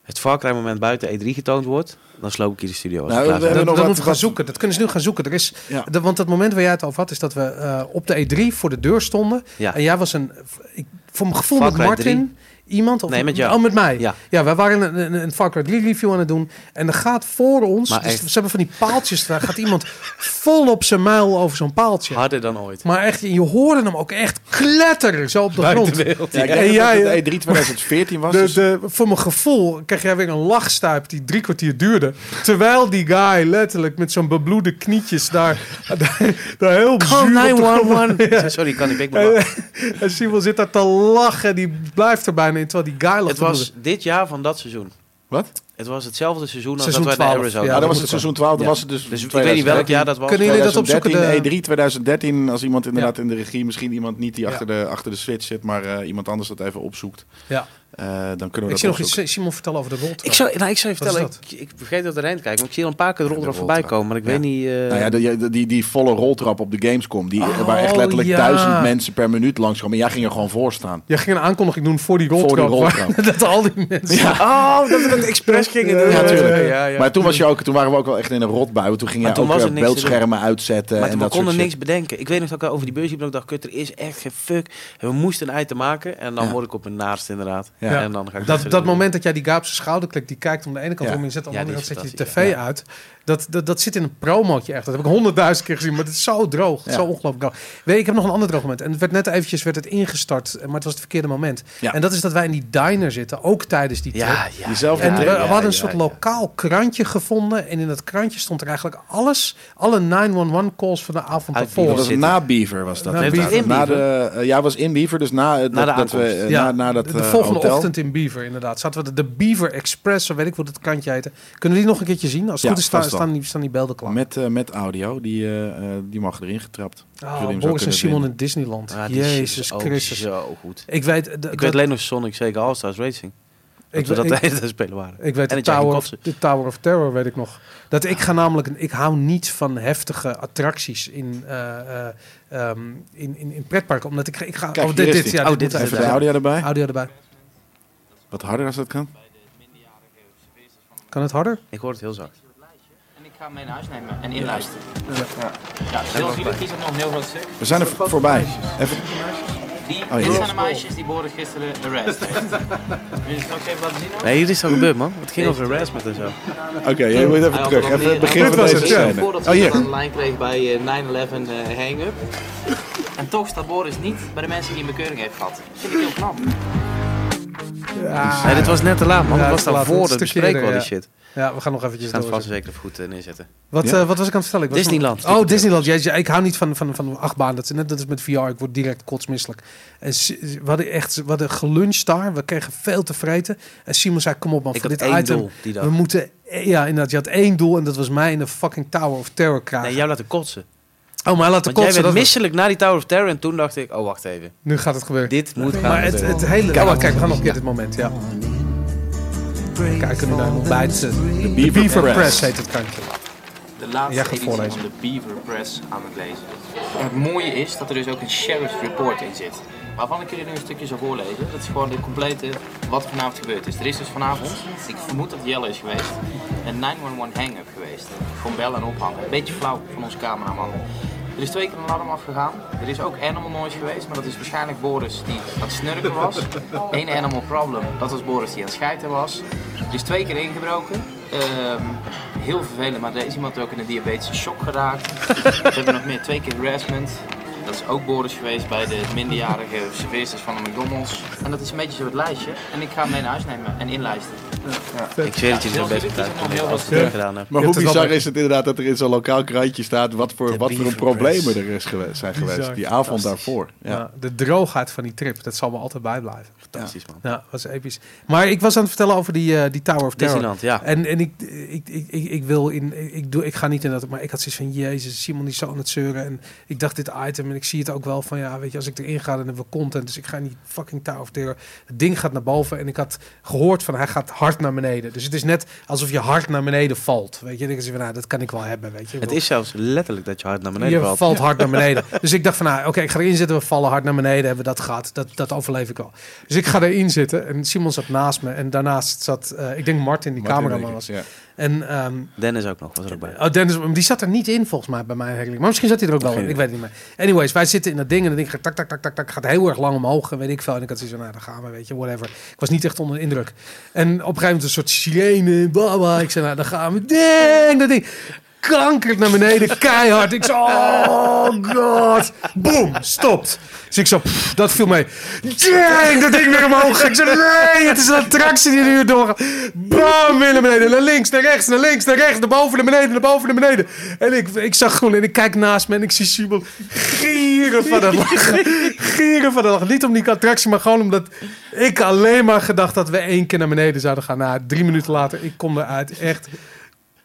het Far Cry moment buiten E3 getoond wordt, dan sloop ik hier de studio. Als Nou, we klaar we zijn. hebben Dat, nog dat wat- moeten we gaan zoeken. Dat kunnen ze nu gaan zoeken. Er is, Ja. de, want het moment waar jij het over had, is dat we eh, op de E3 voor de deur stonden. Ja. En jij was een, ik, voor mijn gevoel Far met Cry Martin, iemand of Nee, met jou. Oh, met mij. Ja. Ja, wij waren een, een, een Far Cry 3 review aan het doen. En er gaat voor ons, dus echt- ze hebben van die paaltjes, daar gaat iemand vol op zijn muil over zo'n paaltje. Harder dan ooit. Maar echt, je hoorde hem ook echt kletteren zo op de grond. Ja, ik En jij, dat eh, het E3 2014 was. De, dus- de, voor mijn gevoel kreeg jij weer een lachstuip die drie kwartier duurde. Terwijl die guy letterlijk met zo'n bebloede knietjes daar, daar, <laughs> daar heel Call zuur op de grond- 911. <laughs> Sorry, kan ik ik maar En, en Simon zit daar te lachen. Die blijft er bijna in, terwijl die guy lacht. Het was dit jaar van dat seizoen. Wat? Het was hetzelfde seizoen als Seizoen dat wij naar 12, Arizona ja, Ja, dat was het seizoen 12. Dan Ja. was het dus, Dus ik weet niet welk jaar dat was. Kunnen jullie dat opzoeken? 2013, De- E3 2013. Als iemand inderdaad Ja. in de regie, misschien iemand niet die Ja. achter, de, achter de switch zit, maar eh, iemand anders dat even opzoekt. Ja. Eh, dan kunnen we Ik dat zie nog iets Simon vertellen over de roltrap. Ik zou, nou, ik zou je vertellen, ik, ik vergeet dat erheen te kijken, maar ik zie al een paar keer de rol De erop voorbij roltrap. komen, maar ik Ja. weet niet... eh, Nou ja, die, die, die volle roltrap op de Gamescom, die, Oh, waar echt letterlijk ja. duizend mensen per minuut langskomen. En jij ging er gewoon voor staan. Jij ging een aankondiging doen voor die Voor die roltrap. roltrap. <laughs> dat al die mensen... Oh, dat we dat expres gingen doen. Ja, tuurlijk. Ja, ja. Maar toen, was je ook, toen waren we ook wel echt in een rotbui. want Toen ging je ook eh, er beeldschermen uitzetten. Maar en we konden niks bedenken. Ik weet nog dat ik over die beurs liep en ik dacht, kut, er is echt geen fuck. We moesten een ei te maken en dan word ik op een naast inderdaad. Ja. En dan ga ik Dat, verder dat moment dat jij die zijn schouder klikt, die kijkt om de ene kant Ja. om en je zet aan de Ja, andere kant zet je de tv uit. Dat, dat, dat zit in een promootje echt. Dat heb ik honderdduizend keer gezien, maar het is zo droog. Ja. Zo ongelooflijk droog. Weet je, ik heb nog een ander droog moment. En het werd net eventjes werd het ingestart, maar het was het verkeerde moment. Ja. En dat is dat wij in die diner zitten, ook tijdens die trip. Ja, ja. Diezelfde En we, hadden een ja, soort ja. lokaal krantje gevonden. En in dat krantje stond er eigenlijk alles, alle 911 calls van de avond Uit daarvoor. Dat was Zitten. na Beaver was dat. Na? Beaver. In Na Beaver? de, eh, ja, was in Beaver. Dus na, eh, Na dat, de dat we, eh, Ja, na, na dat de, de eh, volgende hotel. ochtend in Beaver, inderdaad. Zaten we de, de Beaver Express, zo weet ik hoe dat krantje heette. Kunnen we die nog een keertje zien? Als het Ja, goed is, staan. Staan, die, staan die beelden klaar. Met, eh, met audio. Die, eh, eh, die mag erin getrapt. Oh, Boris en Simon in Disneyland. Shit Jezus Christus. zo goed. Ik weet, de, Ik dat- weet alleen nog Sonic Sega All-Stars Racing. Dat ik, we dat ik, de hele tijd spelen waren. ik weet En de Tower, of, de Tower of Terror, weet ik nog. Dat ik ga namelijk, ik hou niet van heftige attracties in, eh, eh, ehm, in, in, in pretparken. Omdat ik, ik ga. Kijk, oh, dit, ja, Oh, dit Even uit. de audio erbij. Audio erbij. Wat harder als dat kan. Kan het harder? Ik hoor het heel zacht. Ga hem mee naar huis nemen en inluisteren. Ja, ja heel jullie kiezen nog een heel groot stuk. We zijn er voorbij. Even, Die, Oh, ja. dit zijn de meisjes die Boris gisteren arrest heeft. <laughs> Wil je het straks even laten zien? hoor? Nee, hier is het al gebeurd, man. Het ging over harassment en zo. Oké, je moet even Hij terug. er Even het begin van deze scène. Voordat Oh, hier. aan de lijn kreeg bij eh, 9-11 eh, hang-up. En toch staat Boris niet bij de mensen die een bekeuring heeft gehad. Dat vind ik heel knap. Ja, Nee, dit was net te laat, man. Ja, dat was is te dan laat, voor een de stukje bespreking al die shit. ja, we gaan nog eventjes We gaan het vast zeker goed eh, neerzetten. Wat, Ja? eh, wat was ik aan het vertellen? Ik was Disneyland. Oh, Disneyland. Ja, ja, ik hou niet van, van, van achtbaan. Dat is net dat is met VR. Ik word direct kotsmisselijk. En we hadden echt we hadden geluncht daar. We kregen veel te vreten. En Simon zei, kom op man, Ik voor dit item. doel. We moeten... Ja, inderdaad. Je had één doel en dat was mij in de fucking Tower of Terror krijgen. Nee, jou laten kotsen. Oh, maar hij laat de Want jij werd misselijk na die Tower of Terror en toen dacht ik, oh wacht even. Nu gaat het gebeuren. Dit moet gaan maar het, gebeuren. het hele... Kijk, kijk, we gaan nog een keer dit moment, ja. Kijken nu naar nog bij het... eh, De Beaver Beaver Press. Press heet het kantje. De laatste editie voorlezen. van de Beaver Press aan het lezen. En het mooie is dat er dus ook een sheriff's report in zit. Waarvan ik jullie nu een stukje zal voorlezen. Dat is gewoon de complete wat er vanavond gebeurd is. Er is dus vanavond, ik vermoed dat Jelle is geweest, een 911 hang-up geweest. Gewoon bellen en ophangen. Een beetje flauw van onze cameraman. Er is twee keer een alarm afgegaan. Er is ook animal noise geweest, maar dat is waarschijnlijk Boris die aan het snurken was. <laughs> Eén animal problem, dat was Boris die aan het schijten was. Er is twee keer ingebroken. Ehm, heel vervelend, maar er is iemand ook in een diabetische shock geraakt. We hebben nog meer, twee keer harassment. Dat is ook Boris geweest bij de minderjarige serveersters van de McDonald's. En dat is een beetje zo het lijstje. En ik ga hem mee naar huis nemen en inlijsten. Ik zweer dat je er best Ja, je het gedaan hebt. Maar hoe hebt het bizar is het inderdaad dat er in zo'n lokaal krantje staat wat voor, wat voor problemen er is geweest, zijn Bizar. geweest. Die avond daarvoor. Ja. Ja, de droogheid van die trip, dat zal me altijd bijblijven. Fantastisch, man. Ja, was episch. Maar ik was aan het vertellen over die, eh, die Tower of Terror. Disneyland, ja. En, en ik, ik, ik, ik, ik wil in, ik, doe, ik ga niet in dat, maar ik had zoiets van, jezus, Simon die zo aan het zeuren. En ik dacht dit item, en ik zie het ook wel van, ja, weet je, als ik erin ga, dan hebben we content. Dus ik ga niet fucking Tower of Terror. Het ding gaat naar boven en ik had gehoord van, hij gaat hard naar beneden. Dus het is net alsof je hard naar beneden valt. Weet je, denk je van, nou, dat kan ik wel hebben, weet je. Het is zelfs letterlijk dat je hard naar beneden je valt. valt hard <laughs> naar beneden. Dus ik dacht van, nou, oké, ik ga erin zitten. We vallen hard naar beneden. Hebben we dat gehad. Dat, dat overleef ik wel. Dus ik ga erin zitten. En Simon zat naast me. En daarnaast zat, eh, ik denk Martin, die Martin cameraman was. Ja. En ehm, Dennis ook nog, was er ook bij. oh, Dennis, die zat er niet in volgens mij bij mijn hekkeling. Maar misschien zat hij er ook wel in. Ik weet het niet meer. Anyways, wij zitten in dat ding. En dan denk ik, tak, tak, tak, tak, tak. Gaat heel erg lang omhoog. En weet ik veel. En ik had zoiets van, nou, dan gaan we, weet je, whatever. Ik was niet echt onder de indruk. En op een gegeven moment een soort sirene. Baba. Ik zei, nou, dan gaan we. Ding, dat ding kankert naar beneden, keihard. Ik zo, oh god. Boom, stopt. Dus ik zo, dat viel mee. Ding, dat ding weer omhoog. Ik zo, nee, het is een attractie die nu doorgaat. Bam, weer naar beneden. Naar links, naar rechts, naar links, naar rechts. Naar boven, naar beneden, naar boven, naar beneden. En ik, ik zag groen en ik kijk naast me en ik zie Simon gieren van het lachen. Gieren van het lachen. Niet om die attractie, maar gewoon omdat ik alleen maar gedacht dat we één keer naar beneden zouden gaan. Nou, drie minuten later, ik kom eruit. Echt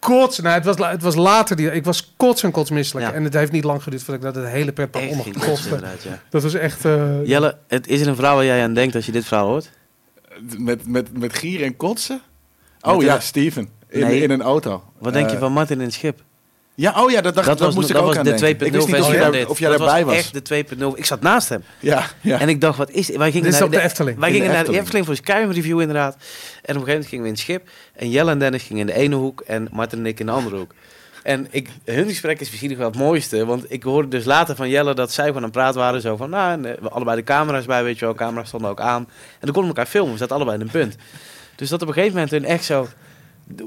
kots. Nou, het was, het was later. Die, ik was kots en kotsmisselijk. Ja. En het heeft niet lang geduurd voordat ik dat het hele pretpark ondergekost kosten, inderdaad, ja. Dat was echt... eh, Jelle, het is er een verhaal waar jij aan denkt als je dit verhaal hoort? Met, met, met gieren en kotsen? Oh ja, Steven. In, Nee. in een auto. Wat denk je Eh, van Martin in het schip? Ja, oh ja, dat, dacht, Dat, dat, was, moest ik dat ook was aan de denken. 2.0 Ik wist niet of versie jij, van daar- of jij dat daarbij was. echt de 2.0. Ik zat naast hem. Ja, ja. En ik dacht, wat is dit? Wij gingen Dit is naar op de Efteling. Wij In de gingen naar de Efteling. Voor een review inderdaad. En op een gegeven moment gingen we in het schip. En Jelle en Dennis gingen in de ene hoek en Martin en ik in de andere hoek. En ik, hun gesprek is misschien nog wel het mooiste. Want ik hoorde dus later van Jelle dat zij gewoon aan het praten waren. Zo van, nou, en, eh, we allebei de camera's bij, weet je wel. Camera's stonden ook aan. En dan konden we elkaar filmen. We zaten allebei in een punt. Dus dat op een gegeven moment hun echt zo...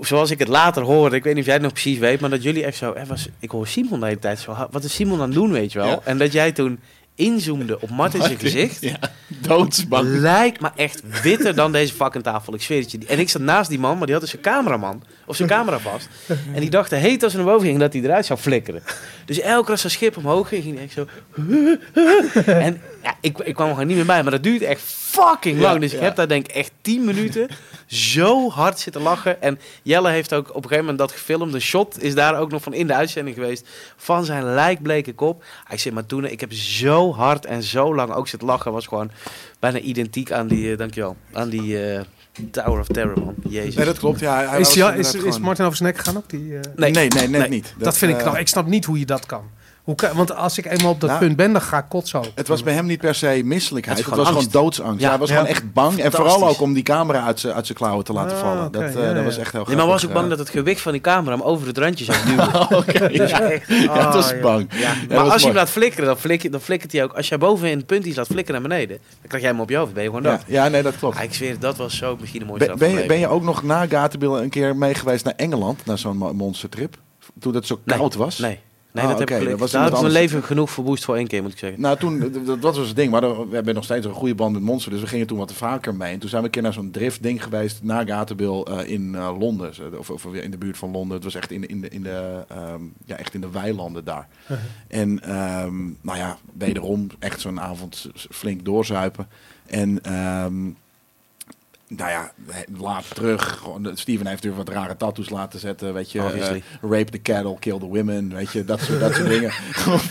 Zoals ik het later hoorde, ik weet niet of jij het nog precies weet, maar dat jullie echt zo... Er was, ik hoor Simon de hele tijd zo, "Ha, wat is Simon aan het doen, weet je wel? Ja. En dat jij toen inzoomde op Martin zijn gezicht. Ja, doodsbang. Lijkt me echt witter dan deze fucking tafel. Ik zweer het je. En ik zat naast die man, maar die had dus zijn cameraman. Of zijn camera vast. En die dacht de heet als ze naar boven ging dat hij eruit zou flikkeren. Dus elke keer als zijn schip omhoog ging, ging hij echt zo... <laughs> En ja, ik, ik kwam er gewoon niet meer bij. Maar dat duurt echt fucking lang. Ja, dus ik ja. heb daar denk ik echt 10 minuten zo hard zitten lachen. En Jelle heeft ook op een gegeven moment dat gefilmd. Een shot is daar ook nog van in de uitzending geweest. Van zijn lijkbleke kop. Hij zegt, maar toen, ik heb zo hard en zo lang ook zitten lachen. Was gewoon bijna identiek aan die, eh, dankjewel, aan die eh, Tower of Terror, man. Jezus. Nee, dat klopt. Ja, hij- is, was ja, is, inderdaad is gewoon- Martin over zijn nek gegaan ook? Die, eh, Nee. Nee, nee, niet. dat vind ik knap. Ik snap niet hoe je dat kan. Hoe kan, want als ik eenmaal op dat Nou, punt ben, dan ga ik kotsen. ook. Het was bij hem niet per se misselijkheid. Het was angst. gewoon doodsangst. Ja. hij was Ja. gewoon echt bang. En vooral ook om die camera uit zijn uit zijn klauwen te laten Ah, vallen. Dat, eh, ja, dat was echt heel Nee, maar was ook grappig, bang dat het gewicht van die camera hem over het randje zou duwen. eh. <laughs> Oké. <laughs> Ja, het was Oh, bang. Ja. Ja, Maar dat was als je hem laat flikkeren, dan, flik, dan flikkert hij ook. Als jij boven in het punt iets laat flikkeren naar beneden, dan krijg jij hem op je hoofd. Ben je gewoon dood. ja, nee, dat klopt. Ah, ik zweer, dat was zo misschien de mooiste Ben, ben, je, ben ook nog na Gatenbil een keer mee geweest naar Engeland? Naar zo'n mo- monstertrip? Toen het zo koud was? Nee, nee Ah, dat heb ik dat was Daar heb ik iemand mijn anders. leven genoeg verwoest voor één keer, moet ik zeggen. Nou, toen, dat- was het ding. Maar we hebben nog steeds een goede band met Monster. Dus we gingen toen wat vaker mee. En toen zijn we een keer naar zo'n driftding geweest na Gatenbil eh, in eh, Londen. Of, of in de buurt van Londen. Het was echt in, de- in, de, in, de, ehm, ja, echt in de weilanden daar. En ehm, nou ja, wederom echt zo'n avond flink doorzuipen. En ehm, nou ja, laat terug. De- Steven heeft weer wat rare tattoos laten zetten. Weet je, eh, rape the cattle, kill the women. Weet je, dat soort, dat soort dingen.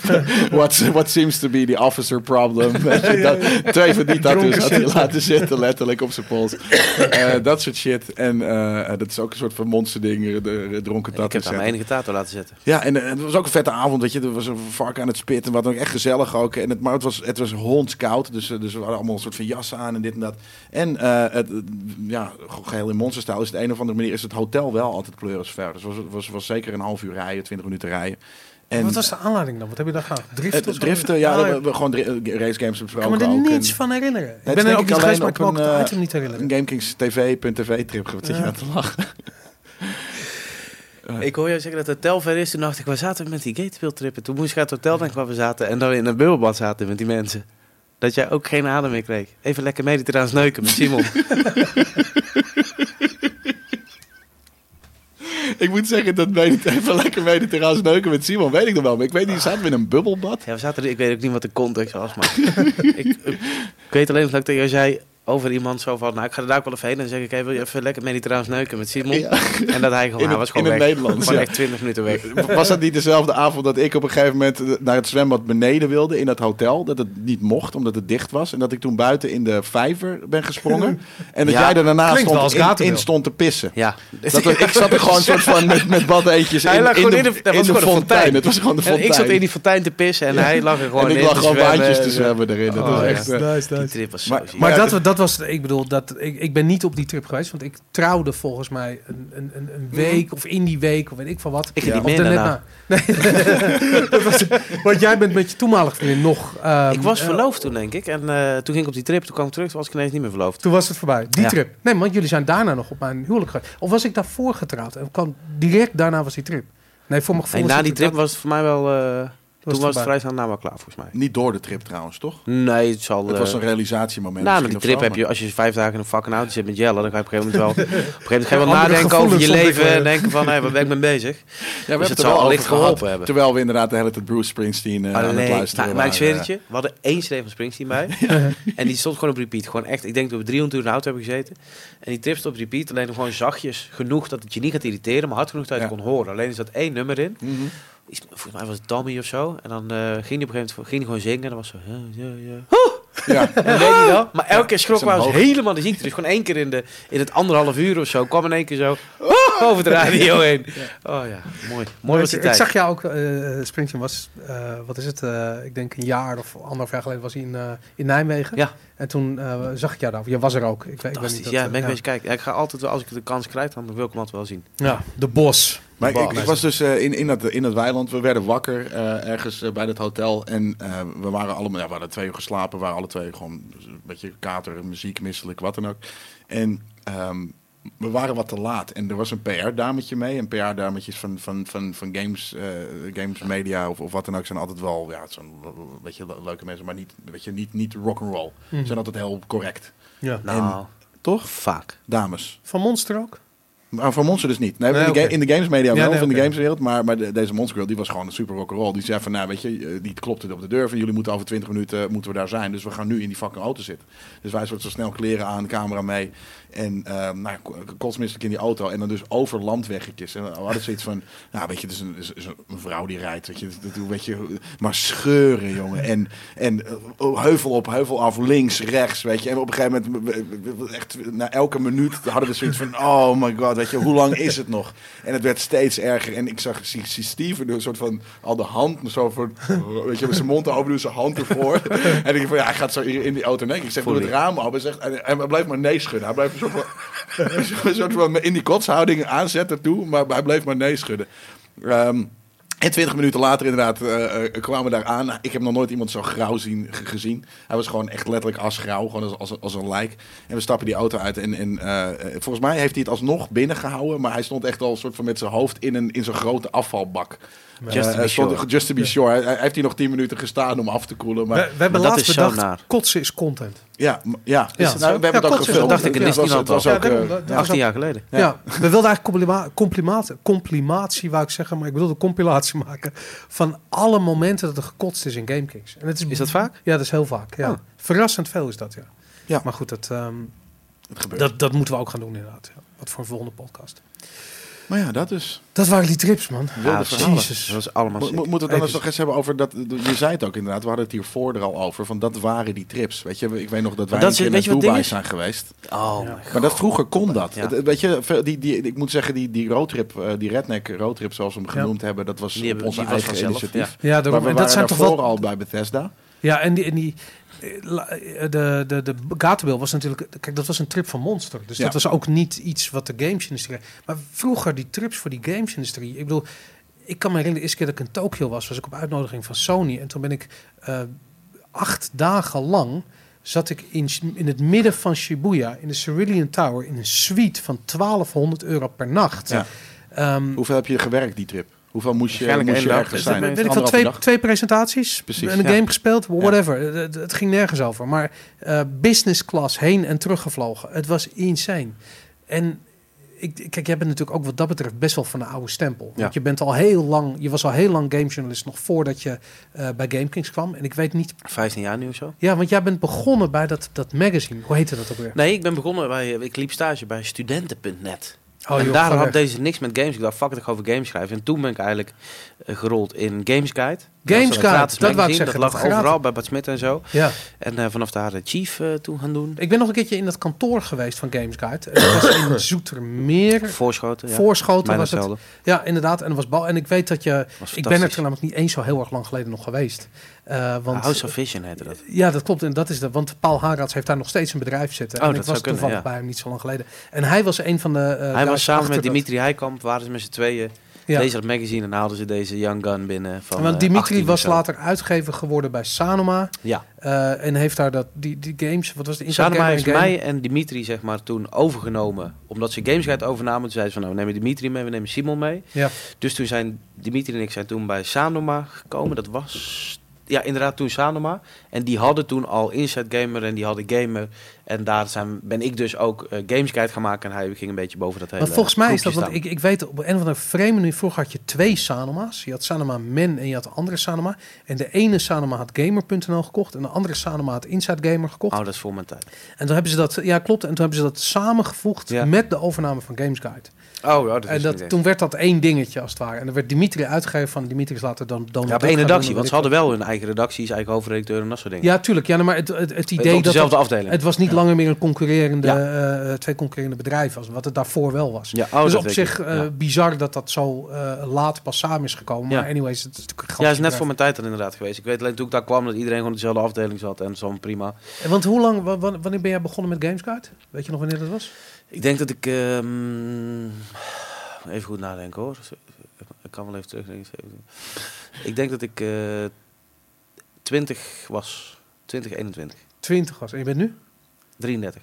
<laughs> What's, what seems to be the officer problem. <laughs> Weet je, dat, twee van die tattoos had hij laten zitten, letterlijk op zijn pols. <coughs> Eh, dat soort shit. En eh, dat is ook een soort van monsterding, de, de dronken Ik heb tattoos. daar mijn enige tato laten zetten. Ja, en eh, het was ook een vette avond, weet je. Er was een vark aan het spitten, wat ook echt gezellig ook. En het, maar het was, het was hondskoud, dus, eh, dus we hadden allemaal een soort van jassen aan en dit en dat. En eh, het, eh, ja, geheel in monsterstijl is het een of andere manier is het hotel wel altijd pleurisver. Dus was, was, was zeker een half uur rijden, 20 minuten rijden. En Wat was de aanleiding dan? Wat heb je daar gedaan? Driften? het, driften, ja, Ah, we gewoon eh, race games Ik besproken kan me er ook. niets En- van herinneren. Ik ben er denk ook ik niet geweest, maar alleen ik kan me het een, item niet herinneren. Een GameKings TV.tv trip, wat zit je Ja. aan te lachen? <laughs> Ik hoor jou zeggen dat het hotel ver is. Toen dacht ik, waar zaten we met die Gateville-trippen? Toen moest ik uit het hotel denken waar we zaten. En dan in een bubbelbad zaten met die mensen. Dat jij ook geen adem meer kreeg. Even lekker mediterraans neuken met Simon. <laughs> Ik moet zeggen dat even lekker mediterraans neuken met Simon, weet ik nog wel. Maar ik weet niet, zaten we in een bubbelbad? Ja, we zaten er, ik weet ook niet wat de context was, maar ik, <laughs> ik, ik weet alleen nog dat ik tegen jou zei over iemand zo van, nou ik ga er daar ook wel even heen. En dan zeg ik, hey, wil je even lekker mediterraans neuken met Simon? Ja. <laughs> En dat hij gewoon, In het- was gewoon in het. Nederlands, Gewoon ja. echt 20 minuten weg. <laughs> Was dat niet dezelfde avond dat ik op een gegeven moment naar het zwembad beneden wilde in het hotel? Dat het niet mocht, omdat het dicht was. En dat ik toen buiten in de vijver ben gesprongen. <laughs> En dat Ja, jij er daarna klinkt stond, in, in stond te pissen. Ja. Dat ik zat er gewoon een soort van met, met badeentjes in, Hij lag in de, in de, dat in de fontein. Het was gewoon de En fontein. ik zat in die fontein te pissen en hij lag er gewoon en ik in lag gewoon baantjes te zwemmen erin. Dat Oh, was echt... Nice, Die nice. trip was zo Maar- dat, dat was, ik bedoel, dat, ik, ik ben niet op die trip geweest, want ik trouwde volgens mij een, een, een, een week of in die week of weet ik van wat. Ik niet Of meer daarna. na. Nee, <laughs> dat was, want jij bent met je toenmalige vriendin nog... ehm, ik was eh, verloofd toen, denk ik. En eh, toen ging ik op die trip, toen kwam ik terug, toen was ik ineens niet meer verloofd. Toen was het voorbij. Die Ja. trip. Nee, want jullie zijn daarna nog op mijn huwelijk geweest. Of was ik daarvoor getrouwd? En kwam direct daarna was die trip. Nee, voor mijn gevoel En na die trip dat- was het voor mij wel... eh, toen was het vrij snel na wel klaar, volgens mij. Niet door de trip trouwens, toch? Nee, het zal... Het eh, was een realisatiemoment. Nou, met die trip heb je, als je vijf dagen in een fucking auto zit met Jelle, dan ga je op een gegeven moment wel, <laughs> op een gegeven moment ga je wel nadenken over je leven en denken van, hé, waar ben ik mee bezig? Ja, we Dus hebben het zal wel allicht geholpen hebben. Terwijl we inderdaad de hele tijd Bruce Springsteen eh, aan het luisteren nou, maar ik zweer het je, we hadden één CD van Springsteen bij. <laughs> En die stond gewoon op repeat. Gewoon echt, ik denk dat we 300 uur in de auto hebben gezeten. En die trip stond op repeat, alleen gewoon zachtjes genoeg dat het je niet gaat irriteren, maar hard genoeg dat je kon horen. Alleen er zat één nummer in. Mhm. Iets- Volgens mij was het Tommy of zo. En dan eh, ging hij op een gegeven moment ging hij gewoon zingen. En dan was zo, ja, ja, ja. Ja. Wel. Maar elke keer schrok hoog. helemaal de ziekte. Dus gewoon één keer in, de, in het anderhalf uur of zo kwam in één keer zo <laughs> over de radio heen. Oh ja, mooi. Mooi was die ik, tijd. zag jou ook, eh Springsteen was, eh, wat is het, eh, ik denk een jaar of anderhalf jaar geleden was hij in, eh, in Nijmegen. Ja. En toen zag ik jou daar. Je was er ook. Ik, weet- ik weet Fantastisch. niet dat, Ja, ben ik ja. kijken. Ja, ik ga altijd, wel- als ik de kans krijg, dan wil ik hem altijd wel zien. Ja, de bos. Maar ik, ik was dus eh, in, in, dat, in dat weiland. We werden wakker eh, ergens eh, bij dat hotel. En eh, we waren allemaal, ja, we hadden twee uur geslapen. We waren alle twee gewoon een beetje kater, muziek, misselijk, wat dan ook. En ehm, we waren wat te laat. En er was een PR-dametje mee. En PR-dametjes van, van, van, van games, eh, games media of, of wat dan ook zijn altijd wel, ja, zo'n beetje le- leuke mensen. Maar niet, weet je, niet, niet rock'n'roll. Ze zijn altijd heel correct. Ja. Nou, Toch? vaak. Dames. Van Monster ook? Maar van Monster dus niet. Nee, Nee, in, de in de games media Ja, wel, nee, of in de gameswereld. Maar, maar de- deze Monster Girl, die was gewoon een super rock'n'roll. Die zei van, nou weet je, eh, die klopte op de deur van jullie moeten over 20 minuten eh, moeten we daar zijn. Dus we gaan nu in die fucking auto zitten. Dus wij soort zo snel kleren aan, camera mee. En ehm nou, kotsmisselijk in die auto. En dan dus over landweggetjes. En we hadden zoiets van, <laughs> nou weet je, het is een, is, is een vrouw die rijdt. Weet je, dat, weet je, maar scheuren, jongen. En, en eh, heuvel op, heuvel af, links, rechts, weet je. En op een gegeven moment, echt na elke minuut hadden we zoiets van, <laughs> oh my god, weet je, hoe lang is het nog? En het werd steeds erger. En ik zag zie, zie Steven een soort van al de hand zo van, <laughs> weet je, met zijn mond open doen, zijn hand ervoor. en ik van, ja, hij gaat zo in die auto nee. Ik zeg, doe het raam open. En, hij blijft maar nee schudden. Hij blijft een in die kotshouding aanzetten toe, maar hij bleef maar nee schudden. Ehm, en twintig minuten later inderdaad eh, kwamen we daar aan. Ik heb nog nooit iemand zo grauw zien, ge- gezien. Hij was gewoon echt letterlijk asgrauw, gewoon als, als, als een lijk. En we stappen die auto uit en, eh, volgens mij heeft hij het alsnog binnengehouden. Maar hij stond echt al soort van met zijn hoofd in, een, in zo'n grote afvalbak. Just to Eh, be sure. Just to be sure. Hij, hij heeft hier nog tien minuten gestaan om af te koelen. Maar we, we hebben laatst is bedacht, naar. kotsen is content. ja, ja. Ja, Nou, we hebben Ja, het ook gefilmd. dat dacht ik in Disneyland al. ook, Ja, daarom, eh, dat- dat- 18 jaar geleden. Ja. Ja. we wilden eigenlijk complima complimatie, complimatie, wou ik zeggen, maar ik wilde compilatie <laughs> maken van alle momenten dat er gekotst is in GameKings. En het Is dat vaak? Ja, dat is heel vaak. Ja. Oh. Verrassend veel is dat, ja. Ja. Maar goed, dat, ehm, dat, dat moeten we ook gaan doen inderdaad. Ja. Wat voor een volgende podcast. Maar ja, dat dus. Dat waren die trips, man. Wilde Ja, verhalen. Jezus. Dat was allemaal Mo- moeten we dan eens nog eens hebben over dat? Je zei het ook inderdaad. We hadden het hiervoor er al over. Van dat waren die trips. Weet je, ik weet nog dat wij dat is- wat Dubai is? zijn geweest. Oh, Ja. Maar dat vroeger kon dat. Ja. Het- het- weet je, die, die, ik moet zeggen, die, die roadtrip, eh, die redneck roadtrip zoals we hem Ja. genoemd hebben, dat was Die op onze eigen vanzelf, initiatief. Ja, Maar daarom. we En waren dat zijn toch daarvoor wel... al bij Bethesda. Ja, en die, en die eh, eh, de, de, de Gatenbil was natuurlijk... Kijk, dat was een trip van Monster. Dus Ja. dat was ook niet iets wat de gamesindustrie... Maar vroeger, die trips voor die gamesindustrie... Ik bedoel, ik kan me herinneren, de eerste keer dat ik in Tokio was... was ik op uitnodiging van Sony. En toen ben ik eh, acht dagen lang... zat ik in, in het midden van Shibuya... in de Cerulean Tower... in een suite van 1200 euro per nacht. Ja. Ehm, Hoeveel heb je gewerkt die trip? Hoeveel moest je, moest je ergens Dus zijn? ik Anderhalve twee, twee presentaties Precies, en een ja. game gespeeld, whatever. Het, het- het ging nergens over. Maar eh, business class heen en terug gevlogen. Het was insane. En ik, kijk, jij bent natuurlijk ook wat dat betreft best wel van de oude stempel. Want Ja. je bent al heel lang, je was al heel lang gamejournalist nog voordat je eh, bij GameKings kwam. En ik weet niet, 15 jaar nu of zo. ja, want jij bent begonnen bij dat, dat magazine. Hoe heette dat ook weer? Nee, ik ben begonnen bij, ik liep stage bij studenten.net. Oh, en joh, daar had deze niks met games. Ik dacht, fuck het, ik ga over games schrijven. En toen ben ik eigenlijk eh, gerold in Games Guide. Games Guide, dat wou ik magazine. zeggen, Dat dat lag gratis. overal bij Bad Smit en zo. Ja, En eh, vanaf daar de Chief eh, toen gaan doen. ik ben nog een keertje in dat kantoor geweest van Games Guide. En dat was in <coughs> Zoetermeer. Voorschoten. Ja. Voorschoten was het. hetzelfde. Ja, inderdaad. En, was bal. en ik weet dat je... Ik ben er namelijk niet eens zo heel erg lang geleden nog geweest. Eh, want, House of Vision heette dat. Ja, dat klopt. En dat is de, want Paul Harads heeft daar nog steeds een bedrijf zitten. Oh, en dat ik was kunnen, toevallig ja. bij hem niet zo lang geleden. En hij was een van de. eh, Hij was samen met dat. Dimitri Heikamp, waren ze met z'n tweeën. Ja. Deze dat magazine en haalden ze deze Young Gun binnen. Van, Want eh, Dimitri 18 of was later uitgever geworden bij Sanoma. Ja, eh, en heeft daar dat, die, die games. Wat was de Inside Sanoma heeft game? mij en Dimitri zeg maar toen overgenomen. Omdat ze Gamesguide overnamen. Toen zeiden ze van nou we nemen Dimitri mee, we nemen Simon mee. Ja. Dus toen zijn Dimitri en ik zijn toen bij Sanoma gekomen. Dat was ja inderdaad toen Sanoma. En die hadden toen al Inside Gamer en die hadden Gamer. En daar zijn, ben ik dus ook eh Gamesguide gaan maken. En hij ging een beetje boven dat hele Want volgens mij is dat, want ik, ik weet op een of andere vreemde manier, vroeger had je twee Sanoma's. Je had Sanoma Men en je had de andere Sanoma. En de ene Sanoma had Gamer.nl gekocht en de andere Sanoma had Inside Gamer gekocht. Oh, dat is voor mijn tijd. En toen hebben ze dat, ja klopt, en toen hebben ze dat samengevoegd Ja. met de overname van Games Guide. Oh, ja, dat is En dat, toen werd dat één dingetje als het ware. En dan werd Dimitri uitgegeven van Dimitri is later dan... dan Ja, op één redactie, want ze hadden wel hun eigen redacties, eigen hoofdredacteur en dat soort dingen. Ja, tuurlijk. Ja, maar het, het, idee dat dezelfde het, afdeling. het was niet langer meer een concurrerende, Ja. eh, twee concurrerende bedrijven als wat het daarvoor wel was. ja, oh, dus op zich eh, ja. bizar dat dat zo eh, laat pas samen is gekomen. Maar anyways, het is natuurlijk Ja, is net bedrijf. voor mijn tijd dan inderdaad geweest. Ik weet alleen toen ik daar kwam dat iedereen gewoon dezelfde afdeling zat en zo prima. En Want hoe lang, wa- wa- wanneer ben jij begonnen met Games Guide? Weet je nog wanneer dat was? Ik denk dat ik ehm, even goed nadenken hoor. Ik kan wel even terugdenken. Ik denk dat ik eh 20 was. 20, 21. 20 was. En je bent nu? 33.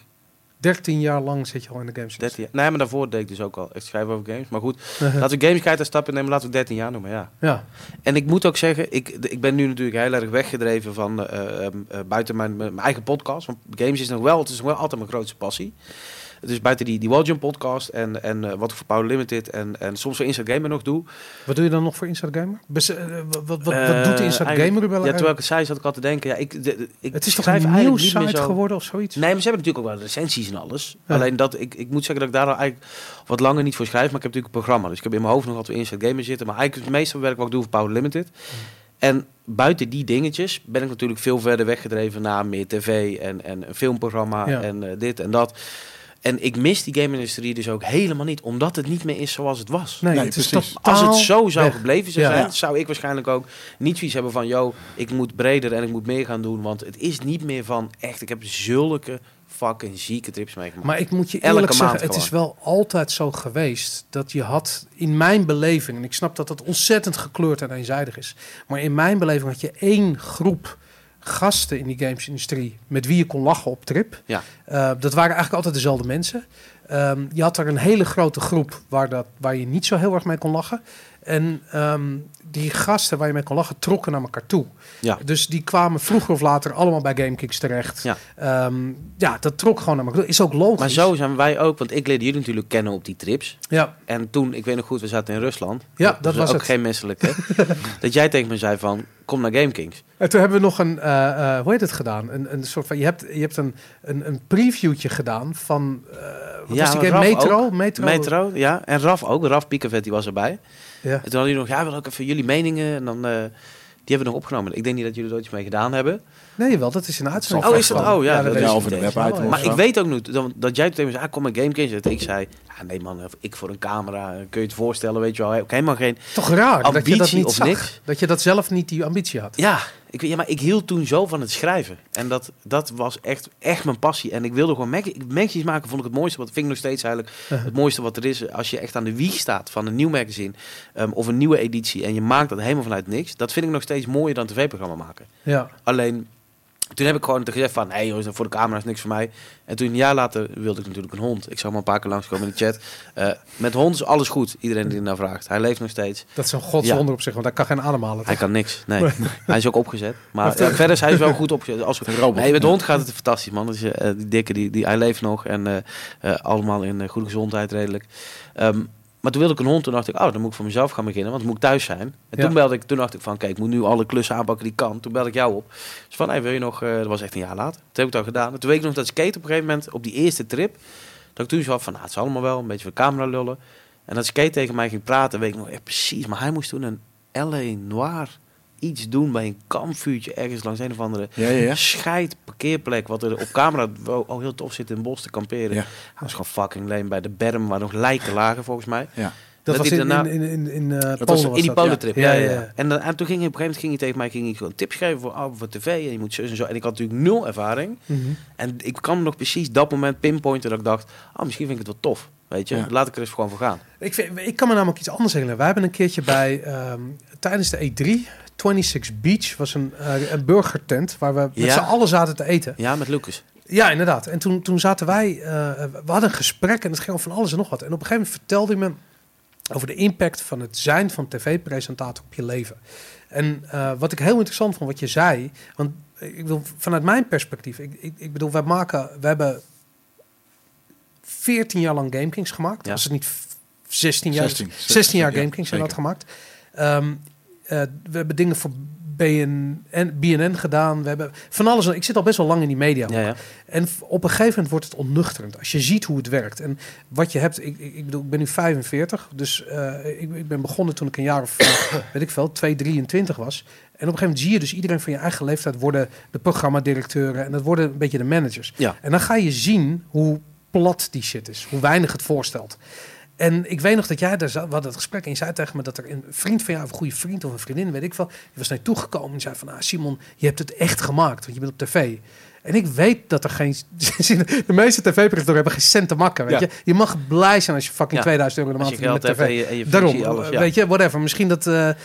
13 jaar lang zit je al in de games. 13 jaar. Nee, maar daarvoor deed ik dus ook al echt schrijven over games. Maar goed, laten we games kijken stappen nemen. Laten we 13 jaar noemen, ja. ja. En ik moet ook zeggen, ik, ik ben nu natuurlijk heel erg weggedreven van eh, ehm, eh, buiten mijn, mijn eigen podcast. Want games is nog wel, het is nog wel altijd mijn grootste passie. Dus buiten die, die Waljump podcast en, en eh, wat ik voor Power Limited en, en soms voor Inside Gamer nog doe. Wat doe je dan nog voor Inside Gamer? Bes- eh, wat, wat, wat, Eh, doet de Inside Gamer? er wel Ja, terwijl ik zei, zat ik al te denken. Ja, ik, de- de- ik het is toch een meer site zo- geworden of zoiets? Nee, maar ze hebben natuurlijk ook wel recensies en alles. Ja. Alleen dat, ik, ik moet zeggen dat ik daar al eigenlijk wat langer niet voor schrijf. Maar ik heb natuurlijk een programma. Dus ik heb in mijn hoofd nog altijd Inside Gamer zitten. Maar eigenlijk het meeste werk wat ik doe voor Power Limited. En buiten die dingetjes ben ik natuurlijk veel verder weggedreven naar meer tv en, en een filmprogramma Ja. en dit en dat. En ik mis die game-industrie dus ook helemaal niet, omdat het niet meer is zoals het was. Nee, Nee, het is precies. Als het zo zou weg. gebleven zou zijn, Ja. zou ik waarschijnlijk ook niet zoiets hebben van, yo, ik moet breder en ik moet meer gaan doen, want het is niet meer van, echt, ik heb zulke fucking zieke trips meegemaakt. Maar ik moet je Elke eerlijk zeggen, maand het is wel altijd zo geweest dat je had, in mijn beleving, en ik snap dat het ontzettend gekleurd en eenzijdig is, maar in mijn beleving had je één groep gasten in die gamesindustrie met wie je kon lachen op trip. Ja. Eh, dat waren eigenlijk altijd dezelfde mensen. Ehm, je had er een hele grote groep waar, dat, waar je niet zo heel erg mee kon lachen. En ehm, die gasten waar je mee kon lachen trokken naar elkaar toe. Ja. Dus die kwamen vroeger of later allemaal bij GameKicks terecht. Ja. Ehm, ja, dat trok gewoon naar elkaar toe. Is ook logisch. Maar zo zijn wij ook, want ik leerde jullie natuurlijk kennen op die trips. Ja, En toen, ik weet nog goed, we zaten in Rusland. Ja, dat was ook het. geen menselijke. <laughs> dat jij tegen me zei van, kom naar GameKings. en toen hebben we nog een, eh, eh, hoe heet het gedaan? Een, een soort van, je hebt, je hebt een, een, een previewtje gedaan van, eh wat was die game? Metro? Metro? Metro, ja. En Raf ook, Raf Piekervet, die was erbij. Ja. En toen hadden jullie nog, ja, we willen ook even jullie meningen. En dan, eh, die hebben we nog opgenomen. Ik denk niet dat jullie er ooit iets mee gedaan hebben. Nee, wel, dat is een uitzending. Oh, is dat? Oh, ja, dat is over de Ja, of Maar zo. ik weet ook niet, dat, dat jij tegen me zei, ah, kom maar GameKings. Dat ik zei, ja, nee man, ik voor een camera, kun je het voorstellen, weet je wel. Heb ik helemaal geen... Toch raar dat je dat niet of zag. niks? Dat je dat zelf niet die ambitie had. Ja, ik, ja, maar ik hield toen zo van het schrijven. En dat, dat was echt, echt mijn passie. En ik wilde gewoon mag- magazines maken, vond ik het mooiste. Wat vind ik nog steeds eigenlijk het mooiste wat er is. Als je echt aan de wieg staat van een nieuw magazine ehm, of een nieuwe editie. En je maakt dat helemaal vanuit niks. Dat vind ik nog steeds mooier dan tv-programma maken. Ja. Alleen, toen heb ik gewoon gezegd van... Nee joh, voor de camera is niks voor mij. En toen een jaar later wilde ik natuurlijk een hond. Ik zag hem een paar keer langskomen in de chat. Eh, met hond is alles goed. Iedereen die naar vraagt. Hij leeft nog steeds. Dat is een godswonder op zich, want hij kan geen ademhalen. Hij kan niks. Nee. Hij is ook opgezet. Maar ja, verder is hij wel goed opgezet. Als, Een robot. nee, met de hond gaat het fantastisch, man. Dat is, eh, die dikke, die, die, hij leeft nog. En eh, eh, allemaal in eh, goede gezondheid redelijk. Ehm, maar toen wilde ik een hond. Toen dacht ik, oh, dan moet ik voor mezelf gaan beginnen. Want dan moet ik thuis zijn. En Ja. toen belde ik, toen dacht ik van, kijk, ik moet nu alle klussen aanpakken die kan. Toen belde ik jou op. Dus van, hey, wil je nog... eh, dat was echt een jaar later. Toen heb ik dat gedaan. En toen weet ik nog dat skate op een gegeven moment, op die eerste trip... Dat ik toen zo van, nou, het is allemaal wel. Een beetje voor de camera lullen. En dat skate tegen mij ging praten, weet ik nog echt precies. Maar hij moest toen een LA Noir iets doen bij een kampvuurtje ergens langs een of andere Ja, ja, ja. scheid parkeerplek. Wat er op camera al heel tof zit in het bos te kamperen. Ja. Hij was gewoon fucking leen bij de berm waar nog lijken lagen volgens mij. Ja. Dat, Dat was in, daarna- in, in, in, eh, was Polen in was in die dat, polentrip. Ja, ja, ja. ja. En, dan, en toen ging hij op een gegeven moment ging hij tegen mij ging hij gewoon tips geven voor, oh, voor tv. En je moet zo en zo. En ik had natuurlijk nul ervaring. Mhm. En ik kan nog precies dat moment pinpointen dat ik dacht, oh, misschien vind ik het wel tof. Weet je, Ja. laat ik er eens gewoon voor gaan. Ik, vind, ik kan me namelijk iets anders herinneren. Wij hebben een keertje bij, ehm, tijdens de E3, 26 Beach, was een, eh, een burgertent waar we met Ja. z'n allen zaten te eten. Ja, met Lucas. Ja, inderdaad. En toen, toen zaten wij, eh, we hadden een gesprek en het ging over van alles en nog wat. En op een gegeven moment vertelde hij me over de impact van het zijn van tv-presentator op je leven. En eh, wat ik heel interessant vond wat je zei, want ik wil vanuit mijn perspectief, ik, ik, ik bedoel, wij maken, we hebben 14 jaar lang GameKings gemaakt. Ja. Als het niet f- 16 jaar, 16, 16 jaar ja, GameKings zijn dat gemaakt. Ehm, eh, we hebben dingen voor BN, BNN gedaan. We hebben van alles. Ik zit al best wel lang in die media. Ja, ja. En op een gegeven moment wordt het onnuchterend. Als je ziet hoe het werkt. En wat je hebt, ik, ik, ik bedoel, ik ben nu 45. Dus eh, ik, ik ben begonnen toen ik een jaar of, eh, <coughs> weet ik veel, 2, 23 was. En op een gegeven moment zie je dus iedereen van je eigen leeftijd worden de programmadirecteuren. En dat worden een beetje de managers. Ja. En dan ga je zien hoe plat die shit is. Hoe weinig het voorstelt. En ik weet nog dat jij daar zat, we hadden het gesprek en je zei tegen me dat er een vriend van jou, of een goede vriend of een vriendin, weet ik wel, die was naar je toegekomen en zei van, ah, Simon, je hebt het echt gemaakt, want je bent op tv. En ik weet dat er geen, <laughs> de meeste tv-presentatoren hebben geen cent te makken, weet Ja. je. Je mag blij zijn als je fucking Ja. 2000 euro de maand verdient met tv. en je, en je Daarom, alles. Ja. weet je, whatever. Misschien dat, eh eh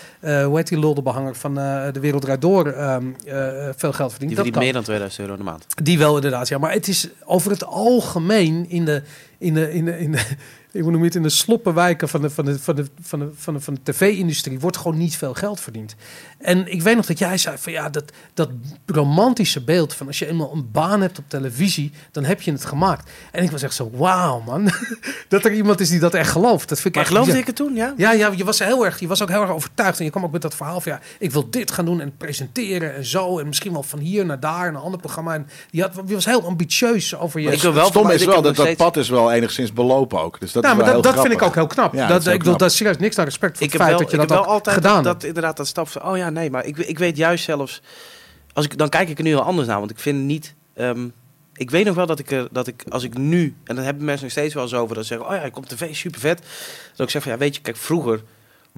hoe heet die lulde behanger van eh, De Wereld Draait Door ehm, eh, veel geld verdient. Die verdient meer dan 2000 euro de maand. Die wel inderdaad, ja. Maar het is over het algemeen in de, in de, in de, in de ik noem het in de sloppenwijken van de, van de, van de, van de, van de, van de tv-industrie wordt gewoon niet veel geld verdiend. En ik weet nog dat jij zei van ja, dat, dat romantische beeld van als je eenmaal een baan hebt op televisie, dan heb je het gemaakt. En ik was echt zo, wauw man, <laughs> dat er iemand is die dat echt gelooft. Dat vind ik Maar echt geloofde ja. ik het toen, ja? Ja, ja, je was heel erg, je was ook heel erg overtuigd. En je kwam ook met dat verhaal van ja, ik wil dit gaan doen en presenteren en zo. En misschien wel van hier naar daar, een ander programma. En die, had, die was heel ambitieus over je. Ik wil wel Het stom is wel dat dat pad is wel enigszins belopen ook. Dus dat nou, is maar wel dat, heel dat vind ik ook heel knap. Ja, dat, dat is heel ik bedoel, knap. daar serieus niks naar respect voor ik het heb feit wel, dat je ik dat heb wel altijd gedaan dat, dat inderdaad dat stap van, oh ja, nee, maar ik, ik weet juist zelfs, als ik, dan kijk ik er nu heel anders naar, want ik vind niet, ehm, ik weet nog wel dat ik, er, dat ik, als ik nu, en dat hebben mensen nog steeds wel eens over, dat ze zeggen, oh ja, ik kom tv, super vet. Dat ik zeg van, ja, weet je, kijk, vroeger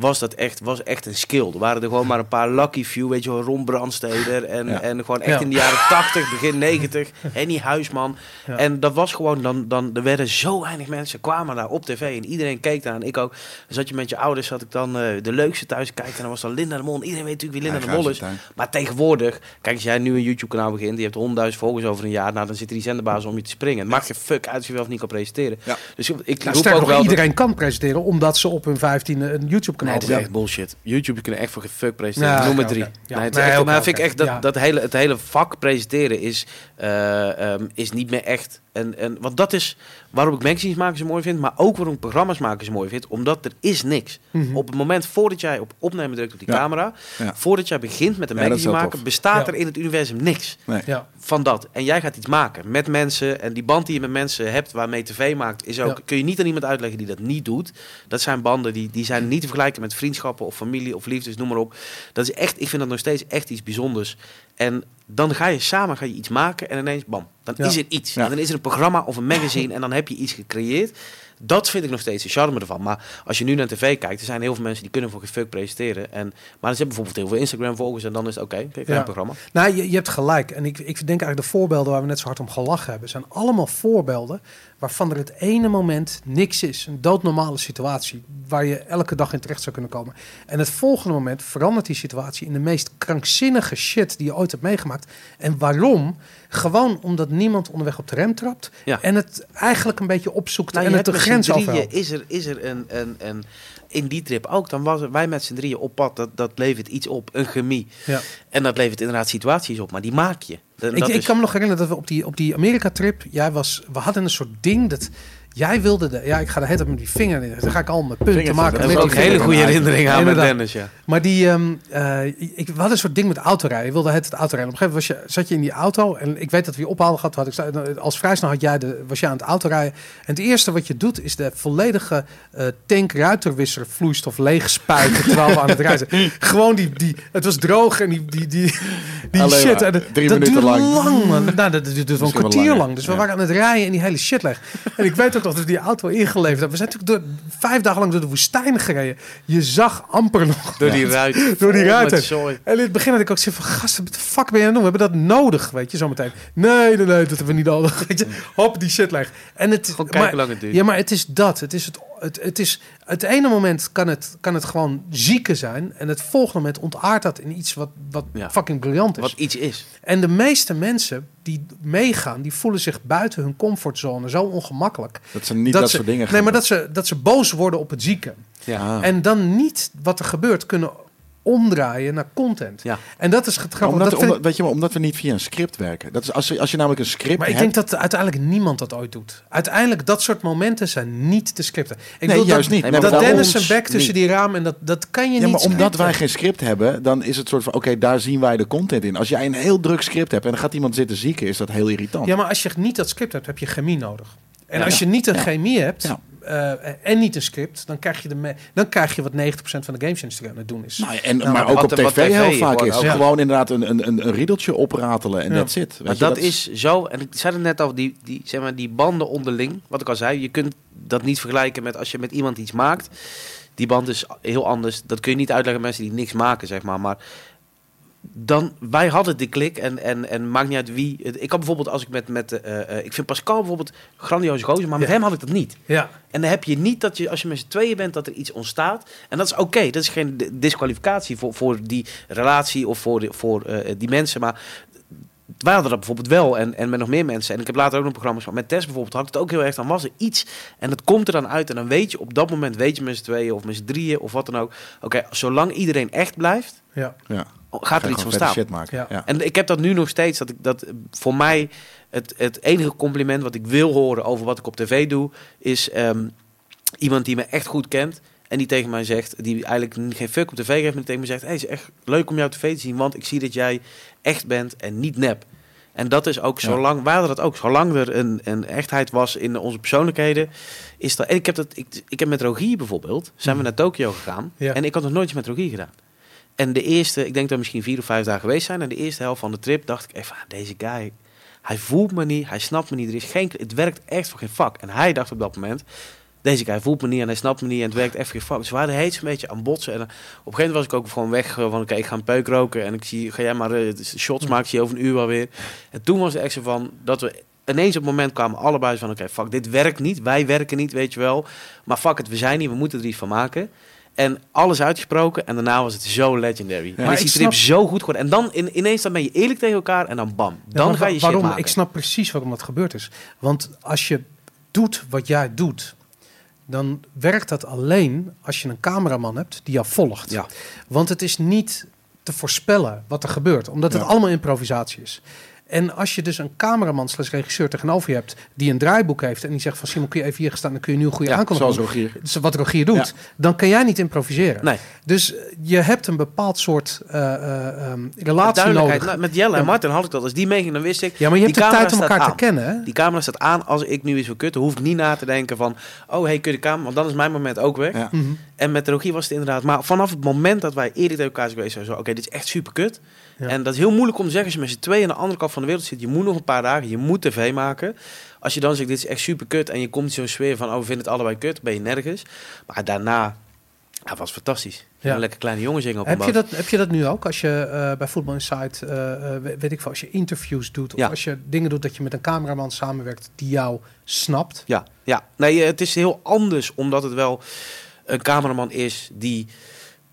was dat echt, was echt een skill. Er waren er gewoon maar een paar lucky few, weet je wel, Ron Brandsteder en, Ja. en gewoon echt Ja. in de jaren 80, begin 90, <laughs> Henny Huisman. Ja. En dat was gewoon, dan, dan, er werden zo weinig mensen, kwamen daar op tv en iedereen keek daar. En ik ook, dan zat je met je ouders, zat ik dan eh, de leukste thuis kijken en dan was dan Linda de Mol. En Iedereen weet natuurlijk wie Linda Ja, de Mol is. Maar tegenwoordig, kijk, als jij nu een YouTube-kanaal begint, die hebt 100.000 volgers over een jaar, nou dan zitten die zenderbazen om je te springen. Het maakt je fuck uit als je wel of niet kan presenteren. Ja. Dus ik Nou, roep ook wel. dat- iedereen kan presenteren omdat ze op hun 15 een YouTube-kanaal Nee, het is echt bullshit. YouTube kunnen echt voor fuck presenteren. Ja, Noem het drie. Ja. Nee, het is Nee, echt, oké, maar vind ik echt dat, dat hele, het hele vak presenteren is, eh, ehm, is niet meer echt. En, en, want dat is waarom ik magazines maken zo mooi vind, maar ook waarom ik programma's maken zo mooi vind. Omdat er is niks. Mhm. Op het moment voordat jij op opnemen drukt op die Ja. camera, Ja. voordat jij begint met een magazine maken, tof. bestaat Ja. er in het universum niks Nee. Ja. van dat. En jij gaat iets maken met mensen. En die band die je met mensen hebt waarmee tv maakt, is ook. Ja. Kun je niet aan iemand uitleggen die dat niet doet. Dat zijn banden die, die zijn niet te vergelijken met vriendschappen of familie of liefdes, noem maar op. Dat is echt, ik vind dat nog steeds echt iets bijzonders. En dan ga je samen ga je iets maken en ineens bam, dan Ja. is er iets. En dan is er een programma of een magazine en dan heb je iets gecreëerd. Dat vind ik nog steeds de charme ervan. Maar als je nu naar tv kijkt, er zijn heel veel mensen die kunnen voor geen fuck presenteren. En, maar ze hebben bijvoorbeeld heel veel Instagram-volgers en dan is het oké, kijk, Ja. een programma. Nou, je, je hebt gelijk. En ik, ik denk eigenlijk de voorbeelden waar we net zo hard om gelachen hebben, zijn allemaal voorbeelden waarvan er het ene moment niks is. Een doodnormale situatie waar je elke dag in terecht zou kunnen komen. En het volgende moment verandert die situatie in de meest krankzinnige shit die je ooit hebt meegemaakt. En waarom? Gewoon omdat niemand onderweg op de rem trapt Ja. en het eigenlijk een beetje opzoekt Nou, en het de grens overhaalt. is er, is er een, een, een... In die trip ook, dan was wij met z'n drieën op pad. Dat, dat levert iets op, een chemie. Ja. En dat levert inderdaad situaties op, maar die maak je. Ik, dat ik is- kan me nog herinneren dat we op die, op die Amerika-trip, jij was, we hadden een soort ding dat jij wilde, de, ja, ik ga de hele tijd met die vinger in, dan ga ik al mijn punten maken. dat Dat is ook een hele goede herinnering aan met. Dennis, ja. Maar die, eh, ik, we hadden een soort ding met autorijden. Je wilde het, het autorijden. Op een gegeven moment was je, zat je in die auto en ik weet dat we je ophalen gehad. Had ik, zei- als vrij snel had jij de, was jij aan het autorijden. En het eerste wat je doet is de volledige eh tank ruiterwisser vloeistof leeg spuiten terwijl we aan het rijden. <laughs> Gewoon die, die, het was droog en die, die, die, die shit. En drie dat minuten duurde lang. lang, man. Nou, dat duurde een kwartier lang. Dus we Ja. waren aan het rijden en die hele shit leeg. En ik weet ook nog dat we die auto ingeleverd hebben. We zijn natuurlijk door, vijf dagen lang door de woestijn gereden. Je zag amper nog Door die ruit. <laughs> Door die met zooi. en in het begin had ik ook zoiets van, gasten, wat de fuck ben je aan het doen? We hebben dat nodig, weet je, zometeen. Nee, nee, nee, dat hebben we niet nodig, <laughs> weet je. Hop, die shit leeg. En het, Gewoon kijken maar, hoe lang het duurt. ja, maar het is dat. Het is het, het, het is, het ene moment kan het, kan het gewoon zieke zijn. En het volgende moment ontaart dat in iets wat, wat Ja. fucking briljant is. Wat iets is. En de meeste mensen die meegaan, die voelen zich buiten hun comfortzone zo ongemakkelijk. Dat ze niet dat, ze, soort dingen Nee, gaan maar dat ze, dat ze boos worden op het zieke. Ja. En dan niet wat er gebeurt kunnen omdraaien naar content. Ja. En dat is het grappige. omdat, dat ik- weet je, maar omdat we niet via een script werken. Dat is als, je, als je namelijk een script maar ik denk dat uiteindelijk niemand dat ooit doet. Uiteindelijk, dat soort momenten zijn niet te scripten. Ik Nee, juist dat, niet. Nee, dat Dennis zijn bek tussen niet. die ramen, en dat, dat kan je Ja, niet maar omdat scripten. wij geen script hebben, dan is het soort van... Oké, daar zien wij de content in. Als jij een heel druk script hebt en dan gaat iemand zitten zieken... is dat heel irritant. Ja, maar als je niet dat script hebt, heb je chemie nodig. En Ja. als je niet een Ja. chemie hebt Eh, en niet een script, dan krijg je, de dan krijg je wat 90% van de gamesindustrie aan het doen is. Nou, en, Nou, maar ook op tv heel vaak gewoon is. ook. Ja. Gewoon inderdaad een, een, een, een riedeltje opratelen en Ja. that's it. Weet Maar je, dat, is zo, en ik zei het net al, die, die, zeg maar, die banden onderling, wat ik al zei, je kunt dat niet vergelijken met als je met iemand iets maakt. Die band is heel anders. Dat kun je niet uitleggen aan mensen die niks maken, zeg maar. Maar dan, wij hadden de klik en, en, en maakt niet uit wie. het- Ik kan bijvoorbeeld, als ik met, met eh, eh, ik vind Pascal bijvoorbeeld een grandioze gozer, maar met Ja. hem had ik dat niet. Ja, En dan heb je niet dat je, als je met z'n tweeën bent, dat er iets ontstaat. En dat is oké. Dat is geen di- disqualificatie voor, voor die relatie of voor, de, voor eh, die mensen. Maar wij hadden dat bijvoorbeeld wel. En, en met nog meer mensen. En ik heb later ook nog programma's gehad. Met Tess bijvoorbeeld had ik het ook heel erg. Dan was er iets. En dat komt er dan uit. En dan weet je, op dat moment weet je met z'n tweeën of met z'n drieën of wat dan ook. Oké, zolang iedereen echt blijft, ja, Ja. Gaat Ga er iets ontstaan. vette shit maken. Ja. Ja. En ik heb dat nu nog steeds. Dat ik dat voor mij het, het enige compliment wat ik wil horen over wat ik op tv doe, is ehm, iemand die me echt goed kent. En die tegen mij zegt, die eigenlijk geen fuck op tv geeft, maar die tegen me zegt: Hey, het is echt leuk om jou op tv te zien, want ik zie dat jij echt bent en niet nep. En dat is ook hadden dat ook, zolang er een, een echtheid was in onze persoonlijkheden, is dat. En ik heb dat, ik, ik heb met Rogier bijvoorbeeld, zijn we naar Tokio gegaan. Ja. En ik had nog nooit iets met Rogier gedaan. En de eerste, ik denk dat we misschien vier of vijf dagen geweest zijn. En de eerste helft van de trip dacht ik even, ah, deze guy, Hij voelt me niet, hij snapt me niet. Er is geen, het werkt echt voor geen vak. En hij dacht op dat moment, deze guy voelt me niet en hij snapt me niet en het werkt echt voor geen vak. Dus we waren heet een beetje aan botsen. En eh, op een gegeven moment was ik ook gewoon weg eh, van, oké, ik ga een peuk roken. En ik zie, ga jij maar eh, shots maken, zie je over een uur wel weer. En toen was het echt zo van, dat we ineens op het moment kwamen allebei van, oké, fuck, dit werkt niet. Wij werken niet, weet je wel. Maar fuck het, we zijn hier, we moeten er iets van maken. En alles uitgesproken en daarna was het zo legendary. En Maar is die snap- zo goed geworden. En dan in, ineens dan ben je eerlijk tegen elkaar en dan bam. Dan ga je shit waarom? maken. Ik snap precies waarom dat gebeurd is. Want als je doet wat jij doet, dan werkt dat alleen als je een cameraman hebt die jou volgt. Ja. Want het is niet te voorspellen wat er gebeurt, omdat het Ja. allemaal improvisatie is. En als je dus een cameraman slash regisseur tegenover je hebt die een draaiboek heeft en die zegt van Simon kun je even hier staan, dan kun je nu een goede Ja, aankondiging Zoals. Rogier. Dat is wat Rogier doet. Ja. Dan kan jij niet improviseren. Nee. Dus eh, je hebt een bepaald soort eh, eh, ehm, relatie Duidelijkheid. nodig. Nou, met Jelle en. Martin had ik dat. Als die meeging, dan wist ik... ja, maar je hebt die de tijd camera om elkaar staat te aan. kennen. Hè? Die camera staat aan als ik nu iets wil kutten. Hoef ik niet na te denken van... Oh, hey, kun je de camera... Want dan is mijn moment ook weg. Ja. Mhm. En met de Rogier was het inderdaad... Maar vanaf het moment dat wij eerder tegen elkaar zijn geweest... Zo, oké, dit is echt super kut. Ja. En dat is heel moeilijk om te zeggen... Als je met z'n tweeën aan de andere kant van de wereld zit... Je moet nog een paar dagen. Je moet tv maken. Als je dan zegt, dit is echt super kut. En je komt zo'n sfeer van... Oh, we vinden het allebei kut. Ben je nergens. Maar daarna... Ja, was fantastisch. Ja. Een lekker kleine jongen zingen op Heb je, dat, heb je dat nu ook? Als je eh, bij Football Insight, eh, eh, we- weet ik veel, als je interviews doet... of Ja. als je dingen doet dat je met een cameraman samenwerkt die jou snapt. Ja, ja. Nee, het is heel anders omdat het wel een cameraman is die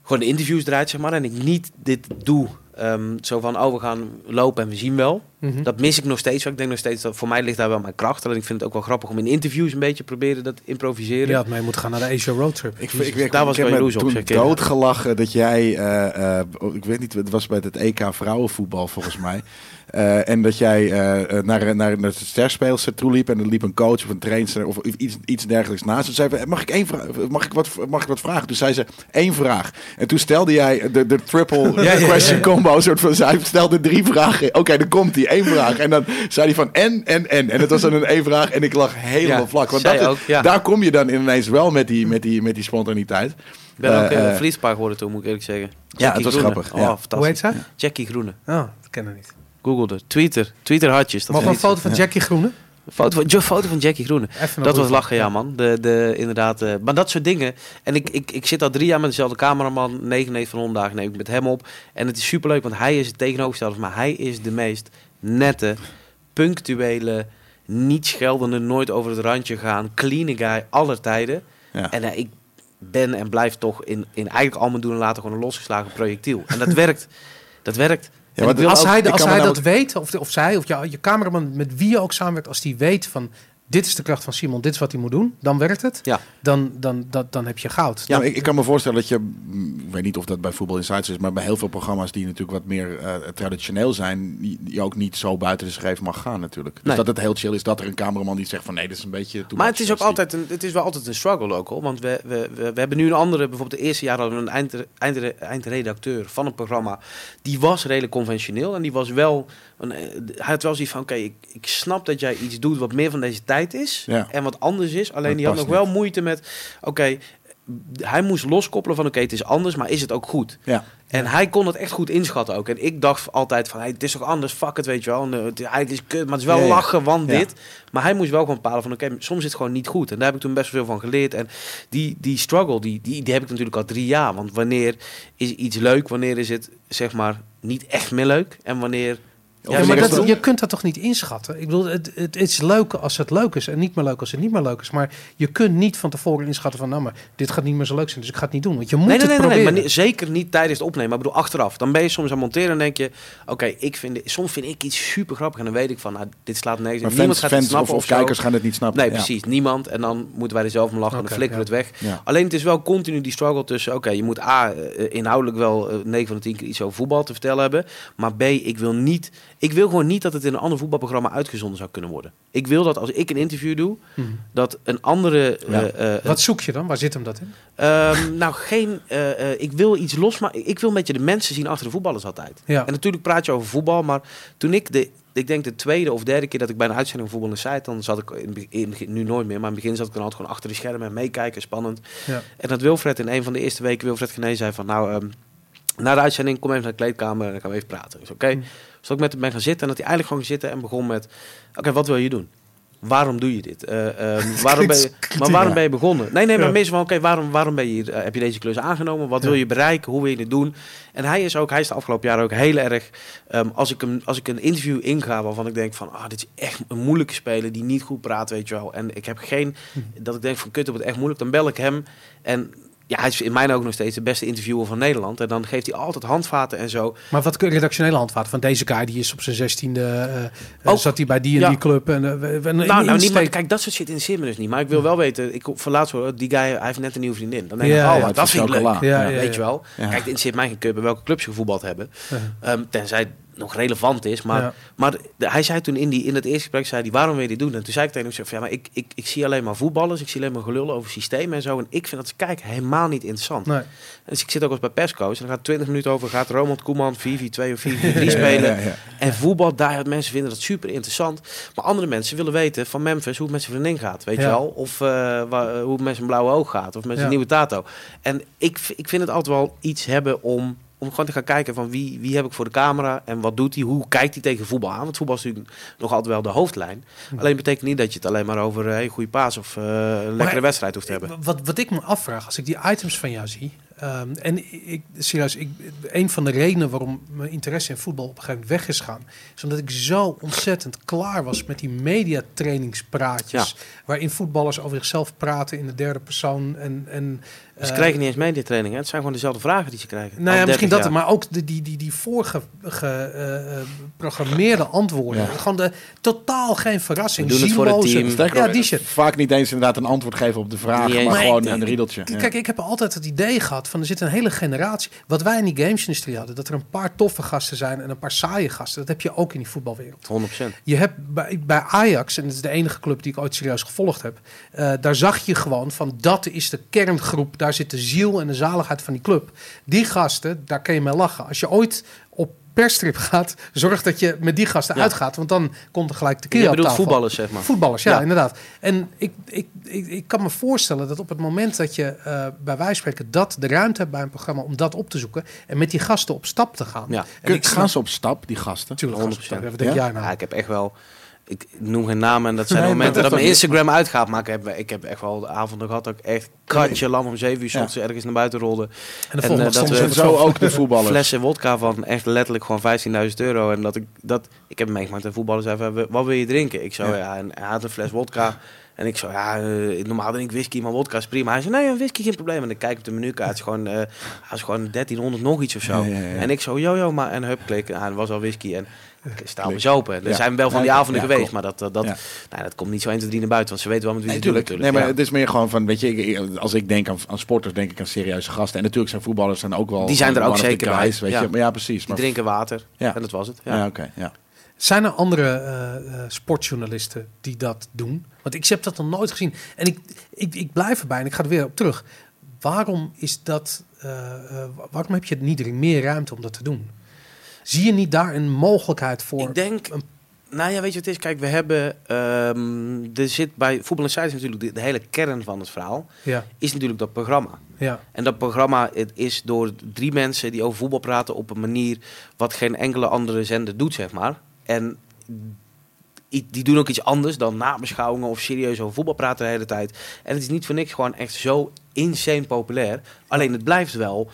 gewoon de interviews draait, zeg maar. En ik niet dit doe. Ehm, zo van, oh, we gaan lopen en we zien wel. Mhm. Dat mis ik nog steeds. Ik denk nog steeds dat voor mij ligt daar wel mijn kracht. Alleen ik vind het ook wel grappig om in interviews een beetje proberen dat improviseren. Je had mee moeten gaan naar de Asia Roadtrip. Ik, Jezus. ik, ik, Daar was ik wel jaloers op, ik. doodgelachen dat jij, eh, eh, ik weet niet, het was bij het EK vrouwenvoetbal volgens mij. Eh, en dat jij eh, naar, naar, naar de sterspeelster toe liep en er liep een coach of een trainer of iets, iets dergelijks naast. En zei, mag ik, één vraag, mag, ik wat, mag ik wat vragen? Toen zei ze, één vraag. En toen stelde jij de, de triple <laughs> Ja, ja, ja, question ja. combo. Soort van, hij stelde drie vragen. Oké, dan komt hij, één vraag. En dan zei hij van en, en, en. En het was dan een één vraag en ik lag helemaal Ja, vlak. Want zij dat is- ook, ja. daar kom je dan ineens wel met die, met die, met die spontaniteit. Ik ben ook Eh, uh, eh, verliespaar geworden toen, moet ik eerlijk zeggen. Ja, het was Groene. grappig, Oh, ja. fantastisch. Hoe heet zij? Jackie Groene. Oh, dat kennen we niet. Google er. Twitter. Twitter hartjes. Dat Mag een foto van Jackie Groene? een foto, van, foto van Jackie Groene. Even Dat was lachen, ja man. De, de, inderdaad, eh, maar dat soort dingen. En ik, ik, ik zit al drie jaar met dezelfde cameraman. 99 van 100 dagen neem ik met hem op. En het is superleuk, want hij is het tegenovergestelde van mij. Hij is de meest nette, punctuele, niet scheldende, nooit over het randje gaan, clean guy aller tijden. Ja. En eh, ik ben en blijf toch in, in eigenlijk al mijn doen en laten gewoon een losgeslagen projectiel. En dat <laughs> werkt. Dat werkt. Ja, Als hij, als hij dat weet, of, of zij, of je cameraman met wie je ook samenwerkt, als die weet van dit is de kracht van Simon, dit is wat hij moet doen, dan werkt het. Ja. Dan, dan, dan, dan heb je goud. Ja, ik, ik kan me voorstellen dat je, mm, ik weet niet of dat bij Voetbal Insights is, maar bij heel veel programma's die natuurlijk wat meer eh, traditioneel zijn, die, die ook niet zo buiten de schreef mag gaan natuurlijk. Dus Nee. dat het heel chill is dat er een cameraman die zegt van nee, dit is een beetje Maar het is ook dus altijd een, het is wel altijd een struggle ook hoor. Want we, we, we, we hebben nu een andere, bijvoorbeeld de eerste jaar hadden we een eind, eind, eindredacteur van een programma. Die was redelijk conventioneel en die was wel, eh, hij had wel zoiets van oké, ik, ik snap dat jij iets doet wat meer van deze tijd is Ja. en wat anders is. Alleen Dat die had nog wel moeite met, oké, hij moest loskoppelen van oké, het is anders, maar is het ook goed? Ja. En hij kon het echt goed inschatten ook. En ik dacht altijd van, hey, het is toch anders, fuck het, weet je wel. En, eh, het, eigenlijk is het kut, maar het is wel Ja, lachen, want dit. Maar hij moest wel gewoon bepalen van, oké, soms is het gewoon niet goed. En daar heb ik toen best wel veel van geleerd. En die, die struggle, die, die, die heb ik natuurlijk al drie jaar. Want wanneer is iets leuk, wanneer is het, zeg maar, niet echt meer leuk? En wanneer... Ja, maar maar dat, je kunt dat toch niet inschatten? Ik bedoel, het, het is leuk als het leuk is en niet meer leuk als het niet meer leuk is. Maar je kunt niet van tevoren inschatten van, nou maar dit gaat niet meer zo leuk zijn, dus ik ga het niet doen. Want je moet nee, nee, het nee, nee, proberen. maar ni- zeker niet tijdens het opnemen. Maar ik bedoel, achteraf. Dan ben je soms aan het monteren en denk je... Oké, ik vind soms vind ik iets super grappig. En dan weet ik van, nou, dit slaat nergens. Maar op. Niemand fans, gaat het fans snappen of, kijkers gaan het niet snappen. Nee, Ja. precies. Niemand. En dan moeten wij er zelf om lachen en Oké, dan flikkeren ja. het weg. Ja. Alleen het is wel continu die struggle tussen... Oké, je moet A, eh, inhoudelijk wel eh, 9 van de 10 keer iets over voetbal te vertellen hebben. Maar B, ik wil niet... Ik wil gewoon niet dat het in een ander voetbalprogramma uitgezonden zou kunnen worden. Ik wil dat als ik een interview doe... Mhm. Dat een andere... Ja. eh, eh, Wat zoek je dan? Waar zit hem dat in? Ehm, nou, geen. eh, eh, ik wil iets losmaken. Ik wil een beetje de mensen zien achter de voetballers altijd. Ja. En natuurlijk praat je over voetbal, maar toen ik de. Ik denk de tweede of derde keer dat ik bij een uitzending van voetbal in dan zat ik in, nu nooit meer, maar in het begin zat ik dan altijd gewoon achter de schermen en meekijken, spannend. Ja. En dat Wilfred in een van de eerste weken Wilfred Gené zei van, nou, ehm, Na de uitzending kom even naar de kleedkamer en dan gaan we even praten. Zei, oké. Mm. Dus dat ik met hem ben gaan zitten en dat hij eigenlijk gewoon zitten en begon met... Oké, wat wil je doen? Waarom doe je dit? Eh, ehm, <laughs> waarom ben je, maar waarom ben je begonnen? Nee, nee, maar Ja. meestal van, oké, waarom, waarom ben je hier, eh, heb je deze klus aangenomen? Wat wil je bereiken? Hoe wil je dit doen? En hij is ook, hij is de afgelopen jaren ook heel erg, ehm, als, ik hem, als ik een interview inga waarvan ik denk van, ah, dit is echt een moeilijke speler die niet goed praat, weet je wel. En ik heb geen, dat ik denk van, kut, dat wordt echt moeilijk. Dan bel ik hem en ja, hij is in mijn ook nog steeds de beste interviewer van Nederland. En dan geeft hij altijd handvaten en zo. Maar wat redactionele handvaten van deze guy, die is op zijn zestiende, eh eh, Ook. zat hij bij die en Ja. die club. En, eh, we- we- een Nou, nou niet, maar kijk, dat soort shit interesseert me dus niet. Maar ik wil wel weten, ik van laatst hoor, die guy, hij heeft net een nieuwe vriendin. Dan denk ik, Ja, oh, ja, dat vind ik leuk. chocola. Ja, Ja. ja, Weet je wel? Ja. Kijk, het interesseert mij geen cup welke clubs je gevoetbald hebben. Ja. Ehm, tenzij nog relevant is. Maar, Ja. maar de- hij zei toen in, die, in het eerste gesprek, zei hij, waarom wil je dit doen? En toen zei ik tegen hem, ja, maar ik, ik, ik zie alleen maar voetballers. Ik zie alleen maar gelul over systemen en zo. En ik vind dat, kijk, helemaal niet interessant. Nee. Dus ik zit ook als bij perscoach. En dan gaat 20 minuten over, gaat Ronald Koeman 4-4-2 of 4-4-3 <laughs> spelen. Ja, ja, ja. En voetbal, daar mensen vinden dat super interessant. Maar andere mensen willen weten van Memphis hoe het met zijn vriendin gaat. Weet je wel? Of wa- hoe het met zijn blauwe oog gaat. Of met zijn nieuwe tato. En ik, ik vind het altijd wel iets hebben om, om gewoon te gaan kijken van wie, wie heb ik voor de camera. En wat doet hij? Hoe kijkt hij tegen voetbal aan? Want voetbal is natuurlijk nog altijd wel de hoofdlijn. Alleen betekent niet dat je het alleen maar over een goede paas of eh, een lekkere wedstrijd hoeft te hebben. Wat, wat ik me afvraag, als ik die items van jou zie. ehm, en ik, serieus, ik, een van de redenen waarom mijn interesse in voetbal op een gegeven moment weg is gaan. Is omdat ik zo ontzettend klaar was met die mediatrainingspraatjes. Waarin voetballers over zichzelf praten in de derde persoon. En, en, Ze krijgen niet eens mediatraining. Hè? Het zijn gewoon dezelfde vragen die ze krijgen. Nou ja, misschien 30 dat, jaar. maar ook de, die, die, die voorgeprogrammeerde antwoorden. Ja. Gewoon de, totaal geen verrassing. We doen het voor het team. Sterker Ja, die shit. Vaak niet eens inderdaad een antwoord geven op de vraag, maar Maar gewoon ik- een ik- riedeltje. Ja. Kijk, ik heb altijd het idee gehad van er zit een hele generatie. Wat wij in die gamesindustrie hadden, dat er een paar toffe gasten zijn en een paar saaie gasten. Dat heb je ook in die voetbalwereld. 100%. Je hebt bij, bij Ajax, en dat is de enige club die ik ooit serieus gevolgd heb, eh, daar zag je gewoon van dat is de kerngroep, daar zit de ziel en de zaligheid van die club. Die gasten, daar kun je mee lachen. Als je ooit op perstrip gaat, zorg dat je met die gasten Ja. uitgaat, want dan komt er gelijk de keer Je op bedoelt tafel. voetballers, zeg maar. Voetballers, ja, Ja. inderdaad. En ik, ik, ik, ik kan me voorstellen dat op het moment dat je eh, bij wijze van spreken dat de ruimte hebt bij een programma om dat op te zoeken en met die gasten op stap te gaan. Ja. En Kun- ik gaan ze op stap, die gasten? Ze op stap. 100%. Wat denk Ja? jij nou? Ja, ik heb echt wel. Ik noem geen namen en dat zijn Nee, de momenten dat dat mijn Instagram uitgaat. Maar ik heb, ik heb echt wel de avonden gehad dat ik echt katje lam om zeven uur Ja. ergens naar buiten rolde. En de eh, dat we- zo ook <laughs> de voetballers. Flessen wodka van echt letterlijk gewoon 15.000 euro. En dat ik dat. Ik heb meegemaakt en voetballers zei van, wat wil je drinken? Ik zo Ja. ja, en hij had een fles wodka. En ik zo, ja, eh, normaal drink ik whisky, maar wodka is prima. Hij zei, nee, een whisky geen probleem. En ik kijk op de menukaart, het is gewoon, eh, hij is gewoon 1300 nog iets of zo. Ja. En ik zo, yo, maar en hup, klik. Ah, het was al whisky en ik sta op Klik. open. Er Ja. zijn wel van die avonden ja, geweest, klopt. maar dat, dat, dat, Ja. nou, dat komt niet zo 1, 2, 3 naar buiten. Want ze weten wel met wie ze natuurlijk. Nee, maar het is meer gewoon van, weet je, als ik denk aan, aan sporters, denk ik aan serieuze gasten. En natuurlijk zijn voetballers zijn ook wel... Die zijn er ook zeker bij. Weet Ja. je? Maar ja, precies. Die Maar, drinken water Ja. en dat was het. Ja. ja, oké, ja. Zijn er andere eh, eh, sportjournalisten die dat doen? Want ik heb dat nog nooit gezien. En ik, ik, ik blijf erbij en ik ga er weer op terug. Waarom is dat? eh, eh, waarom heb je niet meer ruimte om dat te doen? Zie je niet daar een mogelijkheid voor? Ik denk, een- nou ja, weet je wat het is? Kijk, we hebben, ehm, er zit bij Voetbal Insight is natuurlijk de, de hele kern van het verhaal, Ja, is natuurlijk dat programma. ja, En dat programma het is door drie mensen die over voetbal praten op een manier wat geen enkele andere zender doet, zeg maar. En die doen ook iets anders dan nabeschouwingen of serieus over voetbal praten de hele tijd. En het is niet voor niks gewoon echt zo insane populair. Alleen het blijft wel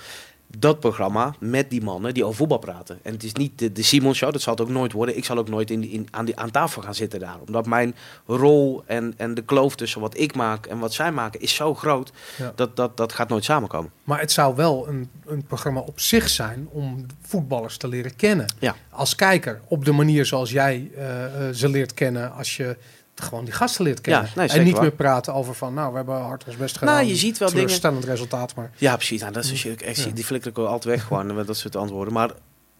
dat programma met die mannen die over voetbal praten. En het is niet de, de Simon Show, dat zal het ook nooit worden. Ik zal ook nooit in, in, aan, die, aan tafel gaan zitten daar. Omdat mijn rol en, en de kloof tussen wat ik maak en wat zij maken is zo groot. Ja. Dat, dat, dat gaat nooit samenkomen. maar het zou wel een, een programma op zich zijn om voetballers te leren kennen. Ja. Als kijker, op de manier zoals jij eh, eh, ze leert kennen als je gewoon die gasten kennen. nee, en niet waar. meer praten over van, nou, we hebben hard ons best gedaan. Nou, je ziet wel dingen- resultaat, maar... Ja, precies. Nou, dat is natuurlijk echt, Ja. Die flikker ik altijd weg gewoon, met <laughs> dat soort antwoorden. Maar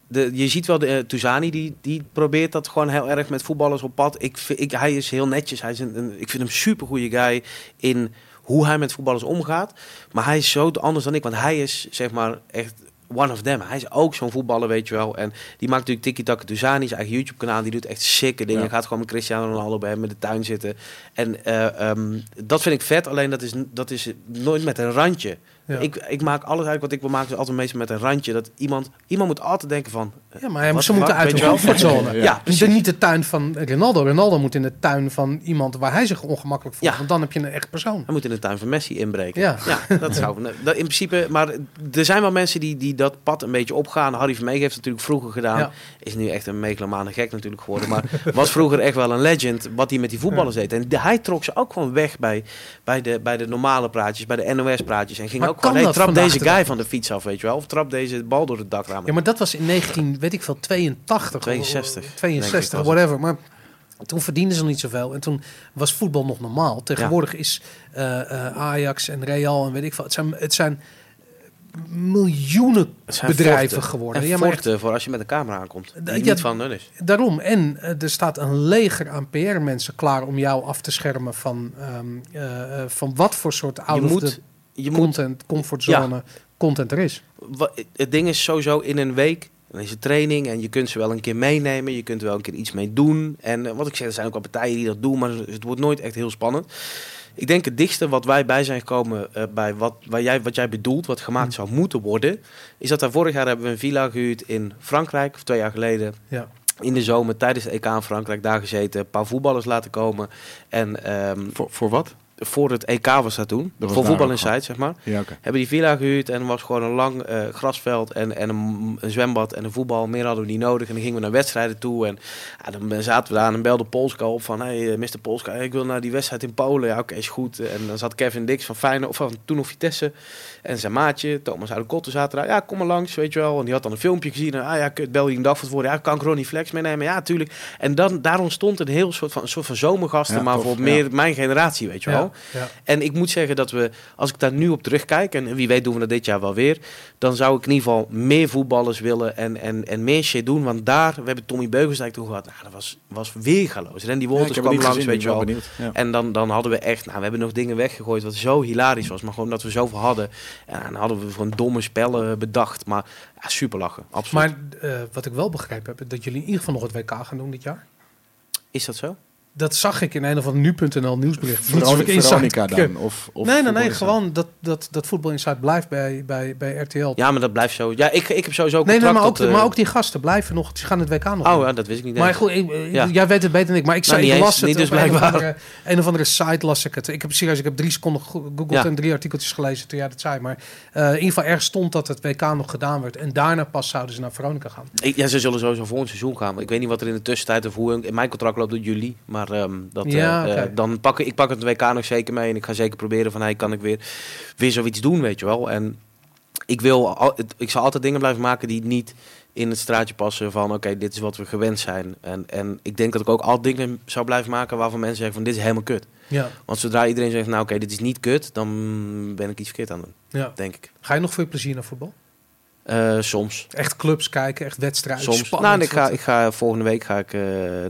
de, je ziet wel, de eh, Touzani, die, die probeert dat gewoon heel erg met voetballers op pad. Ik, ik, hij is heel netjes. Hij is een, een- ik vind hem super goede guy in hoe hij met voetballers omgaat. Maar hij is zo anders dan ik, want hij is zeg maar echt one of them. Hij is ook zo'n voetballer, weet je wel. En die maakt natuurlijk Tiki Taka Touzani, zijn eigen YouTube-kanaal. Die doet echt sikke dingen. Ja. Gaat gewoon met Cristiano Ronaldo bij hem in de tuin zitten. En eh, ehm, dat vind ik vet. Alleen dat is, dat is nooit met een randje. Ja. Ik, ik maak alles uit wat ik wil maken, is altijd meestal met een randje. Dat iemand, iemand moet altijd denken van... eh, Ja, maar ze moeten uit de comfortzone. Ja, Ja, Dus niet de tuin van Ronaldo. Ronaldo moet in de tuin van iemand waar hij zich ongemakkelijk voelt. Ja. Want dan heb je een echt persoon. Hij moet in de tuin van Messi inbreken. Ja. dat zou... <laughs> Dat in principe... Maar er zijn wel mensen die, die dat pad een beetje opgaan. Harry Vermeeg heeft het natuurlijk vroeger gedaan. Ja. Is nu echt een megalomane gek natuurlijk geworden. Maar <laughs> was vroeger echt wel een legend wat hij met die voetballers deed. En de- hij trok ze ook gewoon weg bij, bij, de, bij de normale praatjes, bij de NOS-praatjes. En ging Maar ook gewoon, kan hey, dat trap deze de guy van de fiets af, weet je wel. Of trap deze bal door het dakraam. Ja, maar dat was in 19, weet ik veel, 82. 62, denk 62, ik was whatever. Maar toen verdienden ze nog niet zoveel. En toen was voetbal nog normaal. Tegenwoordig is eh, eh, Ajax en Real en weet ik veel. Het zijn, het zijn miljoenen zijn bedrijven geworden. En Ja, maar echt, voor als je met de camera aankomt. Die Ja, niet van hun is. daarom. En eh, er staat een leger aan PR-mensen klaar om jou af te schermen van, ehm, eh, eh, van wat voor soort Je moet, the je moet content, comfortzone content er is. het ding is sowieso in een week. Dan is het training en je kunt ze wel een keer meenemen. Je kunt er wel een keer iets mee doen. En eh, wat ik zeg, er zijn ook wel partijen die dat doen, maar het wordt nooit echt heel spannend. Ik denk het dichtste wat wij bij zijn gekomen eh, bij wat, waar jij, wat jij bedoelt, wat gemaakt zou moeten worden, is dat daar vorig jaar hebben we een villa gehuurd in Frankrijk, of twee jaar geleden. Ja. In de zomer tijdens de EK in Frankrijk daar gezeten, een paar voetballers laten komen. En ehm, Voor, voor wat? Voor het EK was dat toen, voor voetbal Inside, zeg maar Ja, hebben die villa gehuurd en was gewoon een lang eh, grasveld en, en een, een zwembad en een voetbal. Meer hadden we niet nodig. En dan gingen we naar wedstrijden toe en ja, dan zaten we daar en belde Polska op van hey, eh, Mr. Polska, ik wil naar die wedstrijd in Polen. Ja, oké, is goed. En dan zat Kevin Dix van Feyenoord, of van toen nog Vitesse en zijn maatje, Thomas uit de Kotten zaten daar. Ja, kom maar langs, weet je wel. En die had dan een filmpje gezien en ah ja, kut, bel je een dag van tevoren. Ja, kan ik Ronnie Flex meenemen? Ja, tuurlijk. En dan, daar ontstond een heel soort van, een soort van zomergasten, Ja, maar tof, voor ja. meer mijn generatie, weet je wel. Ja. En ik moet zeggen dat we, als ik daar nu op terugkijk, en wie weet doen we dat dit jaar wel weer, dan zou ik in ieder geval meer voetballers willen en, en, en meer shit doen. Want daar, we hebben Tommy Beugelsdijk toen gehad, nou, dat was, was weergaloos. Randy Ja, ik Wolters kwam langs, gezien, weet je wel. benieuwd. Ja. En dan, dan hadden we echt, nou, we hebben nog dingen weggegooid wat zo hilarisch was, maar gewoon dat we zoveel hadden. En dan hadden we gewoon domme spellen bedacht, maar ja, super lachen, absoluut. Maar eh, wat ik wel begrepen heb, dat jullie in ieder geval nog het WK gaan doen dit jaar. Is dat zo? Dat zag ik in een of ander nu.nl nieuwsbericht. Veronica, dan? Of, of nee, nee, nee. Gewoon dat, dat, dat Voetbal Inside blijft bij, bij, bij RTL. Ja, maar dat blijft zo. Ja, ik, ik heb sowieso nee, nee, contract maar ook, tot, eh, maar ook die gasten blijven nog. Ze gaan het WK nog Oh, doen. ja, dat wist ik niet. Maar nee. goed, ik- ik- Ja. jij weet het beter dan ik. Maar ik, Nou, zei, niet ik eens, las het niet dus op een of, andere, een of andere site las ik het. Ik heb serieus, ik heb drie seconden gegoogeld Ja. en drie artikeltjes gelezen toen jij dat zei. Maar eh, in ieder geval ergens stond dat het WK nog gedaan werd. En daarna pas zouden ze naar Veronica gaan. Ik- ja, ze zullen sowieso voor een seizoen gaan. Maar ik weet niet wat er in de tussentijd of hoe. In mijn contract loopt tot juli. Maar ehm, dat, Ja, eh, eh, dan pak ik, ik pak het WK nog zeker mee. En ik ga zeker proberen van, hey, kan ik weer, weer zoiets doen, weet je wel. En ik, wil, al, ik zal altijd dingen blijven maken die niet in het straatje passen van... oké, dit is wat we gewend zijn. En, en ik denk dat ik ook al dingen zou blijven maken waarvan mensen zeggen van... dit is helemaal kut. Ja, Want zodra iedereen zegt, nou oké, dit is niet kut... dan ben ik iets verkeerd aan het doen, ja. denk ik. Ga je nog voor je plezier naar voetbal? Eh, soms. Echt clubs kijken, echt wedstrijden. Soms. spannend. Nou, ik ga, ik ga volgende week ga ik,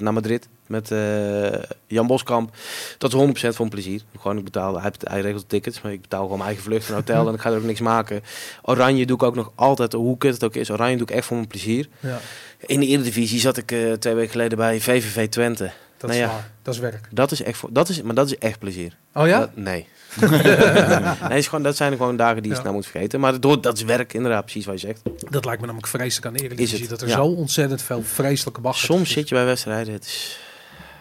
naar Madrid met eh, Jan Boskamp. Dat is 100% voor een plezier. Gewoon, ik betaal, hij, hij regelt de tickets, maar ik betaal gewoon mijn eigen vlucht en hotel <laughs> en ik ga er ook niks maken. Oranje doe ik ook nog altijd, hoe kut het ook is, Oranje doe ik echt voor mijn plezier. ja, In de Eredivisie zat ik eh, twee weken geleden bij VVV Twente. dat Nou is ja. waar. Dat is werk. Dat is echt, dat is, maar dat is echt plezier. Oh ja? Dat- nee. <laughs> nee is gewoon, dat zijn gewoon dagen die je Ja. snel moet vergeten. Maar door, dat is werk, inderdaad, precies wat je zegt. Dat lijkt me namelijk vreselijk aan de Is het, Dat er ja. zo ontzettend veel vreselijke bagger Soms zit je bij wedstrijden, het is,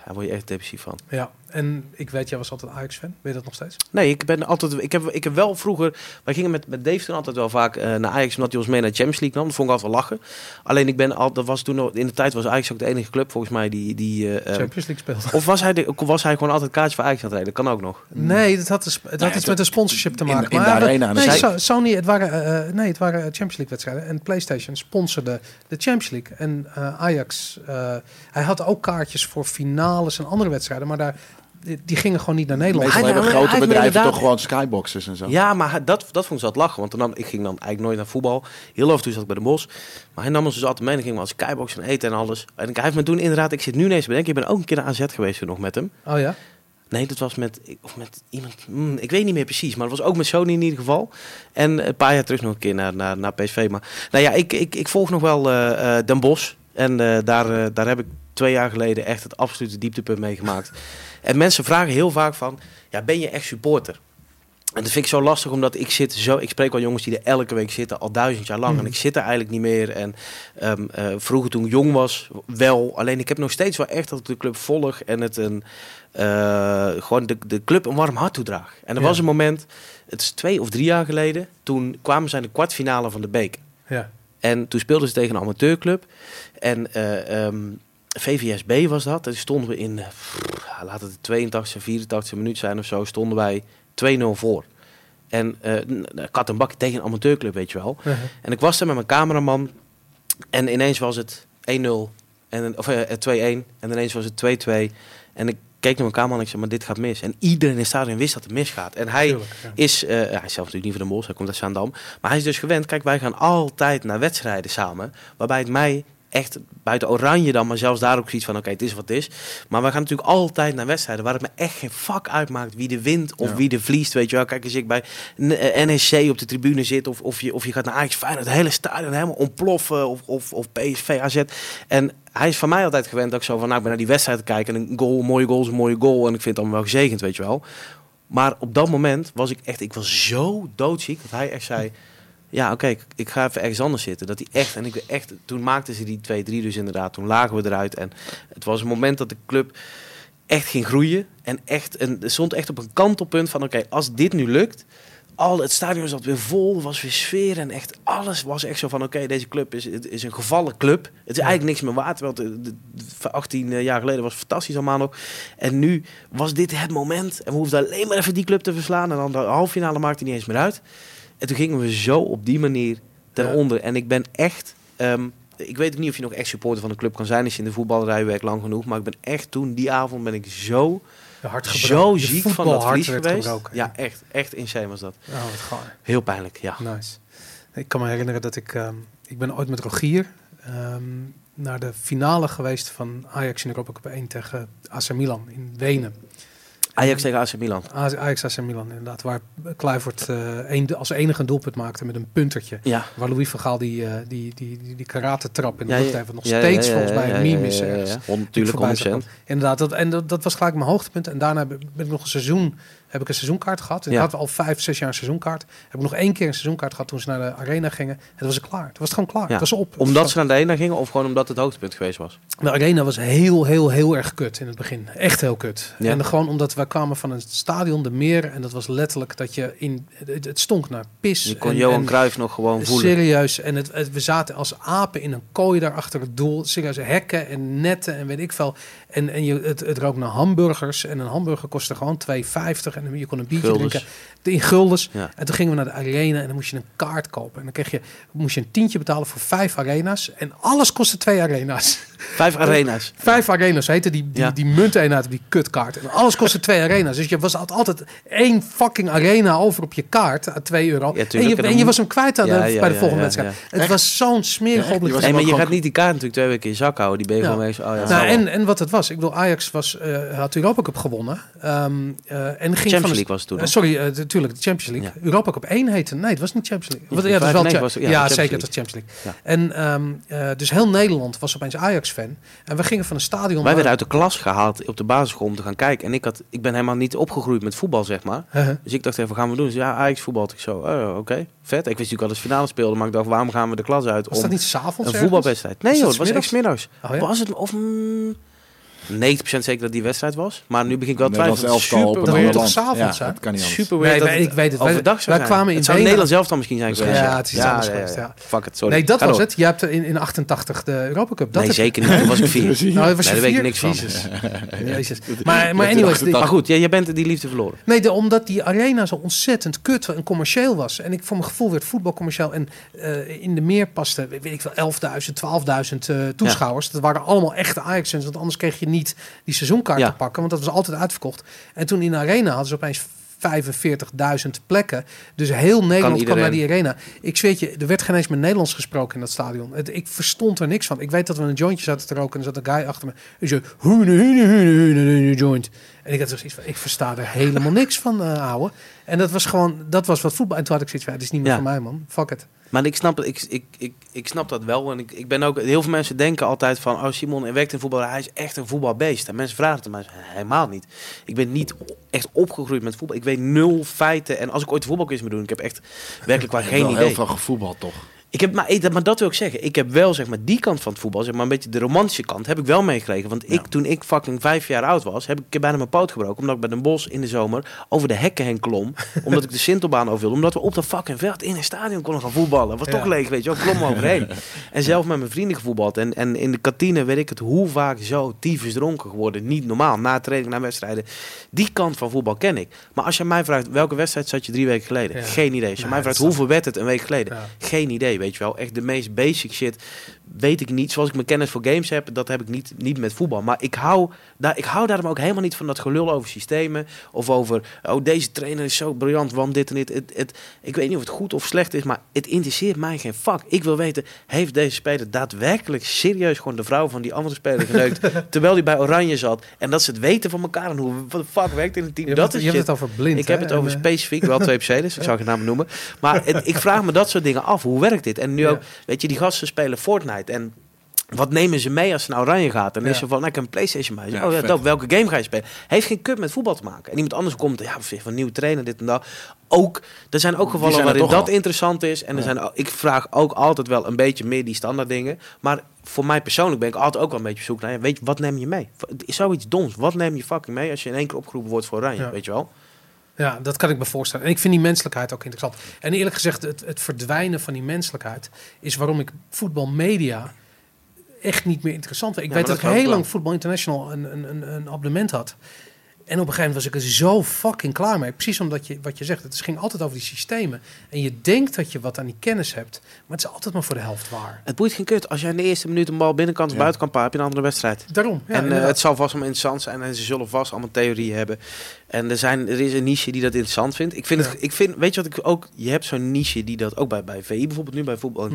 daar word je echt depressief van. Ja, en ik weet, jij was altijd Ajax-fan. Weet je dat nog steeds? Nee, ik ben altijd. Ik heb, ik heb wel vroeger. Wij gingen met, met Dave toen altijd wel vaak eh, naar Ajax, omdat hij ons mee naar de Champions League nam. Dat vond ik altijd wel lachen. Alleen ik ben al. Dat was toen nog- in de tijd was Ajax ook de enige club volgens mij die. die eh, eh, Champions League speelde. of was hij, de, was hij gewoon altijd kaartje voor Ajax aan het rijden? Kan ook nog. Nee, dat had, dus, het had Nee, iets het- met een sponsorship te maken. in de Maar dat- arena aan de nee, So- Sony, het waren, nee, het waren Champions League wedstrijden. En PlayStation sponsorde de Champions League. En eh, Ajax, eh, hij had ook kaartjes voor finales en andere wedstrijden. Maar daar, die, gingen gewoon niet naar Nederland. Meestal Hij- hebben grote bedrijven inderdaad- toch gewoon skyboxes en zo. Ja, maar dat, dat vond ik zo lachen. Want dan nam, ik ging dan eigenlijk nooit naar voetbal. Heel af en toe zat ik bij de bos. Maar hij nam ons dus altijd mee. En dan gingen we als skybox en eten en alles. En ik- hij heeft me toen inderdaad. Ik zit nu ineens bedenken. Ik ben ook een keer naar AZ geweest nog met hem. Oh ja? Nee, dat was met, of met iemand, hmm, ik weet niet meer precies, maar het was ook met Sony in ieder geval. En een paar jaar terug nog een keer naar, naar, naar PSV. Maar nou ja, ik, ik, ik volg nog wel eh, eh, Den Bosch. En eh, daar, daar heb ik twee jaar geleden echt het absolute dieptepunt meegemaakt. En mensen vragen heel vaak van, ja, ben je echt supporter? En dat vind ik zo lastig, omdat ik zit zo... Ik spreek wel jongens die er elke week zitten, al duizend jaar lang. Mm. En ik zit er eigenlijk niet meer. En ehm, eh, vroeger toen ik jong was, wel. Alleen ik heb nog steeds wel echt dat ik de club volg. En het een... eh, gewoon de, de club een warm hart toedraag. En er Ja. was een moment, het is twee of drie jaar geleden... Toen kwamen ze in de kwartfinale van de beker. Ja. En toen speelden ze tegen een amateurclub. En eh, ehm, VVSB was dat. En stonden we in, eh, pff, ja, laat het de 82 84 minuut zijn of zo, stonden wij 2-0 voor. En eh n- kat en bakje tegen een amateurclub, weet je wel. En ik was daar met mijn cameraman. En ineens was het 1-0. En, of eh, 2-1. En ineens was het 2-2. En ik keek naar mijn cameraman en ik zei, maar dit gaat mis. En iedereen in het stadion wist dat het misgaat. En hij Tuurlijk, ja. is, eh, hij is zelf natuurlijk niet van de Mos, hij komt uit Zaandam. Maar hij is dus gewend, kijk, wij gaan altijd naar wedstrijden samen. Waarbij het mij echt buiten Oranje dan, maar zelfs daar ook zoiets van, oké, het is wat het is. Maar wij gaan natuurlijk altijd naar wedstrijden waar het me echt geen vak uitmaakt wie de wint of Ja. wie de verliest, weet je wel. Kijk, als ik bij N- eh, NEC op de tribune zit of, of, je, of je gaat naar Ajax Feyenoord, het hele stadion helemaal ontploffen of, of, of PSV, AZ. En hij is van mij altijd gewend dat ik zo van, nou, ik ben naar die wedstrijd te kijken en een goal, een mooie goal is een mooie goal en ik vind het allemaal wel gezegend, weet je wel. Maar op dat moment was ik echt, ik was zo doodziek dat hij echt zei, ja oké, ik, ik ga even ergens anders zitten. Dat hij echt, en ik echt, toen maakten ze die 2-3 dus inderdaad, toen lagen we eruit. En het was een moment dat de club echt ging groeien. En echt, en stond echt op een kantelpunt van, oké, als dit nu lukt, al het stadion zat weer vol, was weer sfeer en echt alles was echt zo van, oké, deze club is, is een gevallen club. Het is eigenlijk niks meer waard, want de, de- de- 18 jaar geleden was het fantastisch allemaal nog. En nu was dit het moment en we hoefden alleen maar even die club te verslaan en dan de halve finale maakte niet eens meer uit. En toen gingen we zo op die manier ten Ja. onder. En ik ben echt, ehm, ik weet ook niet of je nog echt supporter van de club kan zijn als je in de voetballerij werkt lang genoeg, maar ik ben echt toen, die avond ben ik zo, zo ziek van dat verlies geweest. gebroken. Ja, echt, echt insane was dat. Oh, wat gaar. Heel pijnlijk, ja. Nice. Ik kan me herinneren dat ik... ehm, ik ben ooit met Rogier ehm, naar de finale geweest van Ajax in Europa Cup 1 tegen AC Milan in Wenen. Ajax tegen AC Milan. Ajax AC Milan inderdaad. Waar Kluivert eh, een, als enige een doelpunt maakte met een puntertje. Ja. Waar Louis van Gaal die, eh, die, die, die, die karate trap in de Ja, lucht heeft. Wat nog ja, steeds volgens mij een meme is. Natuurlijk, voorbij 100%. zag komen. Inderdaad, dat, en dat, dat was gelijk mijn hoogtepunt. En daarna ben ik nog een seizoen, heb ik een seizoenkaart gehad. En Ja. Ik had al vijf, zes jaar een seizoenkaart. Heb ik nog één keer een seizoenkaart gehad toen ze naar de arena gingen. En dat was het klaar. Het was gewoon klaar. Ja. Het was op. Omdat ze naar de arena gingen of gewoon omdat het hoogtepunt geweest was? De arena was heel, heel, heel erg kut in het begin. Echt heel kut. Ja. En gewoon omdat we kwamen van een stadion, de meer. En dat was letterlijk dat je in... Het, het stonk naar pis. Je kon en, Johan en- Cruijff nog gewoon voelen. Serieus. En het, het- we zaten als apen in een kooi daar achter het doel. Serieus hekken en netten en weet ik veel. En, en je, het, het rook naar hamburgers. En een hamburger kostte gewoon 2,50. En je kon een biertje drinken. In guldens. Ja. En toen gingen we naar de arena en dan moest je een kaart kopen. En dan kreeg je, moest je een tientje betalen voor vijf arena's. En alles kostte twee arena's. Vijf arena's. Vijf arenas heette die, die, Ja. die munteenheid op die kutkaart. En alles kostte twee arena's. Dus je was altijd, altijd één fucking arena over op je kaart. aan 2 euro. Ja, en, je, En en dan je moet- was hem kwijt aan de, Ja, bij de volgende ja, wedstrijd. ja. Het was zo'n smerig Ja, was maar je gaat niet die kaart natuurlijk twee weken in je zak houden. Die ben je Ja. gewoon eens... Oh, ja, Nou, en, en wat het was, ik bedoel, Ajax was, eh, had de Europa Cup gewonnen. Ehm, eh, en ging Champions van League was het toen Eh, sorry, eh, natuurlijk, de Champions League. Ja. Europa Cup 1 heette. Nee, het was niet Champions League. Ja, ja, wel zeker, League. het was Champions League. En ehm, eh, dus heel Nederland was opeens Ajax-fan. En we gingen van een stadion... Wij waar- werden uit de klas gehaald op de basisschool om te gaan kijken. En ik, had, ik ben helemaal niet opgegroeid met voetbal, zeg maar. Huh? Dus ik dacht even, wat gaan we doen? Dus ja, Ajax voetbal. Ik zo, oh, oké, vet. Ik wist natuurlijk al dat finale speelden, maar ik dacht, waarom gaan we de klas uit Was om dat niet s'avonds een voetbalwedstrijd? Nee Was joh, het was echt middags. Oh, ja? Was het, of mm, 90% zeker dat die wedstrijd was. Maar nu begin ik wel te twijfelen. Super Dat moet toch s'avonds zijn? kan niet anders. Super Nee, weird het ik weet het. Overdag zou wij zijn. kwamen in Het zou Wenen- Nederlands zelf dan misschien zijn geweest. Ja, het is anders ja, geweest, ja. Fuck it, sorry. Nee, dat was door. het. Je hebt in, in 88 de Europa Cup. Dat nee, zeker niet. Toen was ik vier. <laughs> Nou, was Nee, daar weet ik niks van. Jezus. <laughs> Jezus. Maar, maar anyways, die- Maar goed, jij, bent die liefde verloren. Nee, de- omdat die arena zo ontzettend kut en commercieel was. En ik voor mijn gevoel werd voetbal commercieel. En eh, in de meer paste, weet ik wel, 11.000, 12.000 eh, toeschouwers. Dat waren allemaal echte Ajax-fans. Want anders kreeg je niet die seizoenkaart Ja. te pakken. Want dat was altijd uitverkocht. En toen in de arena hadden ze opeens 45.000 plekken. Dus heel Nederland kwam naar die arena. Ik zweet je, er werd geen eens met Nederlands gesproken in dat stadion. Het, ik verstond er niks van. Ik weet dat we een jointje zaten te roken en er zat een guy achter me. En hoene, joint. En ik had zoiets van, ik versta er helemaal niks van, eh ouwe. En dat was gewoon, dat was wat voetbal. En toen had ik zoiets van, dit is niet meer Ja. voor mij, man. Fuck it. Maar ik snap, het- ik, ik, ik, ik snap dat wel. En ik, ik ben ook, heel veel mensen denken altijd van, oh Simon werkt in voetbal, hij is echt een voetbalbeest. En mensen vragen het mij, helemaal niet. Ik ben niet echt opgegroeid met voetbal. Ik weet nul feiten. En als ik ooit voetbalquiz moet doen, ik heb echt werkelijk waar geen idee. heel veel gevoetbald, toch? Ik heb, maar, ik- maar dat wil ik zeggen. Ik heb wel zeg maar die kant van het voetbal, zeg maar een beetje de romantische kant, heb ik wel meegekregen. Want ik, toen ik fucking vijf jaar oud was, heb ik bijna mijn poot gebroken. Omdat ik bij Den Bosch in de zomer over de hekken heen klom. <laughs> omdat ik de Sintelbaan over wilde. Omdat we op de fucking veld in een stadion konden gaan voetballen. Was Ja. toch leeg, weet je wel. Klom overheen. <laughs> en zelf met mijn vrienden gevoetbald. En, en in de kantine weet ik het hoe vaak zo tyfus dronken geworden. Niet normaal. Na training, na wedstrijden. Die kant van voetbal ken ik. Maar als je mij vraagt, welke wedstrijd zat je drie weken geleden? Ja. Geen idee. Als je mij dat vraagt, hoeveel werd het een week geleden? Geen idee, weet je wel. Echt de meest basic shit weet ik niet. Zoals ik mijn kennis voor games heb, dat heb ik niet, niet met voetbal. Maar ik hou, daar, ik hou daarom ook helemaal niet van dat gelul over systemen. Of over, oh deze trainer is zo briljant, want dit en dit. Het, het, ik weet niet of het goed of slecht is, maar het interesseert mij geen fuck. Ik wil weten, heeft deze speler daadwerkelijk serieus gewoon de vrouw van die andere speler geneukt... <laughs> terwijl hij bij Oranje zat. En dat ze het weten van elkaar en hoe wat de fuck werkt in het team. Je dat hebt, het, is je hebt shit. het over blind, Ik heb het over En, eh, specifiek, wel twee <laughs> spelers, ik zou geen namen noemen. Maar het- ik vraag me dat soort dingen af. Hoe werkt dit? En nu Ja. ook, weet je, die gasten spelen Fortnite. En wat nemen ze mee als ze naar Oranje gaat? En Ja. is ze van, nou, ik heb een Playstation bij. Ja, oh ja, vet. dope. welke game ga je spelen? Heeft geen cup met voetbal te maken. En iemand anders komt, ja, van nieuwe trainer, dit en dat. Ook, er zijn ook gevallen zijn er waarin dat al. interessant is. En er zijn, ik vraag ook altijd wel een beetje meer die standaard dingen. Maar voor mij persoonlijk ben ik altijd ook wel een beetje op zoek naar, weet je, wat neem je mee? Is zoiets doms. Wat neem je fucking mee als je in één keer opgeroepen wordt voor Oranje, weet je wel? Ja, dat kan ik me voorstellen. En ik vind die menselijkheid ook interessant. En eerlijk gezegd, het, het verdwijnen van die menselijkheid is waarom ik voetbalmedia echt niet meer interessant vind. Ik Ja, weet dat ik heel lang Voetbal International een, een, een, een abonnement had. En op een gegeven moment was ik er zo fucking klaar mee. Precies omdat je, wat je zegt, het ging altijd over die systemen. En je denkt dat je wat aan die kennis hebt, maar het is altijd maar voor de helft waar. Het boeit geen kut. Als jij in de eerste minuut een bal binnenkant of Ja. buitenkant paart, heb je een andere wedstrijd. Daarom. Ja, en eh, het zal vast allemaal interessant zijn en ze zullen vast allemaal theorieën hebben. En er, zijn, er is een niche die dat interessant vindt. Ik vind Ja. het, ik vind, weet je wat ik ook, je hebt zo'n niche die dat ook bij, bij VI bijvoorbeeld nu, bij Voetbal Hm.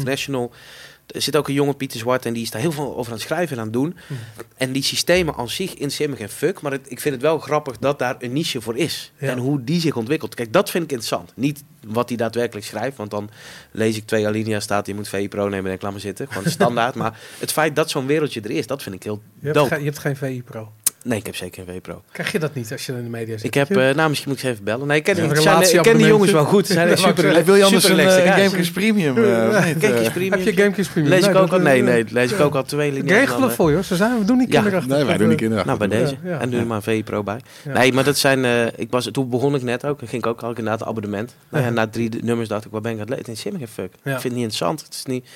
Er zit ook een jonge Pieter Zwart en die is daar heel veel over aan het schrijven en aan het doen. Hm. En die systemen aan zich me geen fuck. Maar het- ik vind het wel grappig dat daar een niche voor is. Ja. En hoe die zich ontwikkelt. Kijk, dat vind ik interessant. Niet wat hij daadwerkelijk schrijft. Want dan lees ik twee alinea's staat. Je moet VI Pro nemen en ik, laat zitten. Gewoon standaard. <laughs> maar het feit dat zo'n wereldje er is, dat vind ik heel je, hebt dope. geen, je hebt geen VI Pro. Nee, ik heb zeker geen VI Pro. Krijg je dat niet als je in de media zit? Ik heb, eh, nou misschien moet ik ze even bellen. Nee, ik ken, Ja, die- een ik zijn- ik ken die relatieabonnement. jongens wel goed. Ze zijn <laughs> echt super, wil je anders een uh, Premium? eh, niet? Eh, Premium. Heb je Gamekings Premium? Lees ik Nee, ook al? Nee, eh, nee, lees ik ook al twee linea's. Regelen eh, voor je, hoor. Zo zijn we. Doen niet kinderachtig. Nee, wij doen die kinderen. Nou, bij deze. En doe er maar een Pro bij. Nee, maar dat zijn... eh, ik was, toen begon ik net ook. Dan ging ik ook al inderdaad een abonnement. Nou ja, na drie nummers dacht ik, waar ben ik aan het lezen? Het is geen fuck. Ja. Ik vind het niet interessant. Het is niet...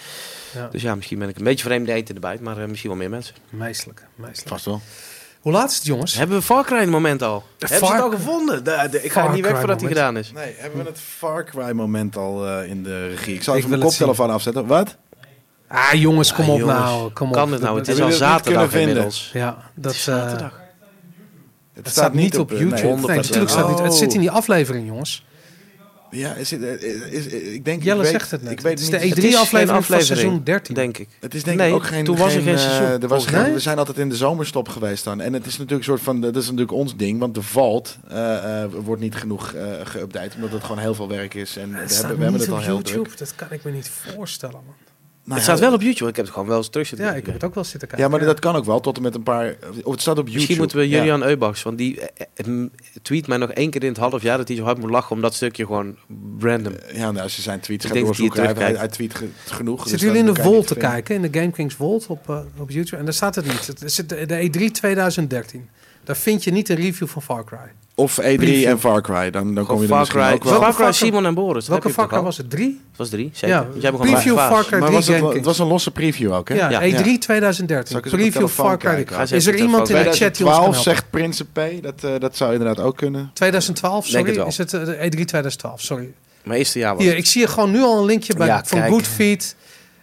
Ja. Dus ja, misschien ben ik een beetje vreemd eten erbij. Maar eh, misschien wel meer mensen. Meestelijk, meestelijk. Vast wel. Hoe laat is het, jongens? Hebben we Far Cry moment al? Hebben ze het al gevonden? De- de- ik ga Far niet weg voordat hij gedaan is. Nee, hebben we het Far Cry moment al eh, in de regie? Ik zal Ik even mijn koptelefoon afzetten. Wat? Ah, jongens, kom Ah, op jongens. nou. Kom op. Kan het nou? Het is al zaterdag kunnen vinden? inmiddels. Ja, dat Het is eh, zaterdag. Het het staat niet op eh, YouTube. nee. Nee, 100%. natuurlijk staat het niet. Het zit in die aflevering, jongens. Ja, is het, eh, is, is- ik denk... Jelle ik weet, zegt het net. Ik weet het is niet. de Het is geen E3-aflevering van aflevering, seizoen 13. Denk ik. Het is denk Nee, ik ook geen... toen was er geen eh, seizoen, er was geen-. We zijn altijd in de zomerstop geweest dan. En het is natuurlijk een soort van... Dat is natuurlijk ons ding. Want de Vault eh, eh, wordt niet genoeg eh geüpdate. Omdat het gewoon heel veel werk is. En we Het hebben, we hebben het al op heel YouTube. druk. Dat kan ik me niet voorstellen, man. Nou het ja, staat wel op YouTube. Ik heb het gewoon wel eens terug zitten Ja, ik heb het ook wel zitten kijken. Ja, maar dat kan ook wel. Tot en met een paar... Of het staat op YouTube. Misschien moeten we Ja. Julian Eubachs, want die eh, eh, tweet mij nog één keer in het half jaar dat hij zo hard moet lachen om dat stukje gewoon random. Ja, nou, als je zijn tweets Ik gaat denk dat hij doorzoeken, hij, hij, hij tweet ge- genoeg. dus Zitten dan jullie in de Volt niet te kijken? In de Game Kings Volt op, eh, op YouTube? En daar staat het niet. Het zit de, de E3 2013. Daar vind je niet een review van Far Cry. Of E3 Preview. en Far Cry. Dan, dan kom je er Far misschien Cry, ook wel. Far Cry Far Cry- Simon en Boris. Welke Far Cry was het? Drie? Het was drie, zeker. Ja, Want jij begon preview bij Far Cry Maar 3 was het, het was een losse preview ook, hè? Ja, Ja. E3 Zal 2013. ik eens op mijn Preview Far Cry. Is er iemand in de chat die ons kan 2012 helpen? zegt Principe. Dat, eh, dat zou inderdaad ook kunnen. 2012, Denk sorry. het. Is het eh, de E3 2012, sorry. Mijn eerste jaar was Hier, ik zie je gewoon nu al een linkje bij, Ja, van kijk. Goodfeed.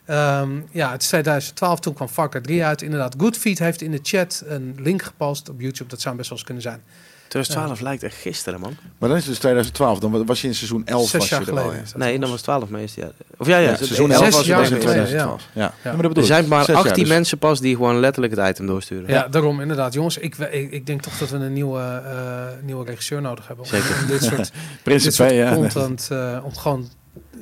Ehm, ja, het is 2012, toen kwam Far Cry 3 uit. Inderdaad, Goodfeed heeft in de chat een link gepost op YouTube. Dat zou best wel eens kunnen zijn. 2012 lijkt echt gisteren, man. Maar dan is het dus 2012. Dan was je in seizoen 11 Zes was je jaar er al geleden. Nee, dan was 12 meest. Ja. Of ja, ja. Ja, seizoen Zes 11 was je jaar pas in geleden, 2012. Ja. Maar Er zijn maar Zes jaar, 18 dus- mensen pas die gewoon letterlijk het item doorsturen. Ja, daarom inderdaad. Jongens, ik, ik, ik denk toch dat we een nieuwe, eh, nieuwe regisseur nodig hebben. Om, Zeker. <laughs> om dit soort, <laughs> dit Principe, soort ja. content, eh, om gewoon...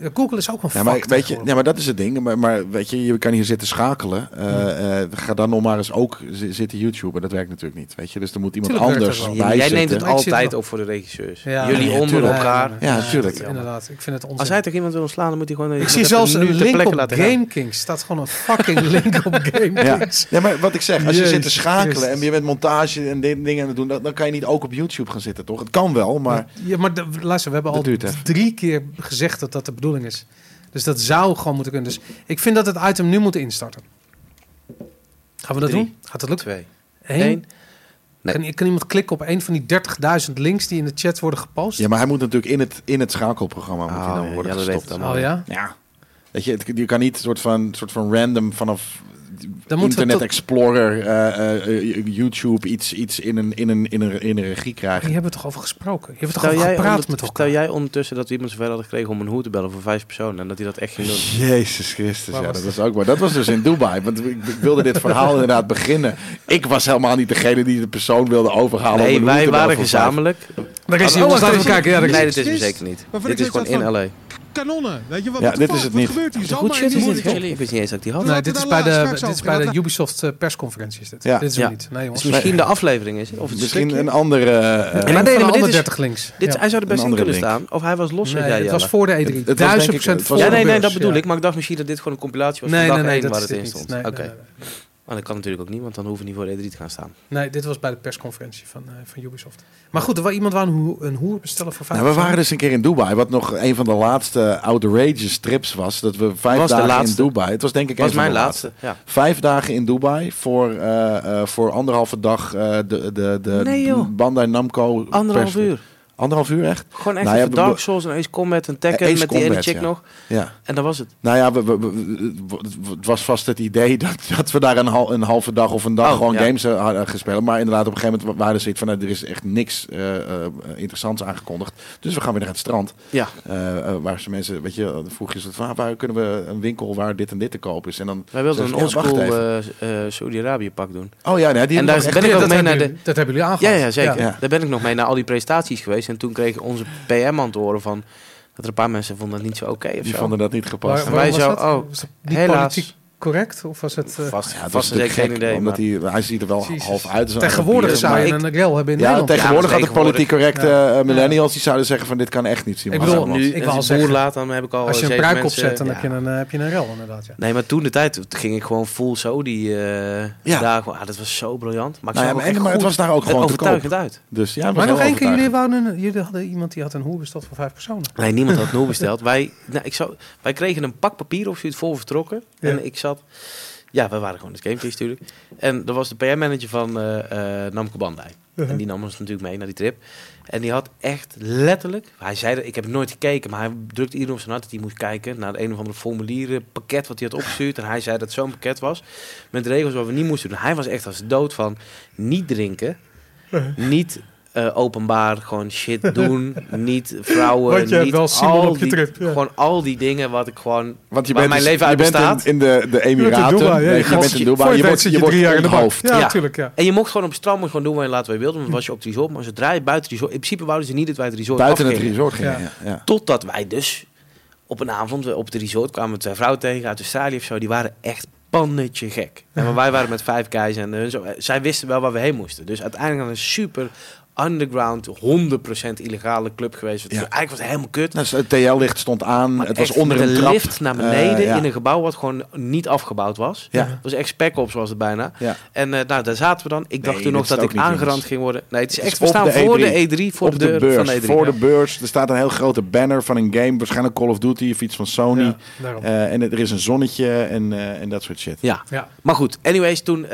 Ja, Google is ook een Ja, maar, weet je, ja, maar dat is het ding. Maar, maar weet je, je kan hier zitten schakelen. Eh, eh, ga dan nog maar eens ook zi- zitten YouTube. Dat werkt natuurlijk niet. Weet je, dus er moet iemand Tuurlijk anders bij Jij neemt zitten. het altijd op voor de regisseurs. Ja, Jullie ja, onder elkaar. Ja, tuurlijk. Inderdaad, ik vind het onzin. Als hij toch iemand wil ontslaan, dan moet hij gewoon... ik zie zelfs een link op. GameKings. staat gewoon een fucking <laughs> link op Ja. GameKings. ja, maar wat ik zeg, als je zit te schakelen en je bent montage en dit- dingen aan het doen, dan, kan je niet ook op YouTube gaan zitten, toch? Het kan wel, maar Ja, maar de- luister, we hebben al drie keer gezegd dat dat de bedoeling is. Dus dat zou gewoon moeten kunnen. Dus ik vind dat het item nu moet instarten. Gaan we dat Drie. doen? Gaat dat lukken? Twee. Eén? Eén. Nee. Kan, kan iemand klikken op een van die 30.000 links die in de chat worden gepost? ja, maar hij moet natuurlijk in het, in het schakelprogramma moet hij Oh, dan worden ja, dat gestopt. dan Oh ja? Ja. Weet je, het- je kan niet soort van, soort van random vanaf Dan moeten we Internet tot- Explorer, eh, eh, YouTube iets, iets in, een, in, een, in, een, in een regie krijgen. Hier hebben we toch over gesproken? Je hebt toch over jij, gepraat met stel jij ondertussen dat iemand zover hadden gekregen om een hoe te bellen voor vijf personen en dat hij dat echt ging doen. Jezus Christus, Waar ja, was dat was ook maar. Dat was dus in Dubai. Want ik, wilde dit verhaal inderdaad beginnen. Ik was helemaal niet degene die de persoon wilde overhalen. om Nee, een wij waren bellen voor vijf. gezamenlijk. Daar is Oh, hij, laten we even. kijken. Ja, Nee, dit is hem zeker niet. Dit is gewoon in had LA. Kanonnen, weet je wat? Ja, dit is het Wat niet. gebeurt hier? Goed maar shit, is toch? Ik wist niet eens dat ik die had. Nee, dit is, bij de, dit is bij de. Ubisoft eh, persconferentie. Is dit. Ja. Dit is Ja. niet. Nee, jongens. Is misschien de aflevering is het? Of het Misschien een andere... Een maar van nee, de maar dit andere is- 30 links. Dit, Ja. Hij zou er best in kunnen link. staan. Of hij was los, Nee, jij, het was voor de E3. Het- Duizend ik- procent het voor was- Ja, nee, nee, dat bedoel ja. ik. Maar ik dacht misschien dat dit gewoon een compilatie was Nee, van nee, dag nee, 1 dat waar is het in stond. Oké. Maar dat kan natuurlijk ook niet, want dan hoeven we niet voor de E3 te gaan staan. Nee, dit was bij de persconferentie van, eh, van Ubisoft. Maar goed, er was iemand wou een, hoe- een hoer bestellen voor vijf Nou, we waren dus een keer in Dubai, wat nog een van de laatste outrageous trips was. Dat we vijf Was de dagen in. Dubai. Het was denk ik een was van mijn de laatste. Ja. Vijf dagen in Dubai voor, eh, eh, voor anderhalve dag eh, de, de, de Nee, joh. Bandai Namco. Anderhalf uur. Anderhalf uur echt? Gewoon echt Nou ja, Dark Souls en Ace Combat en Tekken Ace met die ene chick ja. nog. Ja. En dat was het. Nou ja, we, we- we- we- het was vast het idee <laughs> dat, dat we daar een, hal, een halve dag of een dag Oh, gewoon ja. games eh, hadden gespeeld. Maar inderdaad, op een gegeven moment waren ze van, nou, er is echt niks eh, eh, interessants aangekondigd. Dus we gaan weer naar het strand. Ja. Eh, eh, waar ze mensen, weet je, vroeg je ze van, ah, waar kunnen we een winkel waar dit en dit te koop is. En dan, Wij wilden een ja, wacht oldschool eh eh Saudi-Arabië pak doen. oh ja, nee, die En daar ben ik ook dat, mee hebben naar de... jullie, dat hebben jullie Ja, aangehad. ja, zeker. Ja. Daar ben ik nog mee naar al die presentaties geweest. En toen kreeg onze PM aan te horen van... Dat er een paar mensen vonden het niet zo oké of die zo. vonden dat niet gepast. Waar, En wij zo, dat? oh, dat helaas. politiek correct? Of was het... eh, Vast, Ja, het was vast zeker geen gek, idee. omdat maar- hij, hij ziet er wel Jezus. half uit. een tegenwoordig papier, zou je ik- een rel hebben in Ja, Nederland. tegenwoordig Ja, hadden politiek correcte Ja. eh, millennials die zouden zeggen van dit kan echt niet. Simon Ik bedoel, Hamermans. nu, ik als al boer laat, dan heb ik al Als je een pruik mensen- opzet, dan ja. heb, je een, eh, heb je een rel inderdaad. Ja. Nee, maar toen de tijd ging ik gewoon full Saudi eh Ja. daar gewoon. Ah, dat was zo briljant. Maar, ik Nou maar, maar het was daar ook gewoon te koop. overtuigend uit. Dus ja, Maar nog één keer, jullie, overtuigend. wouden een, jullie hadden iemand die had een hoer besteld voor vijf personen. Nee, niemand had nul <laughs> besteld. wij, nou, ik zou, wij kregen een pak papier of zoiets vol vertrokken. En ik zat... Ja, we waren gewoon het gamecase natuurlijk. En er was de PR-manager van eh eh Namco Bandai. Uh-huh. En die nam ons natuurlijk mee naar die trip. En die had echt letterlijk... Hij zei dat, ik heb nooit gekeken, maar hij drukte iedereen op zijn hart dat hij moest kijken naar een of andere formulieren pakket wat hij had opgestuurd. En hij zei dat het zo'n pakket was met regels wat we niet moesten doen. Hij was echt als dood van niet drinken, niet eh, openbaar gewoon shit <laughs> doen, niet vrouwen, Want je hebt niet wel al op je die, trip, ja. gewoon al die dingen wat ik gewoon Want je waar bent mijn dus- leven uit bestaat. in, in de, de Emiraten. Dubai, ja, Nee, je bent in Dubai. je wordt, je je wordt drie jaar in de bak. onthoofd. Ja, natuurlijk. Ja. En je mocht gewoon op het strand gewoon doen wat je laten wat je wilde. Want was je op het resort. Maar zodra je buiten het resort... In principe wouden ze niet dat wij het resort Buiten het resort gingen. Ja. Totdat wij dus op een avond we op het resort kwamen we twee vrouwen tegen uit Australië of zo. Die waren echt pannetje gek. En <laughs> wij waren met vijf guys en hun zo. Zij wisten wel waar we heen moesten. Dus uiteindelijk hadden we een super underground, 100% illegale club geweest. Ja. Eigenlijk was het helemaal kut. Nou, het TL-licht stond aan. Maar het was onder een de trap. lift naar beneden Eh, ja. in een gebouw wat gewoon niet afgebouwd was. Ja. Het was echt spek op, zoals het bijna. Ja. En eh, nou, daar zaten we dan. Ik dacht Nee, toen nog dat ik aangerand ging worden. Nee, het is Het echt, is we staan de voor E3. de E3, voor op de, beurs. van de E3. voor ja. de beurs. Er staat een heel grote banner van een game. Waarschijnlijk Call of Duty of iets van Sony. Eh, en er is een zonnetje en, eh, en dat soort shit. Ja, Ja. maar goed. Anyways, toen,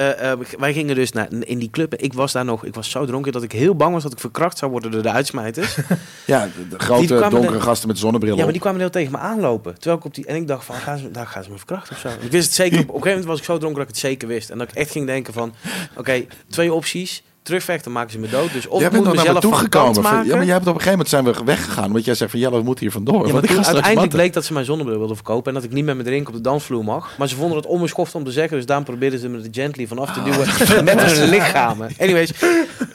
wij gingen dus naar, in die club. Ik was daar nog, ik was zo dronken dat ik heel bang was dat ik verkracht zou worden door de uitsmijters. <laughs> Ja, de, de grote donkere er- gasten met zonnebril ja, maar die kwamen heel tegen me aanlopen. Terwijl ik op die, en ik dacht van, gaan ze, daar gaan ze me verkrachten of zo. Ik wist het zeker. Op, op een gegeven moment was ik zo dronken dat ik het zeker wist. En dat ik echt ging denken van, oké, twee opties. Terugvechten, maken ze me dood. Dus of jij bent moet mezelf van kant maken. Ja, maar jij hebt op een gegeven moment zijn we weggegaan. Want jij zegt van, Jelle, we moeten hier vandoor. Ja, maar toen uiteindelijk matten. bleek dat ze mijn zonnebril wilden verkopen en dat ik niet met mijn drink op de dansvloer mag. Maar ze vonden het onbeschoft om te zeggen, dus daarom probeerden ze me er gently vanaf te duwen met hun lichamen. Anyways,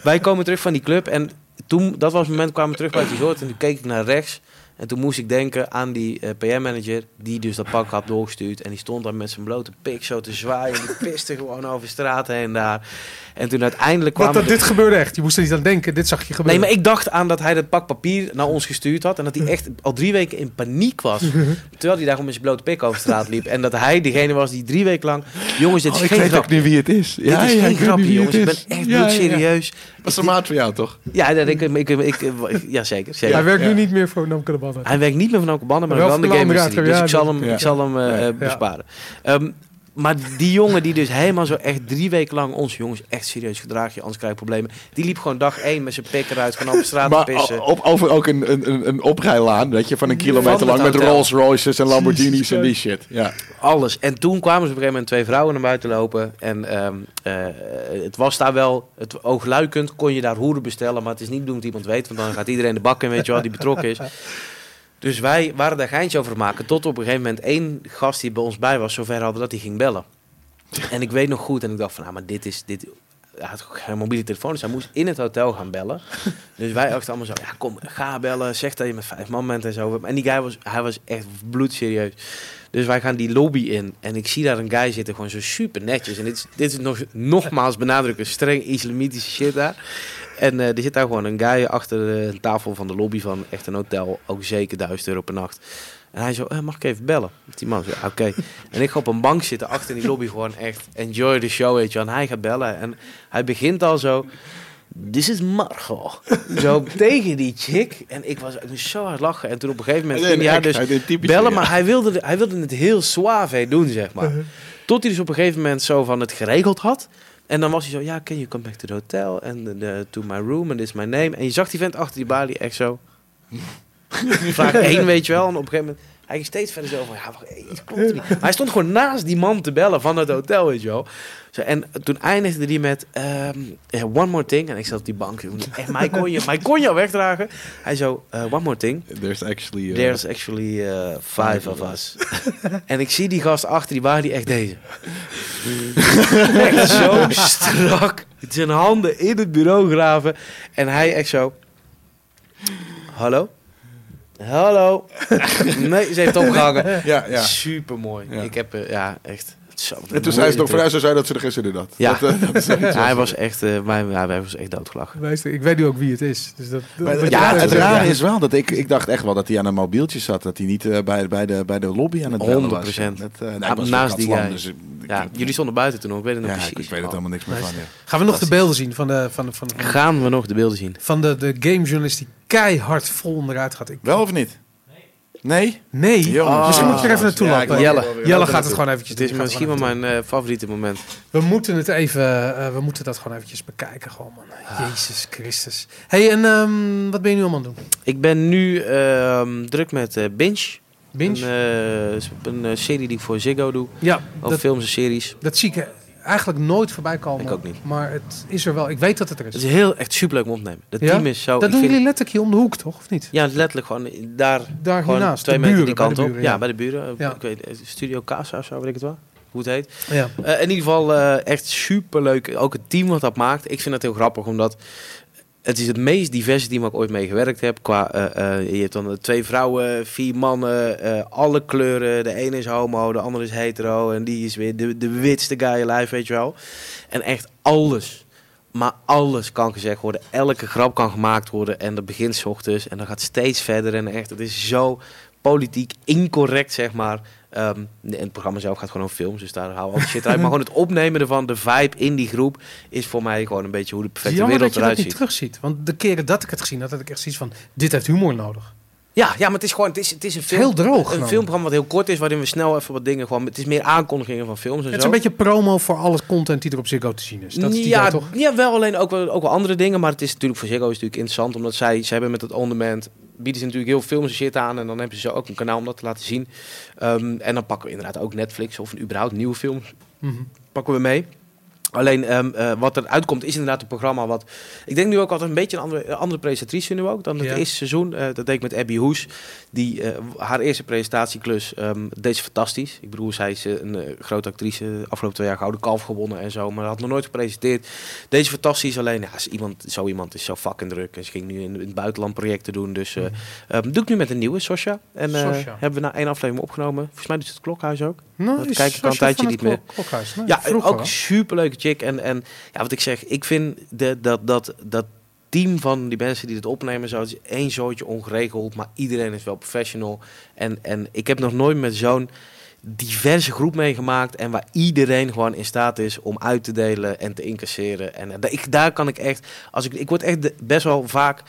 wij komen terug van die club en toen, dat was het moment, kwamen we terug bij het resort en toen keek ik naar rechts. En toen moest ik denken aan die eh, PM-manager die dus dat pak had doorgestuurd. En die stond daar met zijn blote pik zo te zwaaien. En die piste gewoon over straat heen daar. En toen uiteindelijk Wat, kwamen... dat, dit gebeurde echt. Je moest er niet aan denken. Dit zag je Nee, gebeuren. maar ik dacht aan dat hij dat pak papier naar ons gestuurd had. En dat hij echt al drie weken in paniek was. <laughs> terwijl hij daar gewoon met zijn blote pik over straat liep. En dat hij degene was die drie weken lang... Jongens, dit is Oh, ik geen weet ook nu wie het is. dit is ja, geen ik grapje, jongens. Ik ben echt Ja, ja, ja. bloedserieus. Was een maat van jou, toch? Ja, dat ik, ik, ik, ik, ik- ja zeker. zeker. Hij werkt Ja. nu niet meer voor Namco de. Hij werkt niet meer van Elke Banden, maar Wel de voor game. Dus ik ja, zal hem, ja. ik zal hem Ja. besparen. Maar die jongen die dus helemaal zo echt drie weken lang onze jongens echt serieus gedraag je, anders krijg je problemen. Die liep gewoon dag één met zijn pik eruit, gewoon op straat te Maar pissen. op, over ook een, een, een, oprijlaan, weet je, van een kilometer Van lang met. Rolls Royces en Lamborghinis en die shit. Ja. Alles. En toen kwamen ze op een gegeven moment twee vrouwen naar buiten lopen. En ehm, eh, het was daar wel, het oogluikend kon je daar hoeren bestellen. Maar het is niet bedoeld dat iemand weet, want dan gaat iedereen de bak in, weet je wel, die betrokken is. Dus wij waren daar geintje over maken. Tot op een gegeven moment één gast die bij ons bij was, zover hadden dat hij ging bellen. En ik weet nog goed, en ik dacht van, nou, maar dit is, dit, hij had geen mobiele telefoon, dus hij moest in het hotel gaan bellen. <laughs> Dus wij dachten allemaal zo, ja kom, ga bellen, zeg dat je met vijf man bent en zo. En die guy was, hij was echt bloedserieus. Dus wij gaan die lobby in en ik zie daar een guy zitten, gewoon zo super netjes. En dit is, dit is nog, nogmaals benadrukken, streng islamitische shit daar. En eh, er zit daar gewoon een guy achter de tafel van de lobby van echt een hotel, ook zeker 1000 euro per nacht. En hij zo, eh, mag ik even bellen? Die man zo, ja, oké. <laughs> En ik ga op een bank zitten achter in die lobby gewoon echt enjoy the show, weet je. En hij gaat bellen en hij begint al zo, this is Margot. <laughs> Zo tegen die chick. En ik was ik zo hard lachen. En toen op een gegeven moment ging hij dus Hij typisch, bellen, maar hij wilde, hij wilde het heel suave doen, zeg maar. Tot hij dus op een gegeven moment zo van het geregeld had. En dan was hij zo, ja, can you come back to the hotel? En to my room, and this is my name. En je zag die vent achter die balie echt zo... <laughs> Vraag één, weet je wel. En op een gegeven moment... Hij ging steeds verder zo van, ja, wacht, iets klopt er niet. Maar hij stond gewoon naast die man te bellen van het hotel, weet je wel. Zo, en toen eindigde hij met, ehm, yeah, one more thing. En ik zat op die bank, echt, mij kon je, mij kon je al wegdragen. Hij zo, eh, one more thing. There's actually... uh, There's actually uh, five of us. <laughs> en ik zie die gast achter die waar die echt deze. <laughs> echt zo strak. Zijn handen in het bureau graven. En hij echt zo. Hallo? Hallo? <laughs> nee, ze heeft opgehangen. Ja, ja. Super mooi. Ja. Ik heb, eh, ja, echt. Zo, En toen zei ze nog vanuit, ze zei dat ze er geen zin in had. Ja. Dat, eh, dat <laughs> hij was echt, eh mijn, ja, hij was echt doodgelachen. Ik weet nu ook wie het is. Dus dat, Ja, rare- het rare is wel dat ik, ik dacht echt wel dat hij aan een mobieltje zat. Dat hij niet eh, bij, bij, de, bij de lobby aan het bellen was. 100%. Dat, eh, nee, Ja, ik was naast die guy. dus Ja, ik- jullie stonden buiten toen ook, ik weet het nog ja, precies. ik weet het helemaal niks meer van. Ja. Gaan we nog de beelden zien van de, van de, van Gaan we nog de beelden zien? van de, de gamejournalist die keihard vol onderuit gaat? Ik, Wel of niet? Nee? nee, Jongens. misschien moet je er even naartoe Ja, ik wil- Jelle. Jelle gaat het naartoe. gewoon eventjes Het is doen. Gaat misschien wel gewoon mijn eh, favoriete moment. We moeten het even, eh, we moeten dat gewoon eventjes bekijken gewoon man. Jezus Christus. hey, en ehm, wat ben je nu allemaal aan het doen? Ik ben nu ehm, druk met eh, Binge. Binge? Een, eh, een eh, serie die ik voor Ziggo doe. ja, Over dat, films en series. dat zie ik eigenlijk nooit voorbij komen. Ik ook niet. Maar het is er wel. Ik weet dat het er Het is. is heel echt superleuk om op te nemen. Ja? team is zo... dat doen jullie letterlijk hier om de hoek, toch? Of niet? Ja, letterlijk gewoon daar, Daar gewoon hiernaast. twee meter buren, die kant de op. buren, ja. bij de buren. Ja. Ik weet, eh, Studio Casa of zo, weet ik het wel. Hoe het heet. Ja. Eh, in ieder geval eh, echt superleuk. Ook het team wat dat maakt. Ik vind dat heel grappig, omdat het is het meest diverse team ik ooit mee gewerkt heb. Qua, eh, eh, je hebt dan eh, twee vrouwen, vier mannen, alle kleuren. De ene is homo, de andere is hetero. En die is weer de, de witste guy alive, weet je wel. En echt alles. Maar alles kan gezegd worden. Elke grap kan gemaakt worden. En dat begint ochtends. En dat gaat steeds verder. En echt, het is zo politiek incorrect, zeg maar. Ehm, en het programma zelf gaat gewoon over films. Dus daar hou ik shit uit. Maar gewoon het opnemen ervan, de vibe in die groep... is voor mij gewoon een beetje hoe de perfecte Jammer dat wereld je dat eruit niet ziet. terugziet. Want de keren dat ik het gezien had, had ik echt zoiets van... Dit heeft humor nodig. Ja, ja, maar het is gewoon... Het is, het is een film, heel droog. Een filmprogramma wat heel kort is, waarin we snel even wat dingen gewoon... Het is meer aankondigingen van films en Het is een beetje promo voor alle content die er op Ziggo te zien is. Dat is ja, toch? ja, wel alleen ook wel, ook wel andere dingen. Maar het is natuurlijk voor Ziggo is natuurlijk interessant. Omdat zij, zij hebben met het on-demand... bieden ze natuurlijk heel veel films en shit aan. En dan hebben ze ook een kanaal om dat te laten zien. Ehm, en dan pakken we inderdaad ook Netflix of een überhaupt nieuwe films Mhm. pakken we mee. Alleen ehm, eh, wat er uitkomt is inderdaad een programma wat... Ik denk nu ook altijd een beetje een andere, andere presentatrice nu ook dan het Ja. eerste seizoen. Eh, dat deed ik met Abby Hoes. Die, eh, haar eerste presentatieklus ehm deed ze fantastisch. Ik bedoel, zij is een grote actrice. Afgelopen twee jaar Gouden Kalf gewonnen en zo. Maar had nog nooit gepresenteerd. Deze fantastisch. Alleen, ja, is iemand, zo iemand is zo fucking druk. En ze ging nu in, in het buitenland projecten doen. Dus eh, ehm, doe ik nu met een nieuwe, Sosja. En hebben we na één aflevering opgenomen. Volgens mij doet het Klokhuis ook. Nou, Dat kijk ik al een tijdje niet het meer. Klok- Klokhuis. Nee, Ja, vroeger ook superleuke En, en ja, wat ik zeg, ik vind de, dat, dat, dat team van die mensen die het opnemen, zo, het is één zootje ongeregeld, maar iedereen is wel professional. En, en ik heb nog nooit met zo'n diverse groep meegemaakt en waar iedereen gewoon in staat is om uit te delen en te incasseren. En eh, ik, daar kan ik echt, als ik, ik word echt best wel vaak,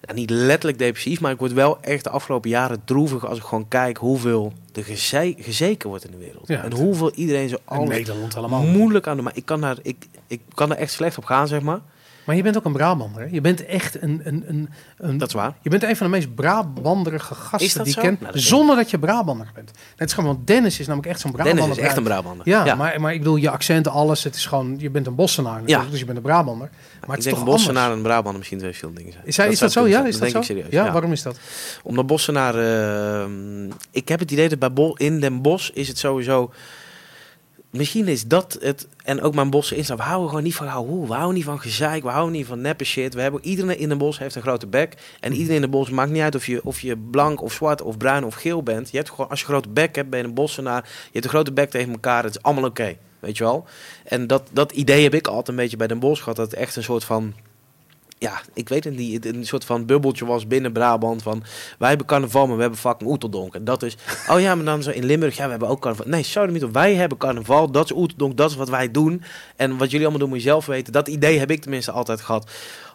ja, niet letterlijk depressief, maar ik word wel echt de afgelopen jaren droevig als ik gewoon kijk hoeveel er geze- gezeken wordt in de wereld. Ja, en hoeveel iedereen zo In alles Nederland allemaal. moeilijk aan. Maar ik kan, daar, ik, ik kan er echt slecht op gaan, zeg maar. Maar je bent ook een Brabander. Hè? Je bent echt een, een, een, een Dat is waar. Je bent een van de meest Brabanderige gasten dat die ik ken. Nou, dat zonder dat je Brabander bent. Het is gewoon, want Dennis is namelijk echt zo'n Brabander. Dennis is echt een Brabander. Ja, Maar, maar ik bedoel, je accenten, alles. Het is gewoon, je bent een Bossenaar Ja. dus je bent een Brabander. Maar ik het is denk toch een Bossenaar anders. en een Brabander misschien twee verschillende dingen zijn. Is, hij, is dat zo? Ja, is dat zo? serieus. ja, waarom is dat? Omdat Bossenaar... eh, ik heb het idee dat bij Bo- in Den Bosch is het sowieso... Misschien is dat het... En ook mijn Bosse insta. We houden gewoon niet van hoe. We houden niet van gezeik. We houden niet van neppe shit. We hebben, iedereen in Den Bosch heeft een grote bek. En iedereen in Den Bosch maakt niet uit of je, of je blank of zwart of bruin of geel bent. Je hebt gewoon, als je een grote bek hebt, ben je een Bossenaar. Je hebt een grote bek tegen elkaar. Het is allemaal oké. weet je wel? En dat, dat idee heb ik altijd een beetje bij Den Bosch gehad. Dat het echt een soort van ja, ik weet het niet, een soort van bubbeltje was binnen Brabant van wij hebben carnaval, maar we hebben fucking Oeteldonk. En dat is, <laughs> oh ja, maar dan zo in Limburg, ja, we hebben ook carnaval. Nee, sorry niet, wij hebben carnaval, dat is Oeteldonk, dat is wat wij doen. En wat jullie allemaal doen moet je zelf weten. Dat idee heb ik tenminste altijd gehad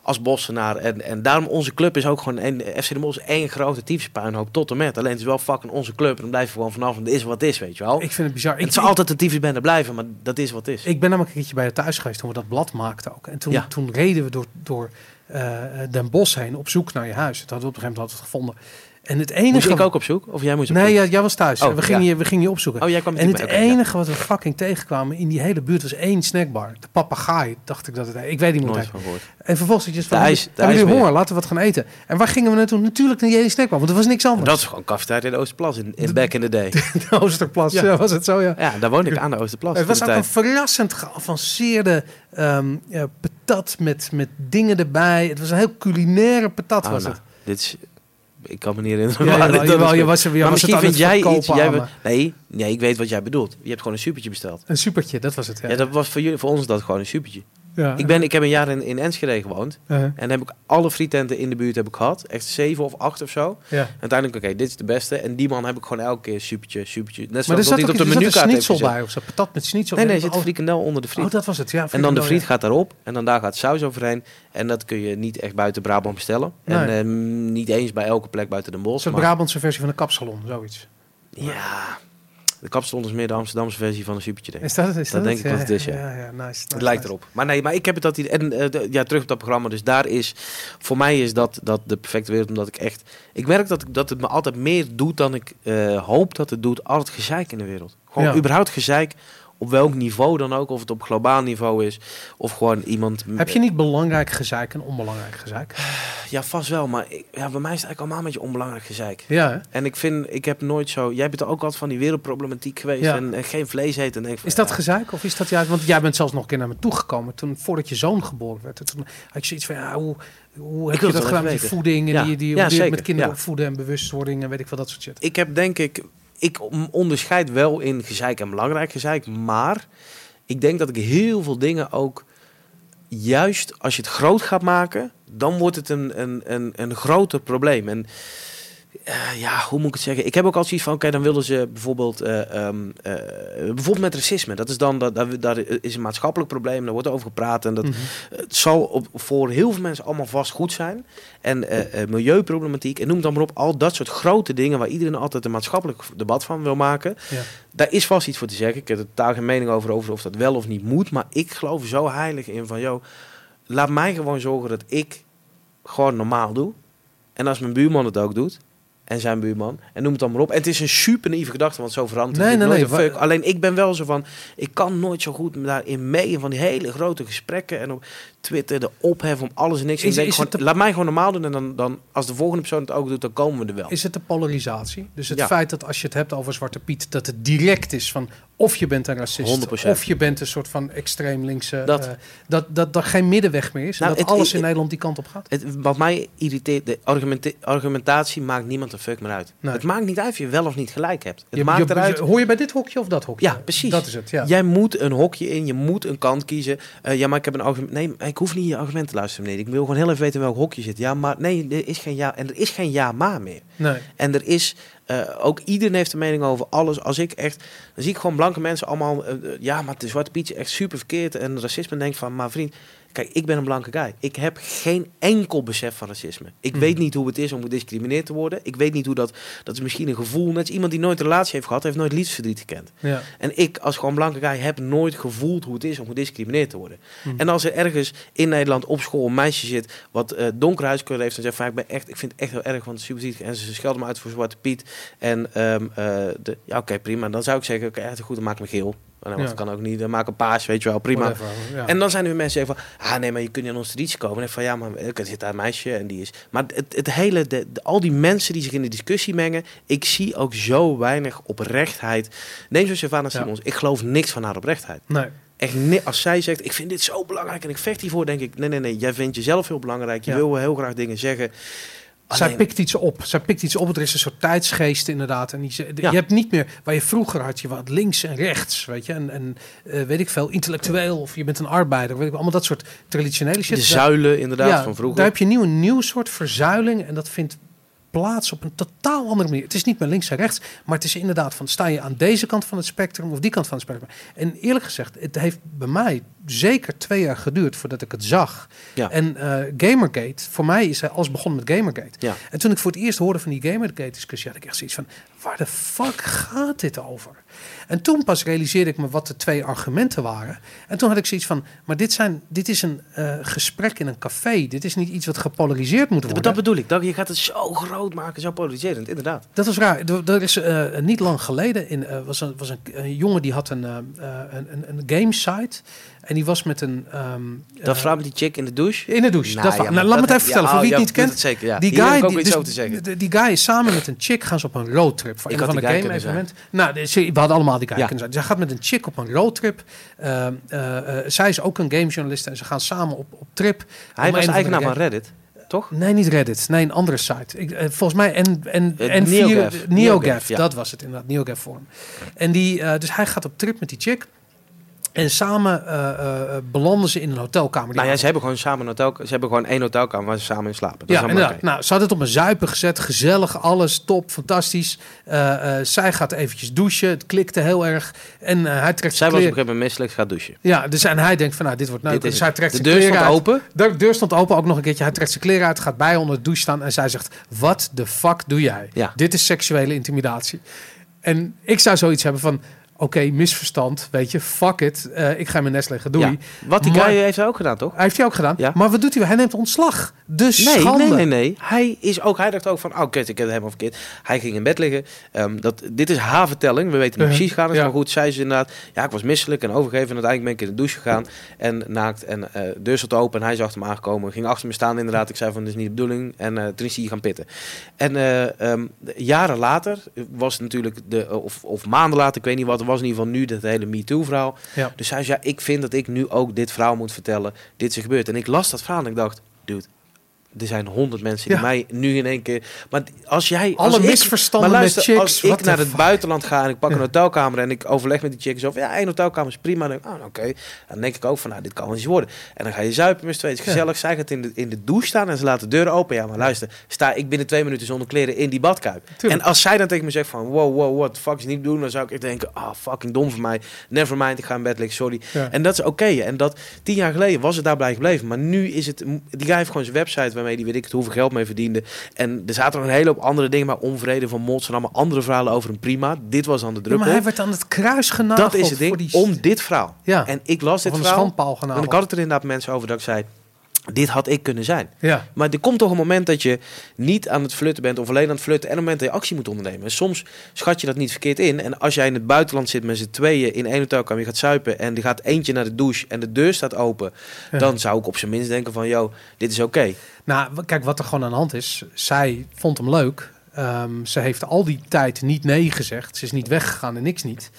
als Bossenaar. En, en daarom onze club is ook gewoon, een, FC de Mos is één grote tyfuspuinhoop tot en met. Alleen het is wel fucking onze club en dan blijf je gewoon vanaf en het is wat het is, weet je wel. Ik vind het bizar. En Ik, het zal altijd een tyfusbende blijven, maar dat is wat het is. ik ben namelijk een keertje bij je thuis geweest toen we dat blad maakten ook. En toen, Ja. toen reden we door, door eh, Den Bosch heen op zoek naar je huis. Dat hadden we op een gegeven moment altijd gevonden. En het enige... Moest ik ook op zoek? Of jij moest op Nee, ja, jij was thuis. Oh, we, gingen ja. je, we gingen je opzoeken. Oh, jij kwam En het ja. enige wat we fucking tegenkwamen in die hele buurt was één snackbar. De papegaai, dacht ik dat het Ik weet niet gehoord. En vervolgens zit je van, ijs- de hebben honger? Laten we wat gaan eten. En waar gingen we naartoe? Natuurlijk naar die snackbar, want er was niks anders. dat is gewoon kafetijd in de Oosterplas in, in back in the day. <laughs> de Oosterplas, Ja. was het zo, ja. Ja, daar woonde ik aan de Oosterplas. Het was ook een verrassend geavanceerde ehm patat met, met dingen erbij. Het was een heel culinaire patat Oh, was nou, het. dit is, ik kan me niet herinneren. Ja, jawel, je was, je maar was misschien vind jij iets... Jij, nee, nee, ik weet wat jij bedoelt. Je hebt gewoon een supertje besteld. Een supertje, dat was het. Ja. Ja, dat was voor, jullie, voor ons dat gewoon een supertje. Ja. Ik, ben, ik heb een jaar in, in Enschede gewoond. Uh, En heb ik alle frietenten in de buurt heb ik gehad. Echt zeven of acht of zo. ja. Uiteindelijk, oké, dit is de beste. En die man heb ik gewoon elke keer supertje, supertje. Net Maar er zoals zat het op de een menukaart schnitzel bij, of zo. Patat met schnitzel. Nee, nee, En- zit frikandel onder de friet. Oh, dat was het, ja. En dan de friet ja. gaat daarop. En dan daar gaat saus overheen. En dat kun je niet echt buiten Brabant bestellen. En ehm, niet eens bij elke plek buiten de Een bos. soort Maar, Brabantse versie van een kapsalon, zoiets. ja, de kapstond is meer de Amsterdamse versie van een supertje. Denk ik. Is dat? Is Dat dat denk het? ik dat het is, ja. Ja, ja, nice. nice Het lijkt nice. erop. Maar nee, maar ik heb het dat idee. En eh, de- ja, terug op dat programma. Dus daar is. Voor mij is dat, dat de perfecte wereld. Omdat ik echt. Ik merk dat, ik, dat het me altijd meer doet dan ik eh, hoop dat het doet. Al het gezeik in de wereld. Gewoon überhaupt gezeik. Op welk niveau dan ook. Of het op globaal niveau is. Of gewoon iemand. Heb je niet belangrijk gezeik en onbelangrijk gezeik? Ja, vast wel. Maar ik- ja, bij mij is het eigenlijk allemaal een beetje onbelangrijk gezeik. Ja, hè? En ik vind, ik heb nooit zo. Jij bent er ook altijd van die wereldproblematiek geweest. Ja. En, en geen vlees eten. En denk van, Is dat ja, gezeik of is dat juist... Want jij bent zelfs nog een keer naar me toegekomen toen, voordat je zoon geboren werd. Toen had je zoiets van, ja, hoe, hoe heb wil je dat gedaan met die voeding en die, die, zeker. met kinderen opvoeden en bewustwording en weet ik veel dat soort shit. Ik heb denk ik, ik onderscheid wel in gezeik en belangrijk gezeik, maar ik denk dat ik heel veel dingen ook, juist als je het groot gaat maken, dan wordt het een, een, een, een groter probleem. En eh, ja, hoe moet ik het zeggen? Ik heb ook altijd zoiets van, oké, dan willen ze bijvoorbeeld, eh, ehm, eh, bijvoorbeeld met racisme. Dat is dan, dat, dat, daar is een maatschappelijk probleem, daar wordt over gepraat en dat, Mhm. het zal op, voor heel veel mensen allemaal vast goed zijn. En milieuproblematiek, en noem het dan maar op. Al dat soort grote dingen waar iedereen altijd een maatschappelijk debat van wil maken. Ja. Daar is vast iets voor te zeggen. Ik heb er totaal geen mening over, over of dat wel of niet moet. Maar ik geloof zo heilig in van, joh, laat mij gewoon zorgen dat ik gewoon normaal doe. En als mijn buurman het ook doet, en zijn buurman. En noem het dan maar op. En het is een super naïeve gedachte, want zo verandert Nee, nee, nee, nooit fuck. Alleen ik ben wel zo van, ik kan nooit zo goed daarin mee. Van die hele grote gesprekken en op Twitter de ophef om alles en niks. En Is- gewoon, de- laat mij gewoon normaal doen. En dan, dan, als de volgende persoon het ook doet, dan komen we er wel. Is het de polarisatie? Dus het Ja. feit dat als je het hebt over Zwarte Piet, dat het direct is van of je bent een racist, 100%. of je bent een soort van extreem linkse, Dat- dat, dat, dat er geen middenweg meer is. Nou, en dat het- alles in Nederland die kant op gaat. Het, wat mij irriteert, de argumenta- argumentatie maakt niemand een fuck meer uit. Nee. Het maakt niet uit of je wel of niet gelijk hebt. Het Je- maakt je- eruit. Hoor je bij dit hokje of dat hokje? Ja, precies. Dat is het, ja. Jij moet een hokje in, je moet een kant kiezen. Eh, ja, maar ik heb een argument. Nee, ik hoef niet je argument te luisteren, meneer. Ik wil gewoon heel even weten welk hokje zit. Ja, maar nee, er is geen ja. En er is geen ja, maar meer. Nee. En er is eh, ook iedereen heeft een mening over alles. Als ik echt, dan zie ik gewoon blanke mensen allemaal. eh, eh, ja, maar het Zwarte Pietje echt super verkeerd. En racisme denk van, maar vriend. Kijk, ik ben een blanke guy. Ik heb geen enkel besef van racisme. Ik Mhm. weet niet hoe het is om gediscrimineerd te worden. Ik weet niet hoe dat. Dat is misschien een gevoel. Net als iemand die nooit een relatie heeft gehad, heeft nooit liefdesverdriet gekend. Ja. En ik, als gewoon blanke guy, heb nooit gevoeld hoe het is om gediscrimineerd te worden. Mhm. En als er ergens in Nederland op school een meisje zit wat donker huidskleur heeft en zegt van ik ben echt, ik vind het echt heel erg, want het. En ze schelden me uit voor Zwarte Piet. En ehm, eh, de, ja, oké, prima. Dan zou ik zeggen, oké, ja, goed, dan maak ik me geel. Want Ja. dat kan ook niet. Dan maak een paas, weet je wel, prima. Whatever, ja. En dan zijn er weer mensen die zeggen van, ah nee, maar je kunt niet aan onze traditie komen. En van, ja, maar eh, er zit daar een meisje en die is... Maar het, het hele, de, de- al die mensen die zich in de discussie mengen, ik zie ook zo weinig oprechtheid. Neem zo Savannah. Simons, ik geloof niks van haar oprechtheid. Nee. Echt, als zij zegt, ik vind dit zo belangrijk en ik vecht hiervoor, denk ik, nee, nee, nee, jij vindt jezelf heel belangrijk. Je wil heel graag dingen zeggen. Zij pikt iets op. Zij pikt iets op. Er is een soort tijdsgeest inderdaad. En die, Ja. Je hebt niet meer, waar je vroeger had je wat links en rechts, weet je. En, en eh, weet ik veel, intellectueel of je bent een arbeider. Weet ik, allemaal dat soort traditionele shit. de zuilen inderdaad ja, van vroeger. Daar heb je nieuw, een nieuw soort verzuiling en dat vindt plaats op een totaal andere manier. Het is niet meer links en rechts, maar het is inderdaad van sta je aan deze kant van het spectrum of die kant van het spectrum. En eerlijk gezegd, het heeft bij mij zeker twee jaar geduurd voordat ik het zag. Ja. En eh, Gamergate, voor mij is hij alles begonnen met Gamergate. Ja. En toen ik voor het eerst hoorde van die Gamergate-discussie, had ik echt zoiets van, waar de fuck gaat dit over? En toen pas realiseerde ik me wat de twee argumenten waren. En toen had ik zoiets van, maar dit, zijn, dit is een eh, gesprek in een café. Dit is niet iets wat gepolariseerd moet worden. dat bedoel ik. Dat, je gaat het zo groot maken, zo polariserend, inderdaad. Dat was raar. Er, is eh, niet lang geleden in, eh, was, een, was een, een jongen die had een, een, een, een game site. En die was met een. ehm, Dat eh, vrouw met die chick in de douche. in de douche. Nou, dat ja, nou, laat me het even vertellen, voor wie oh, het ja, niet kent. het zeker. Die guy, die, dus- over te zeggen. Die, die guy is samen met een chick gaan ze op een roadtrip. Voor Ik een had van de game evenementen. Nou, we hadden allemaal die guy kunnen zijn. Zij gaat met een chick op een roadtrip. Uh, uh, uh, zij is ook een gamejournalist en ze gaan samen op, op trip. Hij was eigenaar van Reddit, toch? Nee, niet Reddit. Nee, een andere site. Ik, eh, volgens mij en en Eh, en NeoGAF. NeoGAF. NeoGAF, ja. Dat was het inderdaad. NeoGAF forum. En die, eh, dus hij gaat op trip met die chick. En samen eh, eh, belanden ze in een hotelkamer. Nou ja, ze hebben gewoon samen een hotel, ze hebben gewoon één hotelkamer waar ze samen in slapen. Dat Ja, is inderdaad. Nou, ze had het op een zuipen gezet. Gezellig, alles top, fantastisch. Eh, eh, zij gaat eventjes douchen. Het klikte heel erg. En eh, hij trekt Zij zijn was op een kleren. gegeven moment misselijk, gaat douchen. Ja, dus en hij denkt van, nou, dit wordt leuk. Dit is Dus hij trekt de deur stond uit. open. De deur stond open, ook nog een keertje. Hij trekt zijn kleren uit, gaat bij onder de douche staan. En zij zegt, wat de fuck doe jij? Ja. Dit is seksuele intimidatie. En ik zou zoiets hebben van, oké, misverstand, weet je, fuck it. Eh, ik ga mijn nest leggen, doei. Ja. Wat die Maar- guy heeft hij ook gedaan, toch? Hij heeft hij ook gedaan. Ja. Maar wat doet hij? Hij neemt ontslag. De Nee, schande. nee, nee, nee. Hij is ook, hij dacht ook van, oh kut, ik heb het helemaal verkeerd. Hij ging in bed liggen. Ehm, dat, dit is haar vertelling. We weten niet precies gaan. Is Ja. maar goed. Zij is inderdaad, ja, ik was misselijk en overgeven. En uiteindelijk ben ik in de douche gegaan en naakt. En eh de deur stond open en hij zag hem aangekomen. Ging achter me staan inderdaad. Ik zei van, dit is niet de bedoeling. En eh, toen is hij gaan pitten. En eh, ehm, jaren later was natuurlijk, de, of, of maanden later, ik weet niet wat, er was in ieder geval nu dat hele MeToo-verhaal. Ja. Dus hij zei, ja, ik vind dat ik nu ook dit verhaal moet vertellen. Dit is gebeurd. En ik las dat verhaal en ik dacht, dude, er zijn honderd mensen die Ja. mij nu in één keer... Maar als jij... Alle als ik- misverstanden met chicks, Als ik naar het fuck? buitenland ga en ik pak Ja. een hotelkamer en ik overleg met die chicks over... Ja, één hotelkamer is prima. Dan oh, oké. Dan denk ik ook van, nou, dit kan wel eens worden. En dan ga je zuipen met z'n tweeën. Het is Ja. gezellig. Zij gaat in de, in de douche staan en ze laat de deur open. Ja, maar luister. Sta ik binnen twee minuten zonder kleren in die badkuip. Tuurlijk. En als zij dan tegen me zegt van... Wow, wow, what the fuck is niet doen? Dan zou ik echt denken... Ah, fucking dom van mij. Never mind, ik ga in bed liggen, sorry. En dat is oké. En dat tien jaar geleden was het daarbij gebleven. Maar nu is het... Die guy heeft gewoon zijn website waarmee die weet ik het hoeveel geld mee verdiende. En er zaten nog een hele hoop andere dingen. Maar onvrede van mods en allemaal andere verhalen over een prima. Dit was aan de Ja, druppel. maar hij werd aan het kruis genageld. dat is het ding. die... Om dit verhaal. Ja, En ik las dit van de verhaal. En ik had het er inderdaad mensen over dat ik zei... dit had ik kunnen zijn. Ja. Maar er komt toch een moment dat je niet aan het flirten bent of alleen aan het flirten en een moment dat je actie moet ondernemen. En soms schat je dat niet verkeerd in. En als jij in het buitenland zit met z'n tweeën in één hotelkamer, je gaat suipen en er gaat eentje naar de douche en de deur staat open, Ja. dan zou ik op zijn minst denken van, yo, dit is oké. Nou, kijk, wat er gewoon aan de hand is. Zij vond hem leuk. Ehm, ze heeft al die tijd niet nee gezegd. Ze is niet weggegaan en niks niet.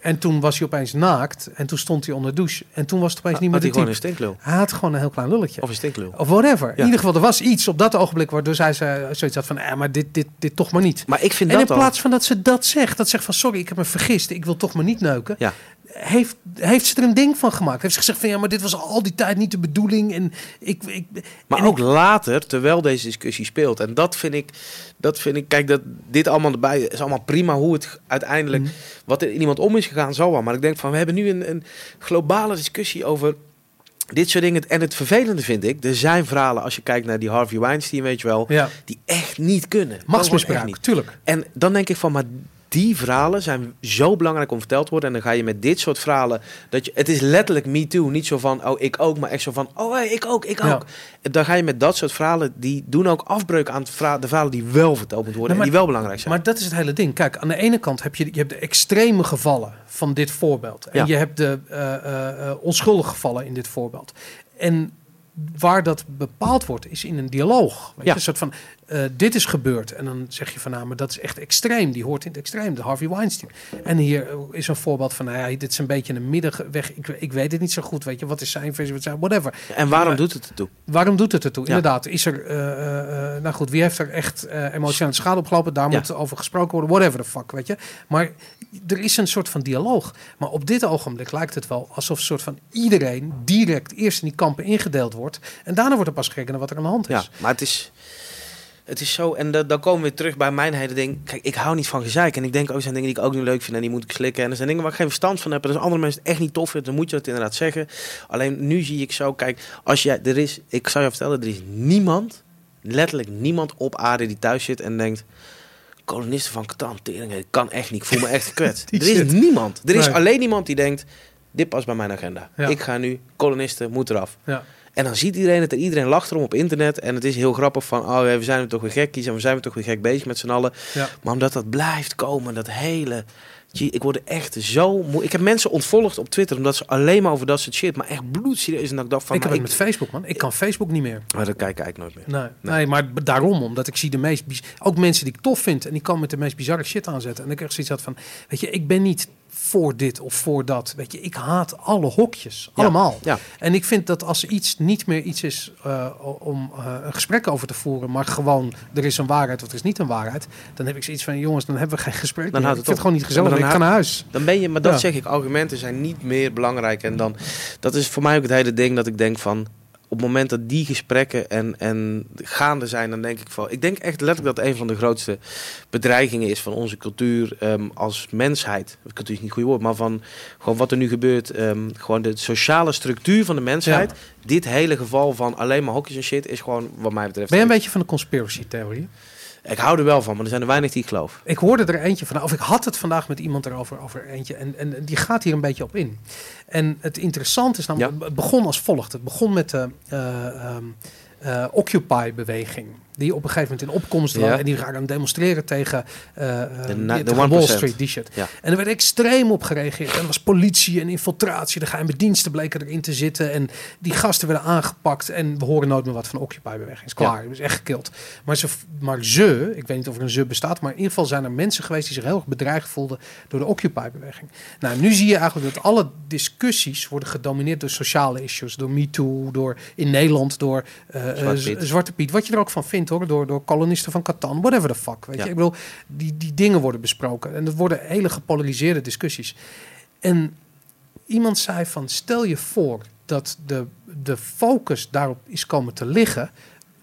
En toen was hij opeens naakt. En toen stond hij onder de douche. En toen was het opeens niet meer Had de gewoon type. een stinklul. Hij had gewoon een heel klein lulletje. Of een stinklul. Of whatever. In ieder geval, er was iets op dat ogenblik waardoor zij ze zoiets had van, eh, maar dit, dit, dit toch maar niet. Maar ik vind En in al... plaats van dat ze dat zegt, dat zegt van sorry, ik heb me vergist, ik wil toch maar niet neuken. Ja. Heeft, heeft ze er een ding van gemaakt? Heeft ze gezegd van ja, maar dit was al die tijd niet de bedoeling. En ik, ik, Maar en ook ik- later, terwijl deze discussie speelt. En dat vind ik, dat vind ik, kijk, dat dit allemaal erbij is allemaal prima. Hoe het uiteindelijk, Mhm. wat er in iemand om is gegaan, zal wel. Maar ik denk van, we hebben nu een, een globale discussie over dit soort dingen. En het vervelende vind ik, er zijn verhalen, als je kijkt naar die Harvey Weinstein, weet je wel, ja, die echt niet kunnen. Machtsmisbruik, tuurlijk. En dan denk ik van, maar die verhalen zijn zo belangrijk om verteld te worden. En dan ga je met dit soort verhalen, dat je, het is letterlijk me too. Niet zo van, oh ik ook, maar echt zo van, oh hey, ik ook, ik Ja. ook. Dan ga je met dat soort verhalen, die doen ook afbreuk aan de verhalen die wel verteld moeten worden. Nee, en die wel belangrijk zijn. Maar dat is het hele ding. Kijk, aan de ene kant heb je, je hebt de extreme gevallen van dit voorbeeld. En Ja. je hebt de eh, eh, eh, onschuldige gevallen in dit voorbeeld. En waar dat bepaald wordt, is in een dialoog. Weet Ja. je, een soort van, eh, dit is gebeurd. En dan zeg je van, nou, maar dat is echt extreem. Die hoort in het extreem, de Harvey Weinstein. En hier eh, is een voorbeeld van, nou ja, dit is een beetje een middenweg. Ik, ik weet het niet zo goed, weet je. Wat is zijn versie, wat zijn, whatever. en waarom doet het ertoe? Waarom doet het ertoe? Ja. Inderdaad, is er, eh, nou goed, wie heeft er echt emotionele schade opgelopen? Daar moet over gesproken worden, whatever the fuck, weet je. Maar er is een soort van dialoog. Maar op dit ogenblik lijkt het wel alsof soort van iedereen direct eerst in die kampen ingedeeld wordt. En daarna wordt er pas gekeken naar wat er aan de hand is. Ja, maar het is, het is zo. En da- dan komen we terug bij mijn hele ding. Kijk, ik hou niet van gezeik. En ik denk ook, er zijn dingen die ik ook niet leuk vind en die moet ik slikken. En er zijn dingen waar ik geen verstand van heb. En als andere mensen echt niet tof vinden, dan moet je dat inderdaad zeggen. Alleen nu zie ik zo, kijk, als jij, er is, ik zou je vertellen, er is niemand, letterlijk niemand op aarde die thuis zit en denkt. Kolonisten van Catan, tering, ik kan echt niet, ik voel me echt <laughs> gekwetst. Er is shit. niemand. Er is Nee. alleen iemand die denkt, dit past bij mijn agenda. Ja. Ik ga nu, kolonisten, moet eraf. Ja. En dan ziet iedereen het en iedereen lacht erom op internet. En het is heel grappig van, oh, we zijn er toch weer gekkies en we zijn we toch weer gek bezig met z'n allen. Ja. Maar omdat dat blijft komen, dat hele... Gee, ik word er echt zo moe. Ik heb mensen ontvolgd op Twitter omdat ze alleen maar over dat soort shit, maar echt bloedserieus. En dat ik dacht van, ik heb met Facebook, man. Ik kan Facebook niet meer. Maar dat kijk ik eigenlijk nooit meer. Nee, nee. maar daarom, omdat ik zie de meest... Ook mensen die ik tof vind en die kan met de meest bizarre shit aanzetten. En ik echt zoiets had van, weet je, ik ben niet voor dit of voor dat. Weet je, ik haat alle hokjes. Ja. Allemaal. Ja. En ik vind dat als iets niet meer iets is eh, om eh, een gesprek over te voeren, maar gewoon er is een waarheid of er is niet een waarheid, dan heb ik zoiets van, jongens, dan hebben we geen gesprek Dan Ik het het gewoon niet gezellig. Ik dan ga naar huis. Dan ben je, maar dat Ja. zeg ik, argumenten zijn niet meer belangrijk. En dan, dat is voor mij ook het hele ding dat ik denk van, op het moment dat die gesprekken en, en gaande zijn, dan denk ik van, ik denk echt letterlijk dat een van de grootste bedreigingen is van onze cultuur ehm, als mensheid. Cultuur is niet het goede woord, maar van gewoon wat er nu gebeurt, ehm, gewoon de sociale structuur van de mensheid. Dit hele geval van alleen maar hokjes en shit is gewoon, wat mij betreft. Ben je een beetje van de conspiracy theorie? Ik hou er wel van, maar er zijn er weinig die ik geloof. Ik hoorde er eentje van, of ik had het vandaag met iemand erover, over eentje, en, en die gaat hier een beetje op in. En het interessante is namelijk, het begon als volgt. Het begon met de eh, ehm, eh, Occupy-beweging, die op een gegeven moment in opkomst. Ja. En die gaan aan demonstreren tegen, eh, eh, De na- die- de tegen 1%. Wall Street, die shit. Ja. En er werd extreem op gereageerd. En er was politie en infiltratie, de geheime diensten bleken erin te zitten. En die gasten werden aangepakt en we horen nooit meer wat van Occupy-beweging. Is klaar, het is echt gekild. Maar ze, maar ze, ik weet niet of er een ze bestaat, maar in ieder geval zijn er mensen geweest die zich heel erg bedreigd voelden door de Occupy-beweging. Nou, nu zie je eigenlijk dat alle discussies worden gedomineerd door sociale issues, door MeToo, door in Nederland, door eh, Zwarte Piet. Zwarte Piet. Wat je er ook van vindt hoor, door, door kolonisten van Catan, whatever the fuck. Weet Ja. je, ik bedoel, die, die dingen worden besproken en dat worden hele gepolariseerde discussies. En iemand zei van, stel je voor dat de, de focus daarop is komen te liggen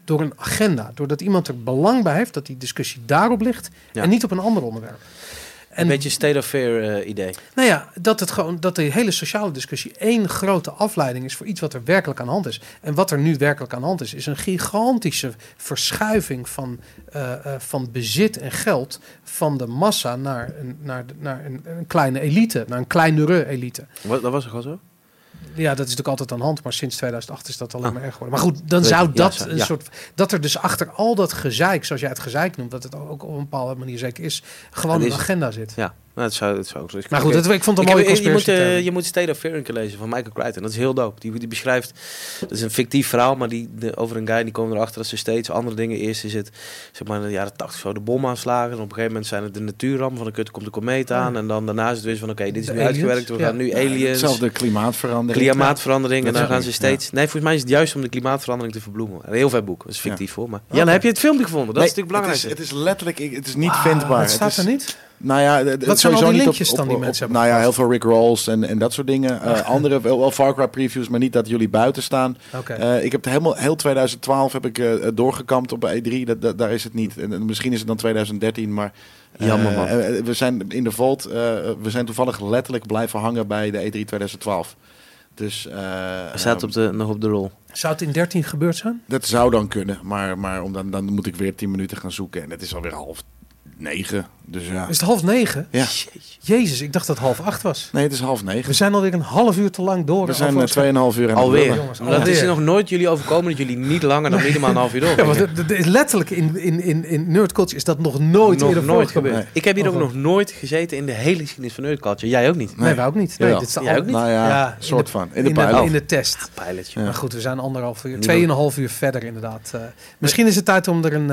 door een agenda. Doordat iemand er belang bij heeft dat die discussie daarop ligt Ja. en niet op een ander onderwerp. En Een beetje state of fear eh, idee. nou ja, dat, het gewoon, dat de hele sociale discussie één grote afleiding is voor iets wat er werkelijk aan de hand is. En wat er nu werkelijk aan de hand is, is een gigantische verschuiving van, eh, eh, van bezit en geld van de massa naar een, naar, de- naar een, een kleine elite, naar een kleinere elite. Wat, dat was toch al zo? Ja, dat is natuurlijk altijd aan de hand, maar sinds 2008 is dat alleen Ah. maar erg geworden. Maar goed, dan Weet zou je, dat een ja. soort dat er dus achter al dat gezeik, zoals jij het gezeik noemt, dat het ook op een bepaalde manier zeker is, gewoon een agenda zit. Ja, nou, het zou, het zou ook zo Maar goed, het, ik vond het een heb- mooie je, moet, eh, je moet State of Fear een keer lezen van Michael Crichton. Dat is heel dope. Die, die beschrijft, dat is een fictief verhaal, maar die, de- over een guy die komt erachter dat ze steeds andere dingen. Eerst is het, zeg maar in de jaren 80 zo, de bomaanslagen. En op een gegeven moment zijn het de natuurrampen van de kut, komt de komeet aan. En dan daarna is het weer van, oké, dit is De nu aliens, uitgewerkt. We ja. gaan nu aliens, Hetzelfde klimaatverandering. klimaatverandering. En dan gaan ze steeds... Nee, volgens mij is het juist om de klimaatverandering te verbloemen. Een heel vet boek. Dat is fictief hoor. Maar. Jelle, heb je het filmpje gevonden? Dat Nee, is natuurlijk belangrijk. Het is, het is letterlijk, het is niet Ah, vindbaar. Het staat er niet. Nou ja, Wat zijn al die niet linkjes op, dan op- die mensen op- hebben Nou ja, heel veel Rick Rolls en, en dat soort dingen. Eh, andere, wel, wel Far Cry previews, maar niet dat jullie buiten staan. Oké. Eh, ik heb het helemaal, heel 2012 heb ik eh, doorgekampt op E3. Dat, dat- daar is het niet. En, en misschien is het dan 2013, maar... Jammer, man. we zijn in de Vault, eh, we zijn toevallig letterlijk blijven hangen bij de E E3 2012. Dus eh, Hij staat op de, nog op de rol. Zou het in 13 gebeurd zijn? dat zou dan kunnen, maar, maar om dan, dan moet ik weer 10 minuten gaan zoeken. En het is alweer half negen. Dus ja. Is het half negen? ja. Jezus, ik dacht dat het half acht was. Nee, het is half negen. We zijn alweer een half uur te lang door. We zijn eh, 2,5 uur aan het Alweer. Jongens, Dat is alweer. er nog nooit jullie overkomen dat jullie niet langer dan minimaal een half uur door. Ja, want is letterlijk in, in, in, in Nerd Culture is dat nog nooit nog eerder nooit voorgekomen. gebeurd. Ik heb hier ook nog nooit gezeten in de hele geschiedenis van Nerd Culture. Jij ook niet. Nee, wij ook niet. Nee, dit al- ook niet? Nou ja, Ja, in soort de- van. In de in, de, pilot. in de test. Pilotje. Ja. Maar goed, we zijn anderhalf uur, tweeënhalf uur verder inderdaad. Eh, misschien is het tijd om er een,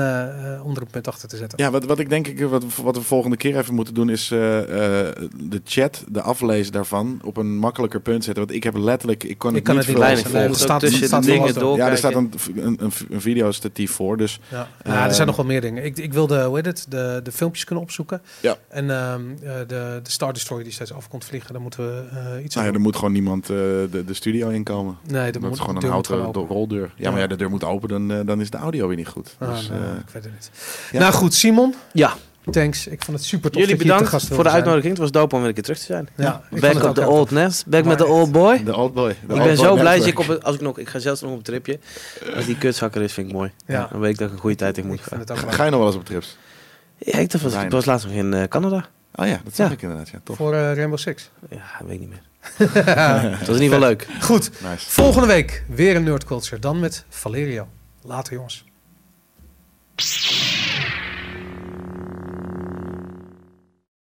om er een punt achter te zetten. Ja, wat, wat ik denk, ik, wat, wat we volgende keer even moeten doen, is eh, eh, de chat, de aflezen daarvan, op een makkelijker punt zetten. Want ik heb letterlijk, ik kon Ik het kan niet het niet lezen. Nee, er staat- tussen dingen door. Ja, er staat een, een, een, een videostatief voor, dus Ja, Ja, er zijn Eh, nog wel meer dingen. Ik, ik wilde, hoe heet het, de, de filmpjes kunnen opzoeken. Ja. En ehm, eh, de, de Star Destroyer die steeds af komt vliegen, daar moeten we eh, iets nou aan ja, er moet gewoon niemand eh, de, de studio inkomen. Nee, dat moet gewoon een houten roldeur. Ja, maar Ja. de deur moet open, dan, eh, dan is de audio weer niet goed. Ah, Dus, nou, eh, ik weet het niet. ja. Nou goed, Simon, Ja, thanks. Ik vond het super tof jullie dat je hier te bedankt gast voor de zijn. uitnodiging. Het was dope om weer een keer terug te zijn. Ja, Back op heel old nest. Back met the Maar old boy. de old boy. de Ik old ben boy zo blij dat ik op het, als ik nog, ik ga zelfs nog op een tripje. Als die kutzakker is, vind ik mooi. Ja. Dan weet ik dat ik een goede tijd in moet gaan. Ga, je nog wel eens op trips? Ja, ik dacht, was, ik Weinig. was laatst nog in eh, Canada. Oh ja, dat zag Ja. ik inderdaad. Ja, tof. Voor eh, Rainbow Six. Ja, weet ik niet meer. <laughs> Het was in ieder geval leuk. Goed, Nice. volgende week weer een Nerd Culture. Dan met Valerio. Later jongens.